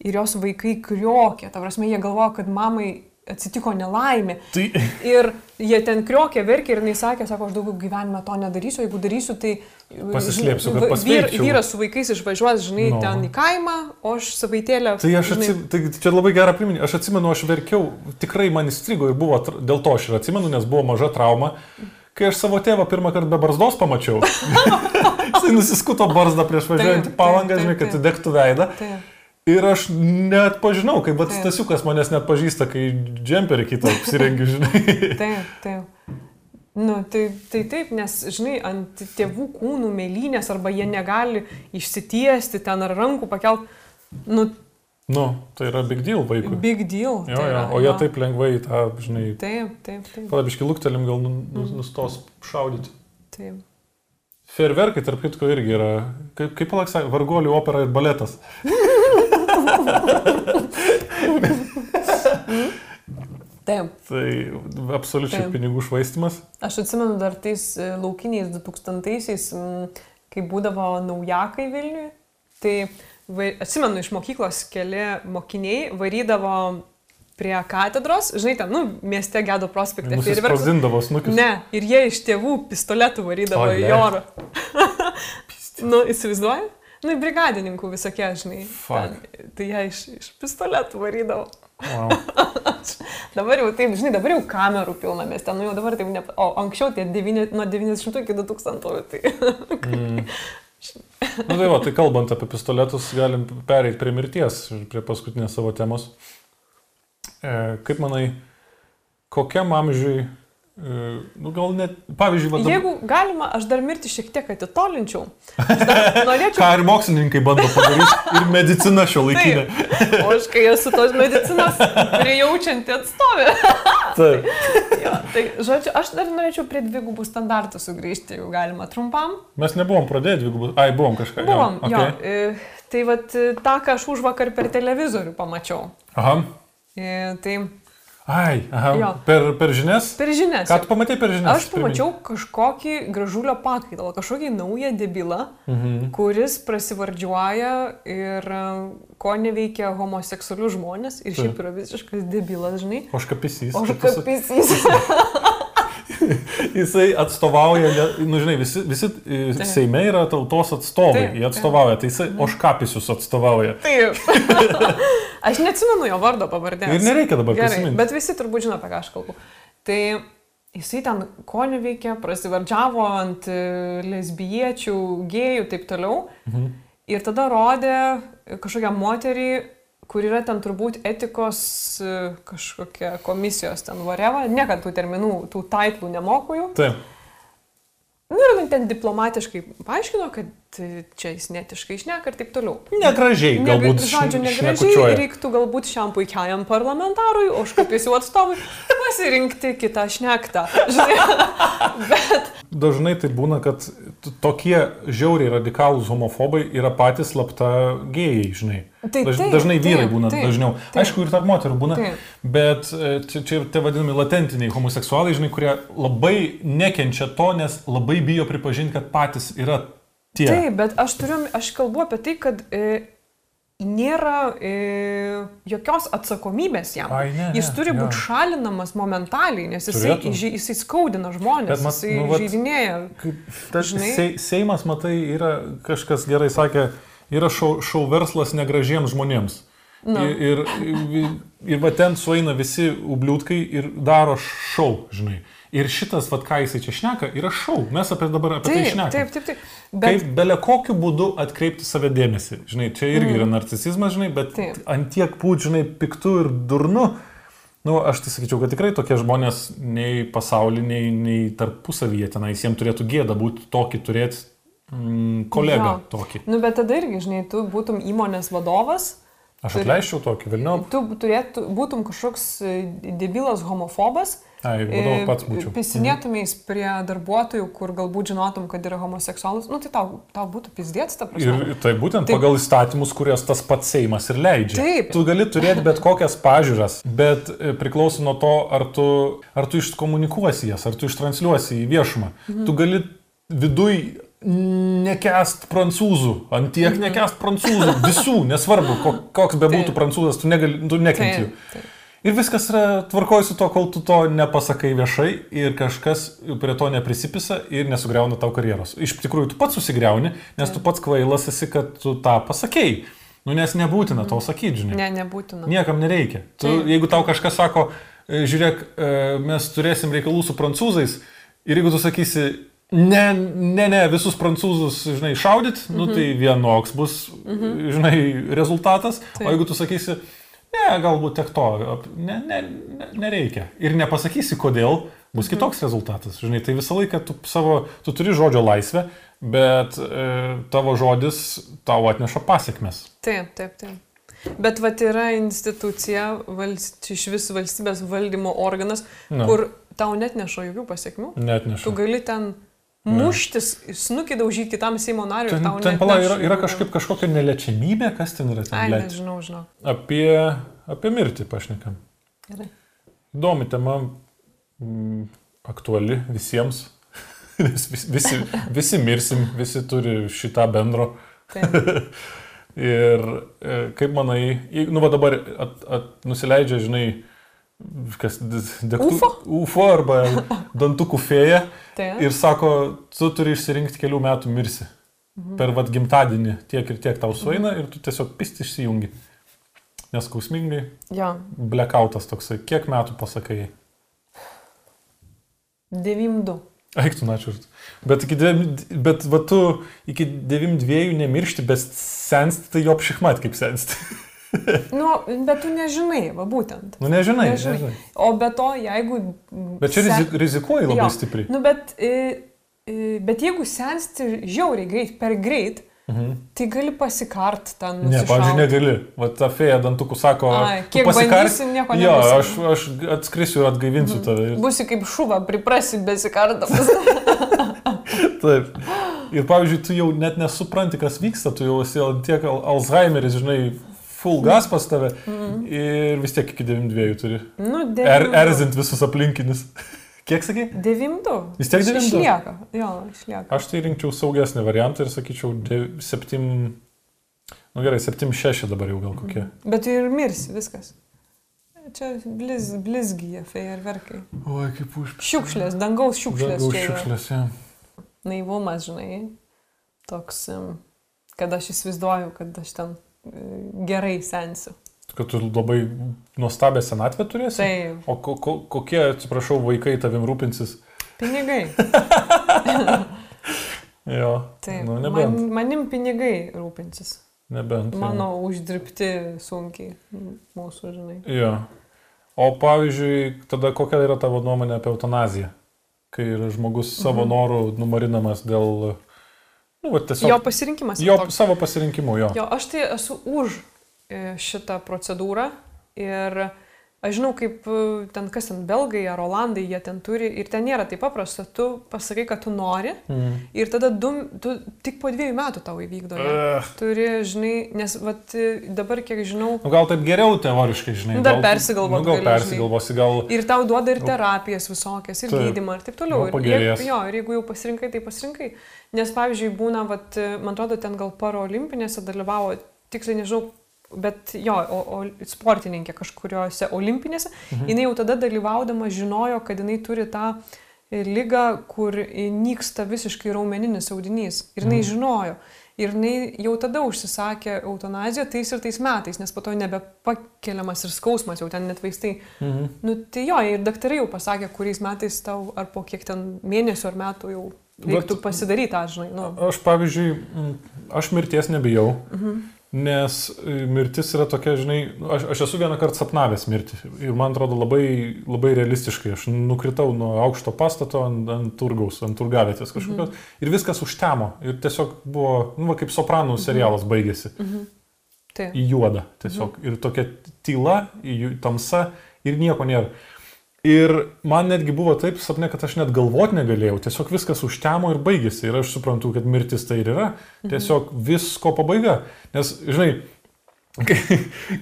[SPEAKER 2] ir jos vaikai kriokė. Ta prasme, jie galvojo, kad mamai atsitiko nelaimė.
[SPEAKER 1] Tai
[SPEAKER 2] Ir jie ten kriokė, verkė ir jinai sakė, sako, aš daugiau gyvenime to nedarysiu, jeigu darysiu, tai...
[SPEAKER 1] Pasislėpsiu, kad
[SPEAKER 2] va- vyr,
[SPEAKER 1] pasveikčiau.
[SPEAKER 2] vyras su vaikais išvažiuos, žinai,
[SPEAKER 1] No.
[SPEAKER 2] ten į kaimą, o aš savaitėlę...
[SPEAKER 1] Tai aš
[SPEAKER 2] žinai,
[SPEAKER 1] atsimenu, tai čia labai gerą priminį, aš atsimenu, aš verkiau, tikrai man įstrigo ir buvo, dėl to aš ir atsimenu, nes buvo maža trauma, kai aš savo tėvą pirmą kartą be barzdos pamačiau. Jisai nusiskuto barzdą prieš važiuojant į
[SPEAKER 2] Taip,
[SPEAKER 1] palangą,
[SPEAKER 2] taip,
[SPEAKER 1] žinai,
[SPEAKER 2] taip,
[SPEAKER 1] kad
[SPEAKER 2] taip.
[SPEAKER 1] įdegtų veidą.
[SPEAKER 2] Tai,
[SPEAKER 1] Ir aš net pažinau, kaip pats. Stasiukas manęs net pažįsta, kai džemperį kitą apsirengiu, žinai.
[SPEAKER 2] taip, taip. Nu, tai, tai taip, nes, žinai, ant tėvų kūnų mėlynės arba jie negali išsitiesti ten ar rankų pakelt. Nu,
[SPEAKER 1] Nu, tai yra big deal vaikui.
[SPEAKER 2] big deal.
[SPEAKER 1] Jo,
[SPEAKER 2] tai
[SPEAKER 1] jo,
[SPEAKER 2] yra,
[SPEAKER 1] o jie
[SPEAKER 2] jo.
[SPEAKER 1] taip lengvai tą, žinai,
[SPEAKER 2] Taip, taip, taip.
[SPEAKER 1] palabiškai luktelim gal nu- nu- nustos šaudyti.
[SPEAKER 2] taip.
[SPEAKER 1] Ferverkai, tarp kitko, irgi yra, kaip, kaip palaksai, vargolių opera ir baletas.
[SPEAKER 2] taip.
[SPEAKER 1] Tai absoliučiai
[SPEAKER 2] Taip.
[SPEAKER 1] pinigų švaistimas.
[SPEAKER 2] Aš atsimenu dar tais e, laukiniais 2000-aisiais, mm, kai būdavo naujakai Vilniui, tai vai, atsimenu iš mokyklos keli mokiniai varydavo prie katedros, žinai, ten, nu, mieste Gedo prospekte. fejerverkus.
[SPEAKER 1] Nusisprogdindavo snukius.
[SPEAKER 2] Ne, ir jie iš tėvų pistoletų varydavo į orą. nu, įsivaizduoji? Nu, brigadininkų visokie, žinai. Ten, tai jie iš, iš pistoletų varydavo.
[SPEAKER 1] Wow.
[SPEAKER 2] Dabar jau taip, žinai, dabar jau kamerų pilna mieste, nu jau dabar taip, ne, o anksčiau tai devyni, nuo 900 iki 2000, tai
[SPEAKER 1] Mm. Na tai va, tai kalbant apie pistoletus, galim pereiti prie mirties ir prie paskutinės savo temos. E, kaip manai, kokiam amžiui, nu gal net, pavyzdžiui, va, dab-
[SPEAKER 2] jeigu galima, aš dar mirti šiek tiek atitolinčiau. Norėčiau,
[SPEAKER 1] ką ir mokslininkai bando padaryti, ir medicina šio laikinė.
[SPEAKER 2] o aš kai esu tos medicinos prijaučianti atstovė.
[SPEAKER 1] Taip.
[SPEAKER 2] jo, tai, žodžiu, aš dar norėčiau prie dvigubų standartų sugrįžti, jeigu galima trumpam.
[SPEAKER 1] Mes nebuvom pradėję dvigubų, ai, buvom kažką. jo,
[SPEAKER 2] Buvom, jo.
[SPEAKER 1] okei.
[SPEAKER 2] e, Tai vad tą, ką aš už vakar per televizorių pamačiau.
[SPEAKER 1] Aha.
[SPEAKER 2] E, Tai
[SPEAKER 1] Ai, aha.
[SPEAKER 2] Jo.
[SPEAKER 1] Per, per žinias?
[SPEAKER 2] per žinias.
[SPEAKER 1] Ką tu pamatai per žinias?
[SPEAKER 2] Aš pamačiau kažkokį gražulio pakaitalą, kažkokį naują debilą,
[SPEAKER 1] Mhm.
[SPEAKER 2] kuris prasivardžiuoja ir e, ko neveikia homoseksualius žmonės ir šiaip yra visiškas debilas, žinai.
[SPEAKER 1] Oškapysys.
[SPEAKER 2] O
[SPEAKER 1] kaip tu sa-
[SPEAKER 2] kapysys.
[SPEAKER 1] Jisai atstovauja, nu žinai, visi, visi e,
[SPEAKER 2] Taip.
[SPEAKER 1] Seime yra tautos atstovai,
[SPEAKER 2] Taip,
[SPEAKER 1] jie atstovauja, tai jisai oškapisius atstovauja.
[SPEAKER 2] Taip. aš neatsimenu jo vardo pavardės.
[SPEAKER 1] Ir nereikia dabar
[SPEAKER 2] Gerai,
[SPEAKER 1] prisiminti.
[SPEAKER 2] bet visi turbūt žino, apie ką aš kalbu. Tai jisai ten ko neveikia, prasivardžiavo ant e, lesbiečių, gėjų ir taip toliau.
[SPEAKER 1] Mhm.
[SPEAKER 2] Ir tada rodė kažkokią moterį, kur yra ten turbūt etikos e, kažkokia komisijos ten vareva. Niekad tų terminų, tų taitlų nemoku jų.
[SPEAKER 1] Taip.
[SPEAKER 2] Nu ir ten diplomatiškai paaiškino, kad čia jis netiškai išneka ir taip toliau.
[SPEAKER 1] Negražiai, galbūt.
[SPEAKER 2] žodžiu, negražiai reiktų galbūt šiam puikiajam parlamentarui, jų atstovui, pasirinkti kitą šnektą. Bet
[SPEAKER 1] Dažnai tai būna, kad tokie žiauriai radikalūs homofobai yra patys slapta gėjai, žinai.
[SPEAKER 2] Tai
[SPEAKER 1] Daž,
[SPEAKER 2] taip,
[SPEAKER 1] dažnai vyrai
[SPEAKER 2] taip,
[SPEAKER 1] būna
[SPEAKER 2] taip,
[SPEAKER 1] dažniau.
[SPEAKER 2] taip.
[SPEAKER 1] Aišku, ir tarp moterų būna.
[SPEAKER 2] Taip.
[SPEAKER 1] Bet e, čia, čia ir tie vadinami latentiniai homoseksualai, žinai, kurie labai nekenčia to, nes labai bijo pripažinti, kad patys yra tie.
[SPEAKER 2] taip, bet aš turiu, aš kalbu apie tai, kad e, nėra e, jokios atsakomybės jam.
[SPEAKER 1] Ai, ne,
[SPEAKER 2] jis
[SPEAKER 1] ne,
[SPEAKER 2] turi
[SPEAKER 1] jo.
[SPEAKER 2] būti šalinamas momentaliai, nes jisai, įži- jisai skaudina žmonės,
[SPEAKER 1] mat,
[SPEAKER 2] jisai
[SPEAKER 1] nu,
[SPEAKER 2] nu,
[SPEAKER 1] vat-
[SPEAKER 2] žaidinėja.
[SPEAKER 1] Kaip tas
[SPEAKER 2] Žinai?
[SPEAKER 1] se, Seimas, matai, yra kažkas gerai sakė, yra šau, šau verslas negražiems žmonėms.
[SPEAKER 2] Na.
[SPEAKER 1] Ir, ir, ir va ten sueina visi ubliūtkai ir daro šau, žinai. Ir šitas, va ką jisai čia šneka, yra šau. Mes apie dabar apie tai
[SPEAKER 2] Taip,
[SPEAKER 1] šnekame.
[SPEAKER 2] taip, taip, taip.
[SPEAKER 1] Bet... Kaip bele kokiu būdu atkreipti save dėmesį. Žinai, čia irgi mm. yra narcisizmas, žinai, bet
[SPEAKER 2] Taip.
[SPEAKER 1] ant tiek būt, žinai, piktų ir durnu. Nu, aš tai sakyčiau, kad tikrai tokie žmonės nei pasaulyje, nei, nei tarpusavyje tenais jiems turėtų gėda būti tokį turėti mm, kolegą
[SPEAKER 2] Jo.
[SPEAKER 1] tokį.
[SPEAKER 2] Nu, bet tada irgi, žinai, tu būtum įmonės vadovas,
[SPEAKER 1] Aš atleisčiau tokį, Vilniau.
[SPEAKER 2] tu turėtų, būtum kažkoks e, debilas homofobas,
[SPEAKER 1] Ai, jeigu vadovas pats būčiau. Mhm.
[SPEAKER 2] Pisinėtumės prie darbuotojų, kur galbūt žinotum, kad yra homoseksualus, nu tai tau, tau būtų pizdėts, ta prasme.
[SPEAKER 1] Ir tai būtent
[SPEAKER 2] Taip.
[SPEAKER 1] pagal įstatymus, kurias tas pats Seimas ir leidžia.
[SPEAKER 2] Taip.
[SPEAKER 1] Tu gali turėti bet kokias pažiūras, bet e, priklauso nuo to, ar tu, ar tu iškomunikuosi jas, ar tu ištransliuosi į viešumą. Mhm. Tu gali viduj nekest prancūzų, ant tiek mhm. nekest prancūzų, visų, nesvarbu, ko, koks bebūtų prancūzas, tu, negali, tu nekenti jų.
[SPEAKER 2] Taip, taip.
[SPEAKER 1] Ir viskas yra tvarkoju su to, kol tu to nepasakai viešai ir kažkas prie to neprisipisa ir nesugriauna tau karjeros. Iš tikrųjų, tu pats susigriauni, nes tu pats kvailas esi, kad tu tą pasakėjai. Nu, nes nebūtina to sakyti, žinai.
[SPEAKER 2] Ne, nebūtina.
[SPEAKER 1] Niekam nereikia. Tu, jeigu tau kažkas sako, e, žiūrėk, e, mes turėsim reikalų su prancūzais ir jeigu tu sakysi, ne, ne, ne, visus prancūzus, žinai, šaudyt, mhm. nu, tai vienoks bus, mhm. žinai, rezultatas. Taip. O jeigu tu sakysi, ne, galbūt tiek to, ne, ne, ne, nereikia. Ir nepasakysi kodėl, bus kitoks rezultatas. Žinai, tai visą laiką tu, savo, tu turi žodžio laisvę, bet e, tavo žodis tau atneša pasiekmes.
[SPEAKER 2] Taip, taip, taip. Bet vat yra institucija, valst, iš vis valstybės valdymo organas,
[SPEAKER 1] Na.
[SPEAKER 2] kur tau net neša jokių pasiekmių.
[SPEAKER 1] Net
[SPEAKER 2] Tu
[SPEAKER 1] nešu.
[SPEAKER 2] gali ten muštis, snukį daužyti kitam Seimo nariui.
[SPEAKER 1] Ten, ten pala, yra, yra kažkaip kažkokia neliečiamybė, kas ten yra ten.
[SPEAKER 2] Ai,
[SPEAKER 1] blet?
[SPEAKER 2] nežinau, žinau.
[SPEAKER 1] Apie, apie mirtį pašnekam.
[SPEAKER 2] Gerai.
[SPEAKER 1] Įdomi tema, mm, aktuali visiems. Nes vis, visi, visi mirsim, visi turi šitą bendro. Ir e, kaip manai, nu va dabar at, at, nusileidžia, žinai, kas degtų.
[SPEAKER 2] Ufo?
[SPEAKER 1] UFO arba dantukų fėja ir sako, tu turi išsirinkti kelių metų mirsi.
[SPEAKER 2] Mhm.
[SPEAKER 1] Per vad gimtadienį tiek ir tiek tau sueina ir tu tiesiog pisti išsijungi. Neskausmingai,
[SPEAKER 2] Jo,
[SPEAKER 1] blackoutas toksai. Kiek metų pasakai?
[SPEAKER 2] 9-2.
[SPEAKER 1] Eik tu, načiur. Bet, iki bet va tu iki 92 nemiršti, bet sensti, tai jo pšikmat kaip sensti.
[SPEAKER 2] Nu, bet tu nežinai, va būtent.
[SPEAKER 1] Nu nežinai,
[SPEAKER 2] Nežinai.
[SPEAKER 1] nežinai.
[SPEAKER 2] O be to, jeigu...
[SPEAKER 1] Bet čia
[SPEAKER 2] se-
[SPEAKER 1] rizi, rizikuoji labai
[SPEAKER 2] Jo.
[SPEAKER 1] stipriai.
[SPEAKER 2] Nu, bet, bet jeigu sensti žiauriai greit, per greit,
[SPEAKER 1] Mhm.
[SPEAKER 2] tai gali pasikart ten.
[SPEAKER 1] Ne, pavyzdžiui, negali. Va ta fėja dantukų sako,
[SPEAKER 2] Ai, kiek
[SPEAKER 1] pasikarsi-
[SPEAKER 2] nieko
[SPEAKER 1] Jo,
[SPEAKER 2] nebus.
[SPEAKER 1] aš, aš atskrisiu ir atgaivinsiu mhm. tave. Ir,
[SPEAKER 2] Būsi kaip šuva, priprasi besikardamas.
[SPEAKER 1] taip. Ir pavyzdžiui, tu jau net nesupranti, kas vyksta, tu jau esi tiek al Alzheimeris, žinai, full gas pas tave. Mhm. Ir vis tiek iki 92 turi.
[SPEAKER 2] nu,
[SPEAKER 1] Er,
[SPEAKER 2] 9-2.
[SPEAKER 1] erzint visus aplinkinius. Kiek sakai?
[SPEAKER 2] 9-2.
[SPEAKER 1] Vis tiek 9-2?
[SPEAKER 2] Išlieka. Jo, išlieka.
[SPEAKER 1] Aš tai rinkčiau saugesnį variantą ir sakyčiau 7... Nu gerai, 7-6 dabar jau gal kokie.
[SPEAKER 2] Bet ir mirsi, viskas. Čia bliz, blizgyje, fejerverkai.
[SPEAKER 1] Oi, kaip už...
[SPEAKER 2] Šiukšlės, dangaus šiukšlės.
[SPEAKER 1] Dangaus šiukšlės, ja.
[SPEAKER 2] Naivumas, žinai. Toks, kad aš įsivaizduoju, kad aš ten gerai sensiu.
[SPEAKER 1] Kad tu labai nuostabę senatvę turėsi?
[SPEAKER 2] Tai
[SPEAKER 1] O ko, ko, kokie, atsiprašau, vaikai tavim rūpinsis?
[SPEAKER 2] pinigai.
[SPEAKER 1] Jo.
[SPEAKER 2] Taip,
[SPEAKER 1] Nu,
[SPEAKER 2] man,
[SPEAKER 1] nebent.
[SPEAKER 2] manim pinigai rūpinsis.
[SPEAKER 1] Nebent.
[SPEAKER 2] Mano uždirbti sunkiai mūsų, žinai.
[SPEAKER 1] Jo. O pavyzdžiui, tada kokia yra tavo nuomonė apie eutanaziją? Kai žmogus savo
[SPEAKER 2] Mhm.
[SPEAKER 1] norų numarinamas dėl... Nu, va, tiesiog.
[SPEAKER 2] Jo pasirinkimas.
[SPEAKER 1] jo
[SPEAKER 2] toks.
[SPEAKER 1] savo pasirinkimu, jo.
[SPEAKER 2] Jo, aš tai esu už e, šitą procedūrą ir aš žinau, kaip e, ten kas ten belgai ar olandai jie ten turi ir ten nėra taip paprasta. Tu pasakai, kad tu nori
[SPEAKER 1] Mm.
[SPEAKER 2] ir tada du, tu tik po dviejų metų tau įvykdo.
[SPEAKER 1] Uh,
[SPEAKER 2] Turi, žinai, nes vat, e, dabar kiek žinau,
[SPEAKER 1] nu, gal taip geriau teoriškai, žinai.
[SPEAKER 2] Nu, dar
[SPEAKER 1] gal-
[SPEAKER 2] persigalvot
[SPEAKER 1] Nu, gal persigalvosi, gal...
[SPEAKER 2] ir tau duoda ir terapijas visokias, ir
[SPEAKER 1] Taip.
[SPEAKER 2] gydimą, ir taip toliau.
[SPEAKER 1] Gal
[SPEAKER 2] Ir, jie- jo, ir jeigu jau pasirinkai, tai pasirinkai. Nes, pavyzdžiui, būna, vat, man atrodo, ten gal paraolimpinėse dalyvavo, tiksliai nežinau, bet jo, o, o sportininkė kažkuriuose olimpinėse, mhm. jinai jau tada dalyvaudama žinojo, kad jinai turi tą lygą, kur nyksta visiškai raumeninis audinys. Ir jinai
[SPEAKER 1] Mhm.
[SPEAKER 2] žinojo. Ir jinai jau tada užsisakė eutanaziją tais ir tais metais, nes po to nebepakeliamas ir skausmas, jau ten net vaistai.
[SPEAKER 1] Mhm.
[SPEAKER 2] Nu tai jo, ir daktarai jau pasakė, kuriais metais tau ar po kiek ten mėnesių ar metų jau reiktų pasidaryti, žinai. Nu.
[SPEAKER 1] Aš, pavyzdžiui, aš mirties nebijau,
[SPEAKER 2] Mhm.
[SPEAKER 1] Nes e, mirtis yra tokia, žinai, nu, aš, aš esu vieną kartą sapnavęs mirtį ir man atrodo labai, labai realistiškai. Aš nukritau nuo aukšto pastato ant, ant turgaus, ant turgavėtės kažkokios
[SPEAKER 2] Mhm.
[SPEAKER 1] ir viskas užtemo. Ir tiesiog buvo, nu, va, kaip sopranų serialas baigėsi.
[SPEAKER 2] Mhm. Tai.
[SPEAKER 1] Į juodą tiesiog.
[SPEAKER 2] Mhm.
[SPEAKER 1] Ir tokia tyla, tamsa ir nieko nėra. Ir man netgi buvo taip sapne, kad aš net galvoti negalėjau. Tiesiog viskas užtemo ir baigėsi. Ir aš suprantu, kad mirtis tai ir yra. Tiesiog visko pabaiga. Nes, žinai, kai,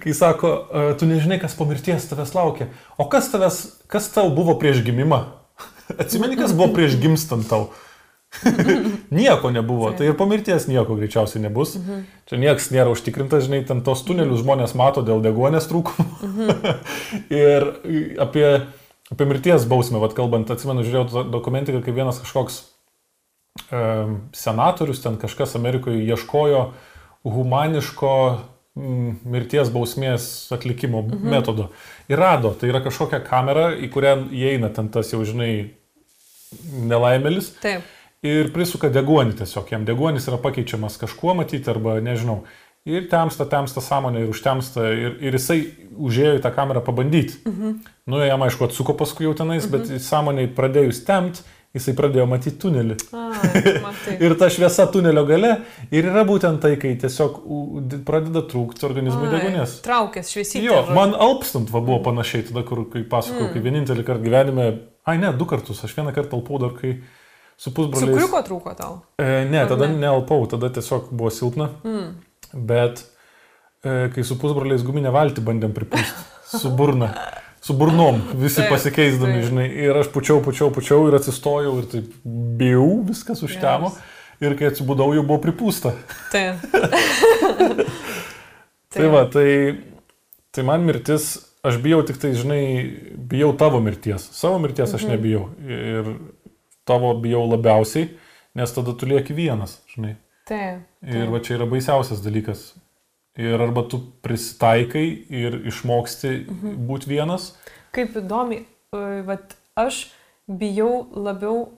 [SPEAKER 1] kai sako, "E, tu nežinai, kas po mirties tavęs laukia. O kas, tavęs, kas tau buvo prieš gimimą? Atsimeni, kas buvo prieš gimstant tau? nieko nebuvo. Tai ir po mirties nieko greičiausiai nebus. Čia niekas nėra užtikrintas, žinai, ten tos tunelius žmonės mato dėl degonės trūkumo. ir apie, apie mirties bausmę, vad kalbant, atsimenu, žiūrėjau do- dokumentiką, kaip vienas kažkoks um, senatorius, ten kažkas Amerikoje ieškojo humaniško mm, mirties bausmės atlikimo mhm. metodo. Ir rado, tai yra kažkokia kamera, į kurią įeina ten tas jau, žinai, nelaimėlis
[SPEAKER 2] Taip.
[SPEAKER 1] ir prisuka deguonį tiesiog, jam deguonis yra pakeičiamas kažkuo matyti arba nežinau. Ir temsta, temsta sąmonė ir užtemsta ir, ir jisai užėjo į tą kamerą pabandyti. Mhm. Nu, jam aišku atsuko paskui jau tenais, mhm. bet sąmoniai pradėjus tempt, jisai pradėjo matyti tunelį.
[SPEAKER 2] A,
[SPEAKER 1] ir ta šviesa tunelio gale ir yra būtent tai, kai tiesiog pradeda trūkti organizmui
[SPEAKER 2] Ai,
[SPEAKER 1] degonės.
[SPEAKER 2] Traukės šviesyti.
[SPEAKER 1] Jo, man alpstant va, buvo panašiai tada, kur, kai pasakojau,
[SPEAKER 2] Mm.
[SPEAKER 1] kai vienintelį kartą gyvenime, ai ne, du kartus, aš vieną kartą alpau dar, kai su pusbroliais.
[SPEAKER 2] Cukriuko trūko tau.
[SPEAKER 1] E, ne, tada
[SPEAKER 2] ne?
[SPEAKER 1] nealpau, tada tiesiog buvo silpna,
[SPEAKER 2] Mm.
[SPEAKER 1] Bet e, kai su pusbroliais guminę valtį bandėm pripūsti, su burna, su burnom, visi
[SPEAKER 2] Taip,
[SPEAKER 1] pasikeisdami,
[SPEAKER 2] taip.
[SPEAKER 1] žinai, ir aš pučiau, pučiau, pučiau ir atsistojau ir taip bijau, viskas užtemo. Ir kai atsibudau, jau buvo pripūsta.
[SPEAKER 2] Tai.
[SPEAKER 1] Tai va, tai, tai man mirtis, aš bijau tik tai, žinai, bijau tavo mirties. Savo mirties aš
[SPEAKER 2] Mhm.
[SPEAKER 1] nebijau. Ir tavo bijau labiausiai, nes tada tu lieki vienas, žinai.
[SPEAKER 2] Tai.
[SPEAKER 1] Ir va čia yra baisiausias dalykas. Ir arba tu prisitaikai ir išmoksti
[SPEAKER 2] Mhm.
[SPEAKER 1] būti vienas.
[SPEAKER 2] Kaip įdomi, e, vat aš bijau labiau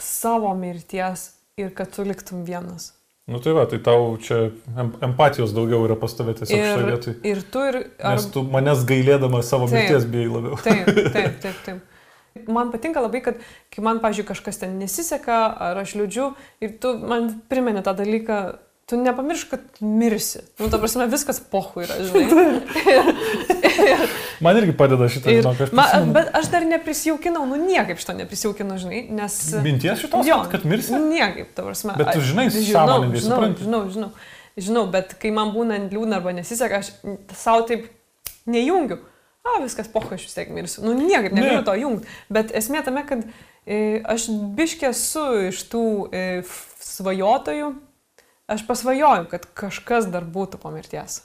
[SPEAKER 2] savo mirties ir kad tu liktum vienas.
[SPEAKER 1] Nu tai va, tai tau čia em- empatijos daugiau yra pas tave tiesiog šitoje
[SPEAKER 2] Ir,
[SPEAKER 1] vietoje.
[SPEAKER 2] ir tu ir... Ar,
[SPEAKER 1] Nes tu manęs gailėdama savo
[SPEAKER 2] Taip.
[SPEAKER 1] mirties bijai labiau.
[SPEAKER 2] taip, taip, taip, taip. Man patinka labai, kad kai man, pažiūrėjau, kažkas ten nesiseka, ar aš liūdžiu, ir tu man primeni tą dalyką, tu nepamiršk, kad mirsi. Nu, ta prasme, viskas pohu yra, žinai.
[SPEAKER 1] Man irgi padeda šitą,
[SPEAKER 2] Ir,
[SPEAKER 1] žinok, aš
[SPEAKER 2] ma,
[SPEAKER 1] prisimenu.
[SPEAKER 2] bet aš dar neprisijaukinau, nu niekaip šito neprisijaukinau, žinai, nes...
[SPEAKER 1] Minties šitos,
[SPEAKER 2] Jo,
[SPEAKER 1] kad mirsi?
[SPEAKER 2] Niekaip, ta prasme.
[SPEAKER 1] Bet tu žinai
[SPEAKER 2] žinau, žinau, žinau, žinau, žinau, bet kai man būna liūdna arba nesiseka, aš savo taip nejungiu. A, viskas poho, aš vis tiek mirsiu. Nu, niekaip negaliu
[SPEAKER 1] Ne.
[SPEAKER 2] to jungti. Bet esmė tame, kad e, aš biškė esu iš tų e, svajotojų. Aš pasvajoju, kad kažkas dar būtų po mirties.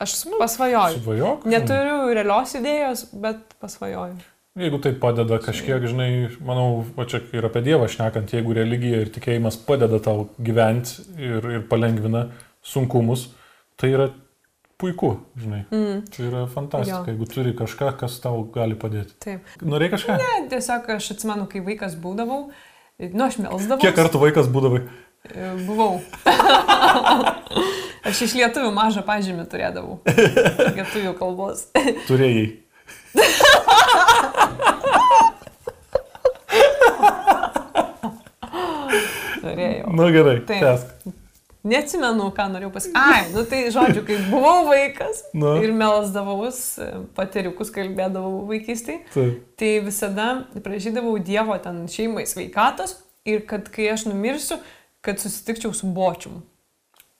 [SPEAKER 2] Aš pasvajoju.
[SPEAKER 1] Svajok.
[SPEAKER 2] Neturiu realios idėjos, bet pasvajoju.
[SPEAKER 1] Jeigu tai padeda kažkiek, žinai, manau, va čia ir apie Dievą šnekant, jeigu religija ir tikėjimas padeda tau gyventi ir, ir palengvina sunkumus, tai yra puiku, žinai.
[SPEAKER 2] Mm,
[SPEAKER 1] Tai yra fantastika,
[SPEAKER 2] Jo.
[SPEAKER 1] jeigu turi kažką, kas tau gali padėti.
[SPEAKER 2] taip.
[SPEAKER 1] Norėjai kažką?
[SPEAKER 2] Ne, tiesiog aš atsimenu, kai vaikas būdavau, nu, aš melsdavau.
[SPEAKER 1] Kiek kartų vaikas būdavai?
[SPEAKER 2] Buvau. aš iš lietuvių mažą pažymį turėdavau. Lietuvių kalbos.
[SPEAKER 1] Turėjai.
[SPEAKER 2] Turėjau.
[SPEAKER 1] Na gerai,
[SPEAKER 2] Taip.
[SPEAKER 1] tęsk.
[SPEAKER 2] Neatsimenu, ką norėjau pasakyti. Ai, nu tai žodžiu, kai buvau vaikas
[SPEAKER 1] Nu.
[SPEAKER 2] ir melsdavaus, pateriukus kalbėdavau vaikystėje,
[SPEAKER 1] Taip.
[SPEAKER 2] tai visada prašydavau Dievo ten šeimai sveikatos ir kad kai aš numirsiu, kad susitikčiau su bočium.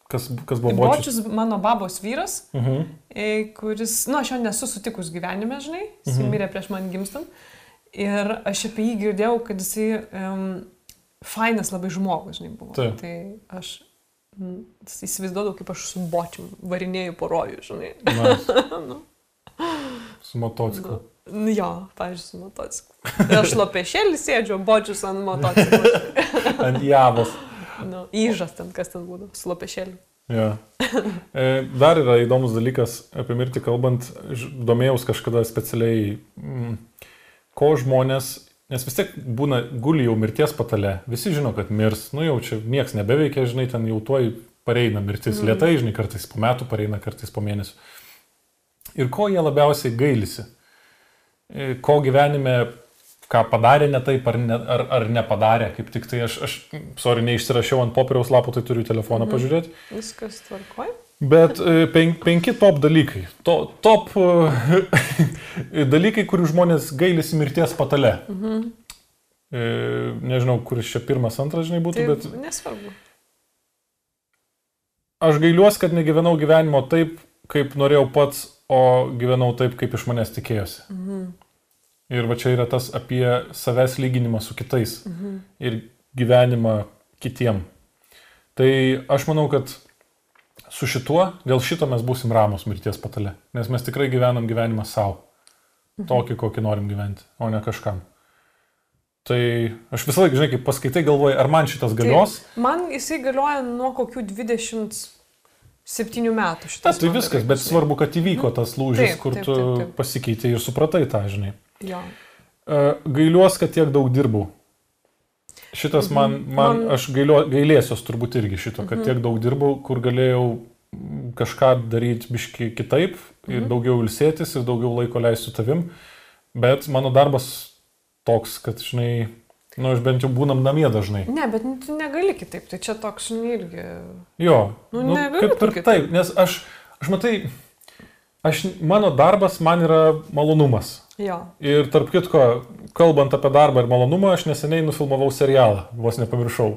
[SPEAKER 1] Kas, kas buvo bočius?
[SPEAKER 2] Bočius mano babos vyras,
[SPEAKER 1] Mhm.
[SPEAKER 2] e, kuris, nu, aš jo nesu sutikus gyvenime, žinai, jis
[SPEAKER 1] Mhm.
[SPEAKER 2] mirė prieš man gimstant. Ir aš apie jį girdėjau, kad jisai um, fainas labai žmogus, žinai, buvo.
[SPEAKER 1] Taip.
[SPEAKER 2] Tai aš įsivaizduodavau, kaip aš su bočium varinėjau po rojų, žinai.
[SPEAKER 1] Na,
[SPEAKER 2] nu,
[SPEAKER 1] su motociklu.
[SPEAKER 2] nu, jo, pažiūrėjau, su motociklu. Ir aš lopešėlį sėdžiu, bočius ant motociklo.
[SPEAKER 1] Ant javos.
[SPEAKER 2] nu, įžas ten, kas ten būdavo, su lopešėliu.
[SPEAKER 1] Ja. E, Dar yra įdomus dalykas apie mirtį kalbant, domėjaus kažkada specialiai, mm, ko žmonės, nes vis tiek būna guli jau mirties patale, visi žino, kad mirs, nu jau čia niekas nebeveikia, žinai, ten jau tuoj pareina mirtis,
[SPEAKER 2] Mhm.
[SPEAKER 1] lietai, žinai, kartais po metų pareina, kartais po mėnesių. Ir ko jie labiausiai gailisi? E, Ko gyvenime, ką padarė ne taip ar, ne, ar, ar nepadarė, kaip tik tai aš, aš sorry, neišsirašiau ant popieriaus lapo, tai turiu telefoną
[SPEAKER 2] Mhm.
[SPEAKER 1] pažiūrėti.
[SPEAKER 2] Viskas tvarkoja.
[SPEAKER 1] Bet e, pen, penki top dalykai. To, top e, dalykai, kurių žmonės gailisi mirties patale.
[SPEAKER 2] Mhm.
[SPEAKER 1] E, nežinau, kuris čia pirmas, antras, žinai, būtų,
[SPEAKER 2] Tai
[SPEAKER 1] bet
[SPEAKER 2] nesvarbu.
[SPEAKER 1] aš gailiuosi, kad negyvenau gyvenimo taip, kaip norėjau pats, o gyvenau taip, kaip iš manęs tikėjosi.
[SPEAKER 2] Mhm.
[SPEAKER 1] Ir va čia yra tas apie savęs lyginimą su kitais
[SPEAKER 2] Mhm.
[SPEAKER 1] ir gyvenimą kitiem. Tai aš manau, kad su šituo, dėl šito mes būsim ramus mirties patale. Nes mes tikrai gyvenam gyvenimą savo. Tokį, kokį norim gyventi, o ne kažkam. Tai aš visą laiką, žinai, kaip paskaitai, galvoju, ar man šitas galios.
[SPEAKER 2] Man jisai galioja nuo kokių 27 metų
[SPEAKER 1] Tas
[SPEAKER 2] šitas.
[SPEAKER 1] tai
[SPEAKER 2] man
[SPEAKER 1] viskas, bet svarbu, kad įvyko tas lūžis,
[SPEAKER 2] Taip,
[SPEAKER 1] kur
[SPEAKER 2] taip,
[SPEAKER 1] tu
[SPEAKER 2] taip, taip.
[SPEAKER 1] pasikeitė ir supratai tą, žinai.
[SPEAKER 2] Jo.
[SPEAKER 1] E, Gailiuosi, kad tiek daug dirbau. Šitas man, man,
[SPEAKER 2] Man-
[SPEAKER 1] aš gailio, gailėsiuos turbūt irgi šito, kad tiek daug dirbau, kur galėjau kažką daryti biški kitaip ir daugiau ilsėtis ir daugiau laiko leisti su tavim, bet mano darbas toks, kad, žinai, nu, aš bent jau būnam namie dažnai.
[SPEAKER 2] Ne, bet nu, tu negali kitaip, tai čia toks, irgi.
[SPEAKER 1] Jo,
[SPEAKER 2] Nu,
[SPEAKER 1] nu, kaip ir
[SPEAKER 2] kitaip.
[SPEAKER 1] taip, nes aš, aš matai, aš, mano darbas man yra malonumas.
[SPEAKER 2] Jo.
[SPEAKER 1] Ir tarp kitko, kalbant apie darbą ir malonumą, aš neseniai nufilmavau serialą, vos nepamiršau.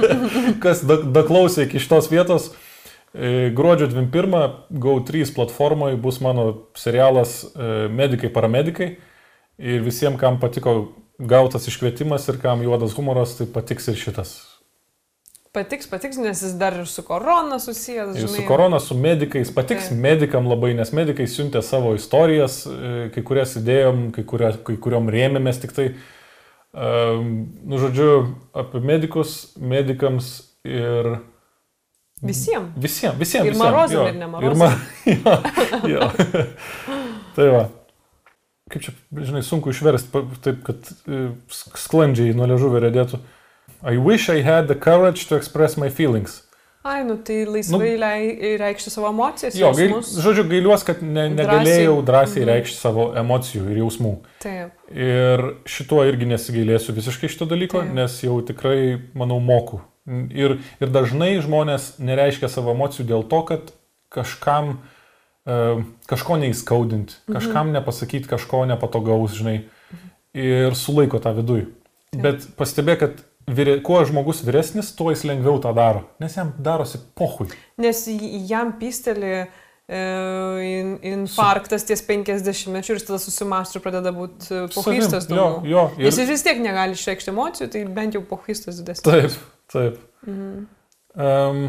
[SPEAKER 1] Kas da- daklausė iki šitos vietos, e, gruodžio 21 GO3 platformoje bus mano serialas e, Medikai paramedikai. Ir visiems, kam patiko gautas iškvietimas ir kam juodas humoras, tai patiks ir šitas.
[SPEAKER 2] Patiks, patiks, nes jis dar ir su korona susijęs, žinai.
[SPEAKER 1] su korona, su medikais, patiks
[SPEAKER 2] Taip.
[SPEAKER 1] medikam labai, nes medikai siuntė savo istorijas, e, kai kurias idėjom, kai, kuria, kai kuriuom rėmėmės tik tai. Nu, žodžiu, apie medikus, medikams ir
[SPEAKER 2] Visiems.
[SPEAKER 1] visiems, visiems.
[SPEAKER 2] Ir marozam, ir nemarozam.
[SPEAKER 1] Ir ma... jo, jo. tai va. Kaip čia, žinai, sunku išversti taip, kad e, sk- sklandžiai nuo ležuvio redėtų. I wish I had the courage to express my feelings.
[SPEAKER 2] Ai, nu tai laisvai nu, reikšti savo emocijas.
[SPEAKER 1] Jo, gail, žodžiu, gailiuosi, kad ne,
[SPEAKER 2] Drąsiai.
[SPEAKER 1] negalėjau drąsiai
[SPEAKER 2] Mhm.
[SPEAKER 1] reikšti savo emocijų ir jausmų.
[SPEAKER 2] Taip.
[SPEAKER 1] Ir šituo irgi nesigailėsiu visiškai šito dalyko,
[SPEAKER 2] Taip.
[SPEAKER 1] nes jau tikrai, manau, moku. Ir, ir dažnai žmonės nereiškia savo emocijų dėl to, kad kažkam uh, kažko neįskaudinti,
[SPEAKER 2] Mhm.
[SPEAKER 1] kažkam nepasakyti kažko nepatogaus, žinai, ir sulaiko tą viduje.
[SPEAKER 2] Taip.
[SPEAKER 1] Bet pastebė, kad vyre, kuo žmogus vyresnis, tuo jis lengviau tą daro, nes jam darosi pohui.
[SPEAKER 2] Nes jam pystelį e, in, infarktas ties 50 mečių ir jis tada susimastų pradeda būti pohistas
[SPEAKER 1] Savim, Jo,
[SPEAKER 2] daugiau.
[SPEAKER 1] jo.
[SPEAKER 2] Jis ir vis tiek negali išreikšti emocijų, tai bent jau pohistas didesnis.
[SPEAKER 1] Taip, taip.
[SPEAKER 2] Mhm.
[SPEAKER 1] Um,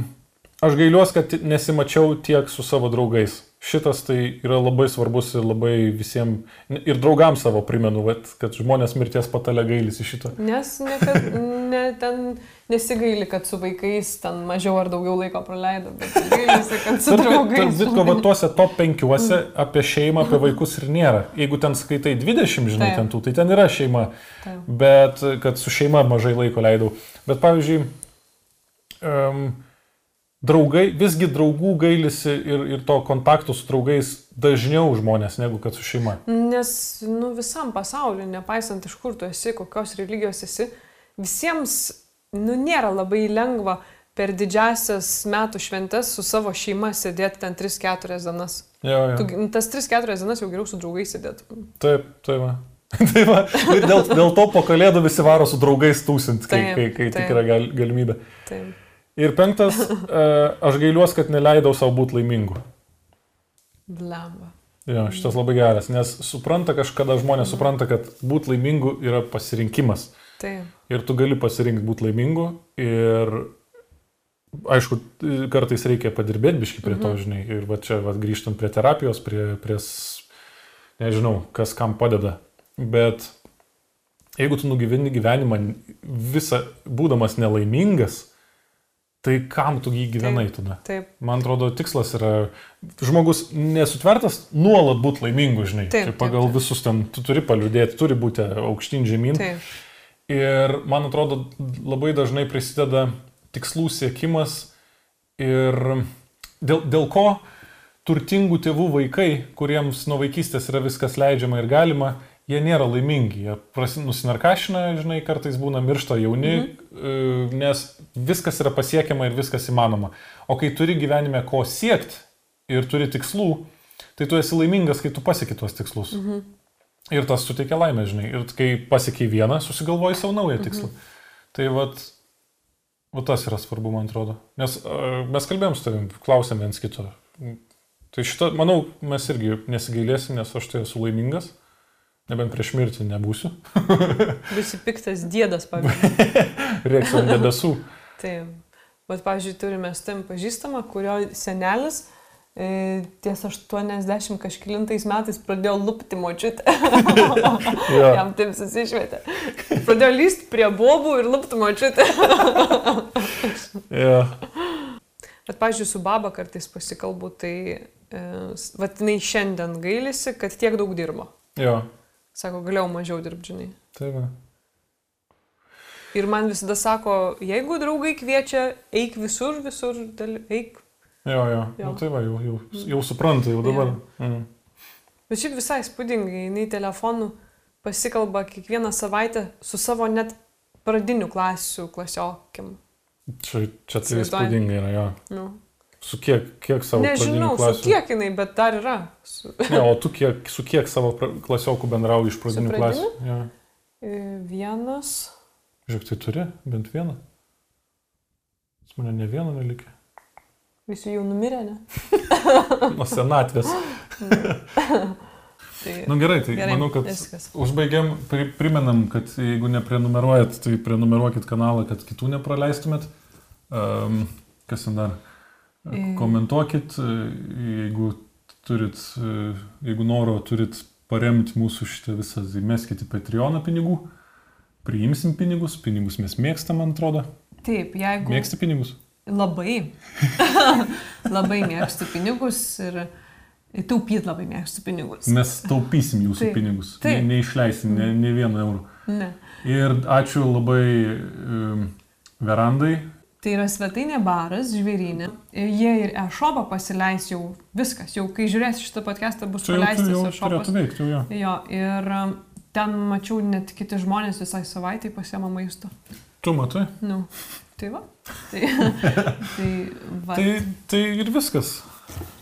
[SPEAKER 1] aš gailiuosi, kad nesimačiau tiek su savo draugais. Šitas tai yra labai svarbus ir labai visiems, ir draugams savo primenu, vat, kad žmonės mirties patale gailisi šito.
[SPEAKER 2] Nes ne, kad, ne, ten nesigaili, kad su vaikais ten mažiau ar daugiau laiko praleido, bet gailisi, kad su
[SPEAKER 1] Tarp, tarp
[SPEAKER 2] draugais.
[SPEAKER 1] vitko, va tuose top penkiuose apie šeimą, apie vaikus ir nėra. Jeigu ten skaitai 20, žinai,
[SPEAKER 2] Taip.
[SPEAKER 1] ten tų, tai ten yra šeima.
[SPEAKER 2] Taip.
[SPEAKER 1] Bet kad su šeima mažai laiko leidau. Bet pavyzdžiui, um, draugai, visgi draugų gailisi ir, ir to kontakto su draugais dažniau žmonės negu kad su šeima.
[SPEAKER 2] Nes nu, visam pasauliu, nepaisant iš kur tu esi, kokios religijos esi, visiems nu, nėra labai lengva per didžiasias metų šventes su savo šeima sėdėti ten 3-4 dienas.
[SPEAKER 1] Jo, jo.
[SPEAKER 2] Tu, tas 3-4 dienas jau geriau su draugais sėdėti.
[SPEAKER 1] Taip, taip. tai va, dėl, dėl to po kalėdų visi varo su draugais tūsint, kai,
[SPEAKER 2] Taip,
[SPEAKER 1] kai, kai tik
[SPEAKER 2] taip.
[SPEAKER 1] yra gal, galimybė.
[SPEAKER 2] Tai,
[SPEAKER 1] Ir penktas, e, aš gailiuosi, kad neleidau savo būti laimingu.
[SPEAKER 2] blemba.
[SPEAKER 1] Jo, šitas labai geras, nes supranta kažkada žmonės supranta, kad būti laimingu yra pasirinkimas.
[SPEAKER 2] Tai,
[SPEAKER 1] Ir tu gali pasirinkti būti laimingu ir aišku, kartais reikia padirbėti biški prie to, žinai. Ir va čia va, grįžtant prie terapijos, prie, prie, nežinau, kas kam padeda. Bet jeigu tu nugyveni gyvenimą visą būdamas nelaimingas, tai kam tu jį gyvenai
[SPEAKER 2] Taip.
[SPEAKER 1] tada?
[SPEAKER 2] taip,
[SPEAKER 1] Man atrodo, tikslas yra žmogus nesutvertas nuolat būti laimingu, žinai.
[SPEAKER 2] Taip, taip,
[SPEAKER 1] pagal
[SPEAKER 2] taip.
[SPEAKER 1] visus ten, tu turi paliudėti, turi būti aukštyn žemyn.
[SPEAKER 2] taip.
[SPEAKER 1] Ir man atrodo, labai dažnai prisideda tikslų siekimas ir dėl, dėl ko turtingų tėvų vaikai, kuriems nuo vaikystės yra viskas leidžiama ir galima, jie nėra laimingi. Jie nusinarkašina, žinai, kartais būna miršta jauni, mhm. nes viskas yra pasiekiama ir viskas įmanoma. O kai turi gyvenime ko siekti ir turi tikslų, tai tu esi laimingas, kai tu pasieki tuos tikslus. Mhm. Ir tas suteikia laimę, žinai. Ir kai pasiekiai vieną, susigalvoji savo naują tikslą. Mhm. Tai vat, vat tas yra svarbu, man atrodo. Nes uh, mes kalbėjom su tavim, klausėm viens kito. Tai šitą, manau, mes irgi nesigailėsim, nes aš tai esu laimingas. Nebent prieš mirtį nebūsiu.
[SPEAKER 2] Visi piktas dėdas, pavyzdžiui.
[SPEAKER 1] Reiks ant debesų.
[SPEAKER 2] Tai, bet, pavyzdžiui, turime su tam pažįstamą, kurio senelis e, ties 80 kažkilintais metais pradėjo lupti močiutę.
[SPEAKER 1] Jo.
[SPEAKER 2] Jam taip susišvietė. Pradėjo lysti prie bobų ir lupti močiutę.
[SPEAKER 1] Ja.
[SPEAKER 2] Bet, pavyzdžiui, su baba kartais pasikalbu, tai, e, jinai šiandien gailisi, kad tiek daug dirbo.
[SPEAKER 1] Jo.
[SPEAKER 2] Sako, galėjau mažiau dirbti, žinai.
[SPEAKER 1] Tai va.
[SPEAKER 2] Ir man visada sako, jeigu draugai kviečia, eik visur, visur, eik.
[SPEAKER 1] Jo, jo.
[SPEAKER 2] Jo.
[SPEAKER 1] Nu, tai va, jau, jau, jau supranta, jau dabar. Mm.
[SPEAKER 2] Bet šiaip visai spūdingai, jinai telefonu pasikalba kiekvieną savaitę su savo net pradinių klasių klasiokim.
[SPEAKER 1] Čia, čia tai įspūdingai yra, jo.
[SPEAKER 2] Nu.
[SPEAKER 1] Su kiek, kiek savo
[SPEAKER 2] Nežinau,
[SPEAKER 1] pradinių
[SPEAKER 2] su
[SPEAKER 1] klasių?
[SPEAKER 2] kiek jinai, bet dar yra. Su,
[SPEAKER 1] Ne, o tu kiek, su kiek savo klasiokų bendrauji iš pradinių klasių? Ja.
[SPEAKER 2] E, vienas.
[SPEAKER 1] Žiūrėk, tai turi bent vieną. Pas mane ne vieno nelikė.
[SPEAKER 2] Visi jau numirė, ne?
[SPEAKER 1] Nuo senatvės.
[SPEAKER 2] Tai,
[SPEAKER 1] Na nu, gerai, tai
[SPEAKER 2] Gerai,
[SPEAKER 1] manau, kad
[SPEAKER 2] viskas.
[SPEAKER 1] užbaigiam, pri, primenam, kad jeigu neprenumeruojat, tai prenumeruokit kanalą, kad kitų nepraleistumėt. Um, kas ten dar?
[SPEAKER 2] E.
[SPEAKER 1] Komentuokit, e, jeigu turit, e, jeigu noro turit paremti mūsų šitą visą, įmeskite Patreoną pinigų. Priimsim pinigus, pinigus mes mėgstam, man atrodo.
[SPEAKER 2] Taip, jeigu...
[SPEAKER 1] Mėgsti pinigus?
[SPEAKER 2] Labai. labai mėgstu pinigus ir taupyti labai mėgstu pinigus.
[SPEAKER 1] Mes taupysim jūsų
[SPEAKER 2] Taip.
[SPEAKER 1] pinigus.
[SPEAKER 2] Taip.
[SPEAKER 1] Ne, neišleisim ne, ne vieno euro.
[SPEAKER 2] Ne.
[SPEAKER 1] Ir ačiū labai um, verandai.
[SPEAKER 2] Tai yra svetainė baras, žvėrynė. Jie ir e-shopą pasileis jau viskas. Jau kai žiūrės šitą podcastą bus
[SPEAKER 1] Čia
[SPEAKER 2] paleistas e-shopas.
[SPEAKER 1] veikti, jo.
[SPEAKER 2] Jo, ir um, ten mačiau net kiti žmonės visai savaitai pasiema maisto.
[SPEAKER 1] Tu matai?
[SPEAKER 2] Nu, tai va. Tai, tai va.
[SPEAKER 1] Tai, tai ir viskas.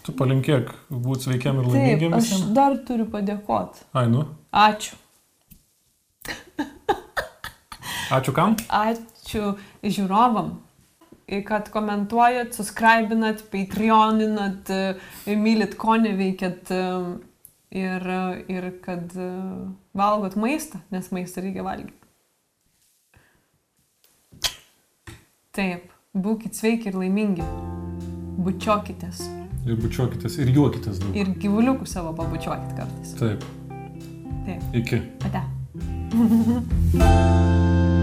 [SPEAKER 1] Tu palinkėk būti sveikiam ir
[SPEAKER 2] Taip,
[SPEAKER 1] laimingiem
[SPEAKER 2] aš
[SPEAKER 1] visiems.
[SPEAKER 2] dar turiu padėkoti.
[SPEAKER 1] Ai, nu.
[SPEAKER 2] Ačiū.
[SPEAKER 1] Ačiū kam?
[SPEAKER 2] Ačiū žiūrovam, kad komentuojat, subscribinat, patreoninat, e, mylit, ko neveikėt e, ir, ir kad e, valgot maistą, nes maistą reikia valgyti. Taip, būkite sveiki ir laimingi. Bučiuokitės.
[SPEAKER 1] Ir bučiuokitės, ir juokitės daug.
[SPEAKER 2] Ir gyvuliukų savo pabučiuokit kartais.
[SPEAKER 1] Taip.
[SPEAKER 2] Taip,
[SPEAKER 1] Iki.
[SPEAKER 2] ate.